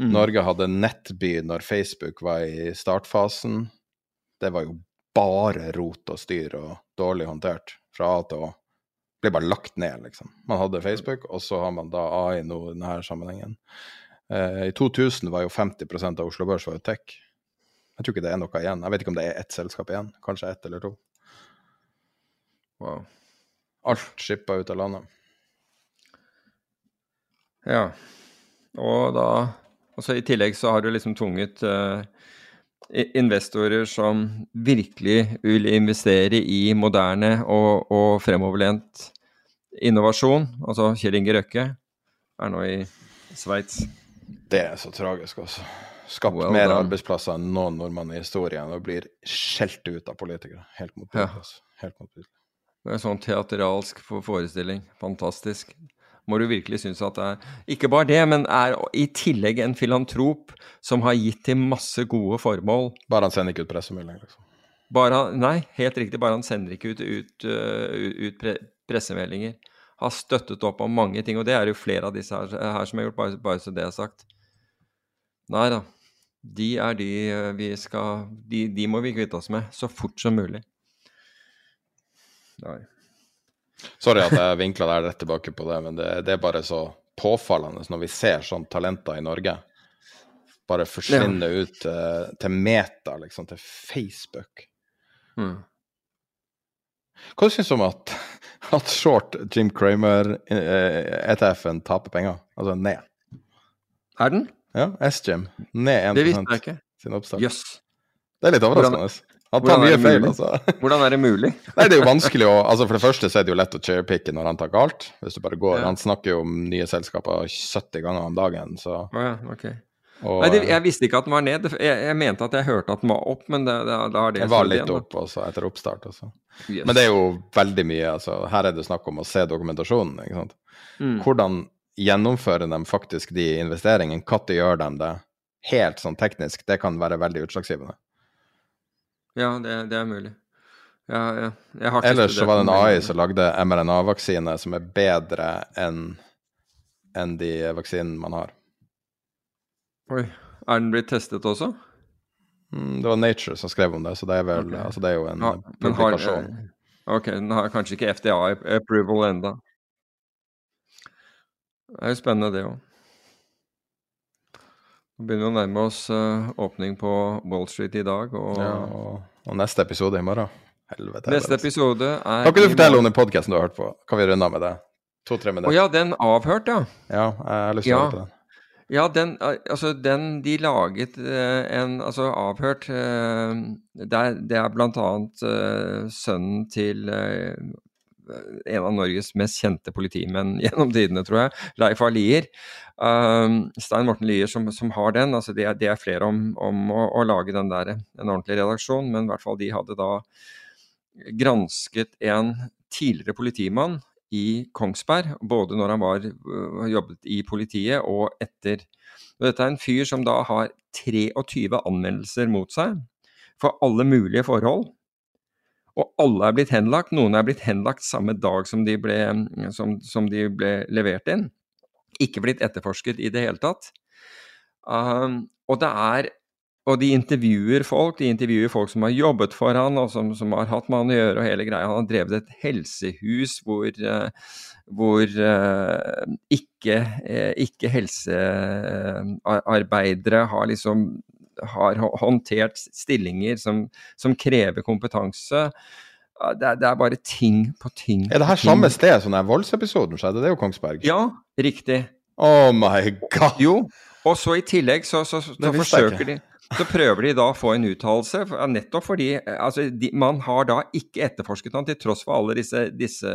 Mm. Norge hadde Nettby når Facebook var i startfasen. Det var jo bare rot og styr og dårlig håndtert fra A til Å. Ble bare lagt ned, liksom. Man hadde Facebook, og så har man da AI nå i denne sammenhengen. Eh, I 2000 var jo 50% av Oslo Børs var jo tech. Jeg tror ikke det er noe igjen. Jeg vet ikke om det er ett selskap igjen. Kanskje ett eller to. Wow. Alt skippa ut av landet. Ja. Og da altså I tillegg så har du liksom tvunget uh, investorer som virkelig vil investere i moderne og, og fremoverlent innovasjon. Altså Kjell Inge Røkke er nå i Sveits. Det er så tragisk, altså. Skapt Well mer done. arbeidsplasser enn noen nordmann i historien, og blir skjelt ut av politikere. Helt motbydelig. Ja. altså. Helt motbydelig. Det er en sånn teateralsk forestilling. Fantastisk. Må du virkelig synes at det er Ikke bare det, men er i tillegg en filantrop som har gitt til masse gode formål. Bare han sender ikke ut pressemelding, liksom. Bare han, nei, helt riktig. Bare han sender ikke ut, ut, øh, ut pre pressemeldinger. Har støttet opp om mange ting, og det er jo flere av disse her, her som har gjort, bare, bare så det er sagt. Nei da. De er de øh, vi skal de, de må vi kvitte oss med så fort som mulig. Nei. Sorry at jeg vinkla deg rett tilbake på det, men det, det er bare så påfallende når vi ser sånne talenter i Norge bare forsvinne ut til, til Meta, liksom, til Facebook. Mm. Hva syns du om at, at short Jim Cramer-ETF-en taper penger? Altså ned. Er den? Ja, S-Jim. Ned 1 Det visste jeg ikke. sin oppstart. Jøss. Det er litt overraskende. Han tar mye feil, altså. Hvordan er det mulig? Nei, det er jo vanskelig å altså For det første så er det jo lett å chairpicke når han tar galt. Hvis du bare går. Ja. Han snakker jo om nye selskaper 70 ganger om dagen, så ja, ok. og, Nei, det, jeg visste ikke at den var ned. Jeg, jeg mente at jeg hørte at den var opp, men det, det, da er det Det var litt igjen, opp også etter oppstart. Også. Yes. Men det er jo veldig mye. altså Her er det snakk om å se dokumentasjonen. ikke sant? Mm. Hvordan gjennomfører de faktisk de investeringene? Når gjør de det? Helt sånn teknisk, det kan være veldig utslagsgivende. Ja, det, det er mulig. Ja, ja. Ellers så var det en AI som lagde mRNA-vaksine som er bedre enn enn de vaksinene man har. Oi. Er den blitt testet også? Mm, Det var Nature som skrev om det, så det er vel okay. altså det er jo en ha, publikasjon. har- publikasjon. Ok, den har kanskje ikke FDA approval enda. Det er jo spennende, det òg. Nå begynner vi å nærme oss uh, åpning på Wall Street i dag, og Ja, og, og neste episode i morgen. Helvete. neste episode er Kan ikke du fortelle om den podkasten du har hørt på? Kan vi runde av med det? To-tre minutter. Å ja, den avhørt, ja. Ja, jeg har lyst til å høre på den. Ja, den, eh, altså den de laget eh, en Altså avhørt det, er, det er blant annet sønnen til en av Norges mest kjente politimenn gjennom tidene, tror jeg, Leif A. Lier. Um, Stein Morten Lier som, som har den. altså Det det er flere om, om å, å lage den der, en ordentlig redaksjon, men i hvert fall de hadde da gransket en tidligere politimann i Kongsberg, både når han var, øh, jobbet i politiet og etter. Og dette er en fyr som da har 23 anmeldelser mot seg for alle mulige forhold. Og alle er blitt henlagt. Noen er blitt henlagt samme dag som de ble, som, som de ble levert inn. Ikke blitt etterforsket i det hele tatt. Um, og det er og de intervjuer folk, de intervjuer folk som har jobbet for han, og som, som har hatt med han å gjøre, og hele greia. Han har drevet et helsehus hvor, eh, hvor eh, ikke, eh, ikke helsearbeidere har liksom har håndtert stillinger som, som krever kompetanse. Det er, det er bare ting på ting. Er det her samme sted som den voldsepisoden skjedde? Det er jo Kongsberg. Ja, riktig. Oh my god! Jo, og så i tillegg så, så, så, Det forsøker de så prøver de da å få en uttalelse, nettopp fordi eh, altså, de, man har da ikke etterforsket han til tross for alle disse, disse,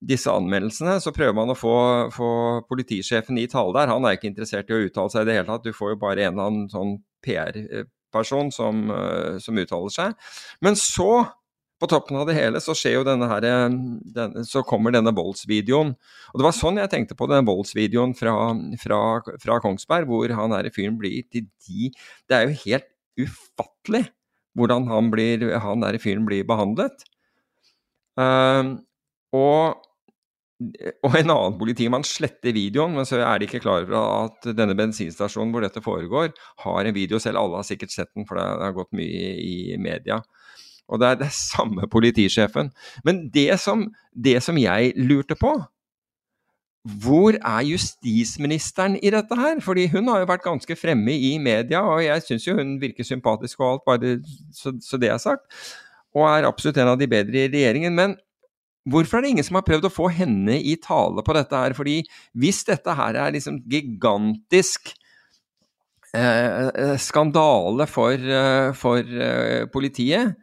disse anmeldelsene. Så prøver man å få, få politisjefen i tale der. Han er ikke interessert i å uttale seg i det hele tatt. Du får jo bare en eller annen sånn PR-person som, eh, som uttaler seg. Men så, på toppen av det hele, så skjer jo denne her, den, så kommer denne voldsvideoen. Og det var sånn jeg tenkte på den voldsvideoen fra, fra, fra Kongsberg, hvor han her fyren blir til de Det er jo helt ufattelig hvordan han, blir, han der fyren blir behandlet. Uh, og, og en annen politimann sletter videoen, men så er de ikke klar over at denne bensinstasjonen hvor dette foregår, har en video selv. Alle har sikkert sett den, for det har gått mye i, media. Og det er det samme politisjefen. Men det som, det som jeg lurte på, hvor er justisministeren i dette her? Fordi hun har jo vært ganske fremme i media, og jeg syns jo hun virker sympatisk og alt, bare så, så det er sagt. Og er absolutt en av de bedre i regjeringen. Men hvorfor er det ingen som har prøvd å få henne i tale på dette her? Fordi hvis dette her er liksom gigantisk eh, eh, skandale for, eh, for eh, politiet,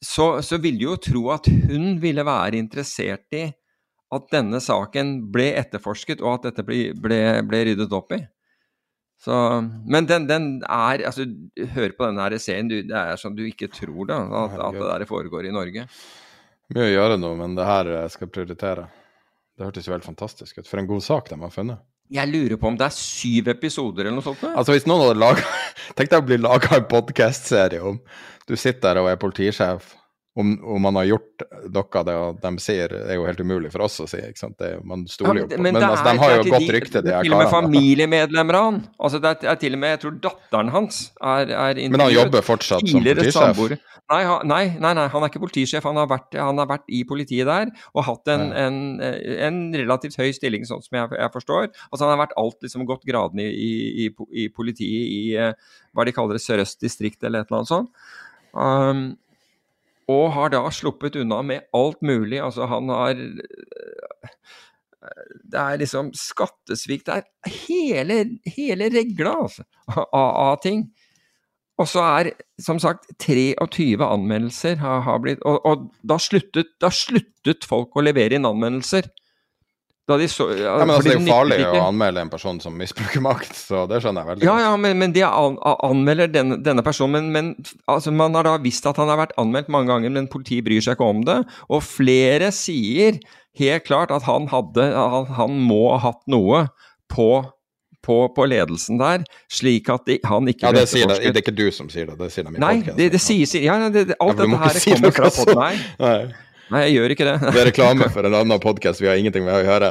så, så ville jo tro at hun ville være interessert i at denne saken ble etterforsket, og at dette ble, ble, ble ryddet opp i. Så, men den, den er altså, Hør på denne her serien. Du, det er som du ikke tror da, at, at det der foregår i Norge. Mye å gjøre nå, men det her eh, skal jeg prioritere. Det hørtes jo helt fantastisk ut. For en god sak de har funnet. Jeg lurer på om det er syv episoder eller noe sånt? Altså Hvis noen hadde laga Tenk deg å bli laga en podkastserie om du sitter der og er politisjef, om, om man har gjort noe det de sier, er jo helt umulig for oss å si. ikke sant? Det, man stoler jo på Men, men altså, de har jo godt de- rykte, de det er her Til og med karene. familiemedlemmer av han. Altså, det er, er til og med, jeg tror datteren hans er, er Men han jobber fortsatt som politisjef? Nei, han- nei, nei, nei, han er ikke politisjef. Han har vært, han har vært i politiet der og hatt en, Ja. en, en relativt høy stilling, sånn som jeg, jeg forstår. Altså, han har vært alt liksom gått gradene i, i, i, i politiet i eh, hva de kaller det, Sør-Øst distrikt eller et eller annet sånt. Um, og har da sluppet unna med alt mulig. Altså, han har Det er liksom skattesvikt. Det er hele, hele regla altså, av, ting. Og så er, som sagt, 23 anmeldelser har, har blitt Og, og da, sluttet, da sluttet folk å levere inn anmeldelser. De så, Ja, men altså, det er jo farlig å anmelde en person som misbruker makt, så det skjønner jeg veldig Ja, godt. ja, men, men de an, anmelder denne, denne personen. Men, men altså, man har da visst at han har vært anmeldt mange ganger, men politiet bryr seg ikke om det. Og flere sier helt klart at han, hadde, han, han må ha hatt noe på, på, på ledelsen der, slik at de, han ikke Ja, det sier det. Det er ikke du som sier det, det sier de i Nei, podcasten. det, det sies ja, det, det, Ja, Alt for dette her si kommer fra sånt. Nei, jeg gjør ikke det. Det er reklame for en annen podkast vi har ingenting med å gjøre.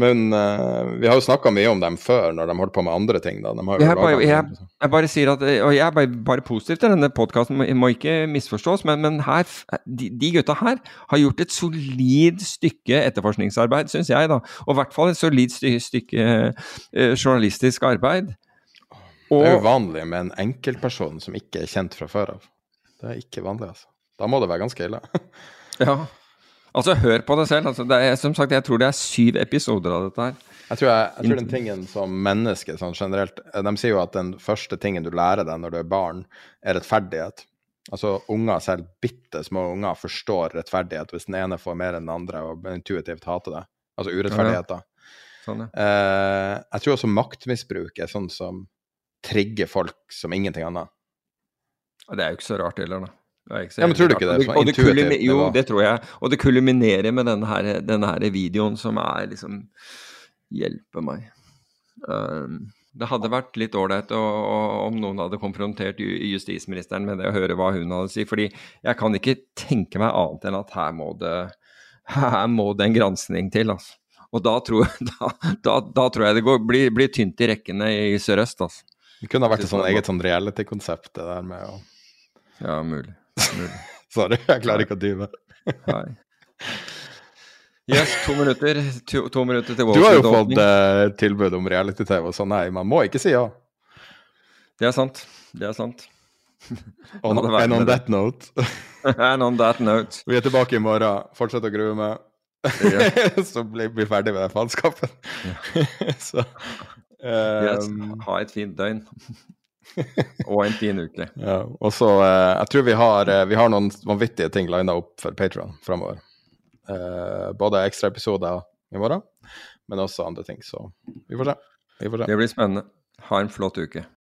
Men uh, vi har jo snakka mye om dem før, når de holdt på med andre ting. Da. De har jo Jeg bare, jeg, jeg bare sier at Og jeg er bare, bare positiv til denne podkasten, må, ikke misforstås, men, men her, de, de gutta her har gjort et solid stykke etterforskningsarbeid, syns jeg, da. Og i hvert fall et solid stykke uh, journalistisk arbeid. Det er jo vanlig med en enkeltperson som ikke er kjent fra før av. Det er ikke vanlig, altså. Da må det være ganske ille. ja. Altså, hør på det selv. Altså, det er, som sagt, jeg tror det er syv episoder av dette her. Jeg tror, jeg, jeg tror den tingen som menneske sånn generelt eh, De sier jo at den første tingen du lærer deg når du er barn, er rettferdighet. Altså unger, selv bitte små unger, forstår rettferdighet hvis den ene får mer enn den andre og intuitivt hater det. Altså urettferdigheter. Sånn, ja. Eh, jeg tror også maktmisbruk er sånn som trigger folk som ingenting annet. Det er jo ikke så rart heller, da. Ja, men tror du ikke det? Sånn det kulmi- Jo, det tror jeg. Og det kulminerer med denne her, denne her videoen som er liksom Hjelpe meg. Um, det hadde vært litt ålreit om noen hadde konfrontert justisministeren med det, å høre hva hun hadde å si. fordi jeg kan ikke tenke meg annet enn at her må det, her må det en granskning til. altså. Og da tror, da, da, da tror jeg det går, blir, blir tynt i rekkene i sørøst. altså. Det kunne ha vært et sånn eget sånn reality-konsept, det der med å Ja, mulig. Mulig. Sorry, jeg klarer ikke å. Nei. Yes, to minutter, to, to minutter til Du har jo fått eh, tilbud om reality-TV sånn. Nei, man må ikke si ja. Det er sant. Det er sant. On, and on that note And on that note. Vi er tilbake i morgen. Fortsett å grue meg. Så blir vi ferdig med den faenskapen. Så Yes, ehm, ha et fint døgn. Og en fin uke. ja. Og så eh, Jeg tror vi har, eh, vi har noen vanvittige ting lina opp for Patron framover. Eh, både ekstraepisoder i morgen, men også andre ting. Så vi får se. Vi får se. Det blir spennende. Ha en flott uke.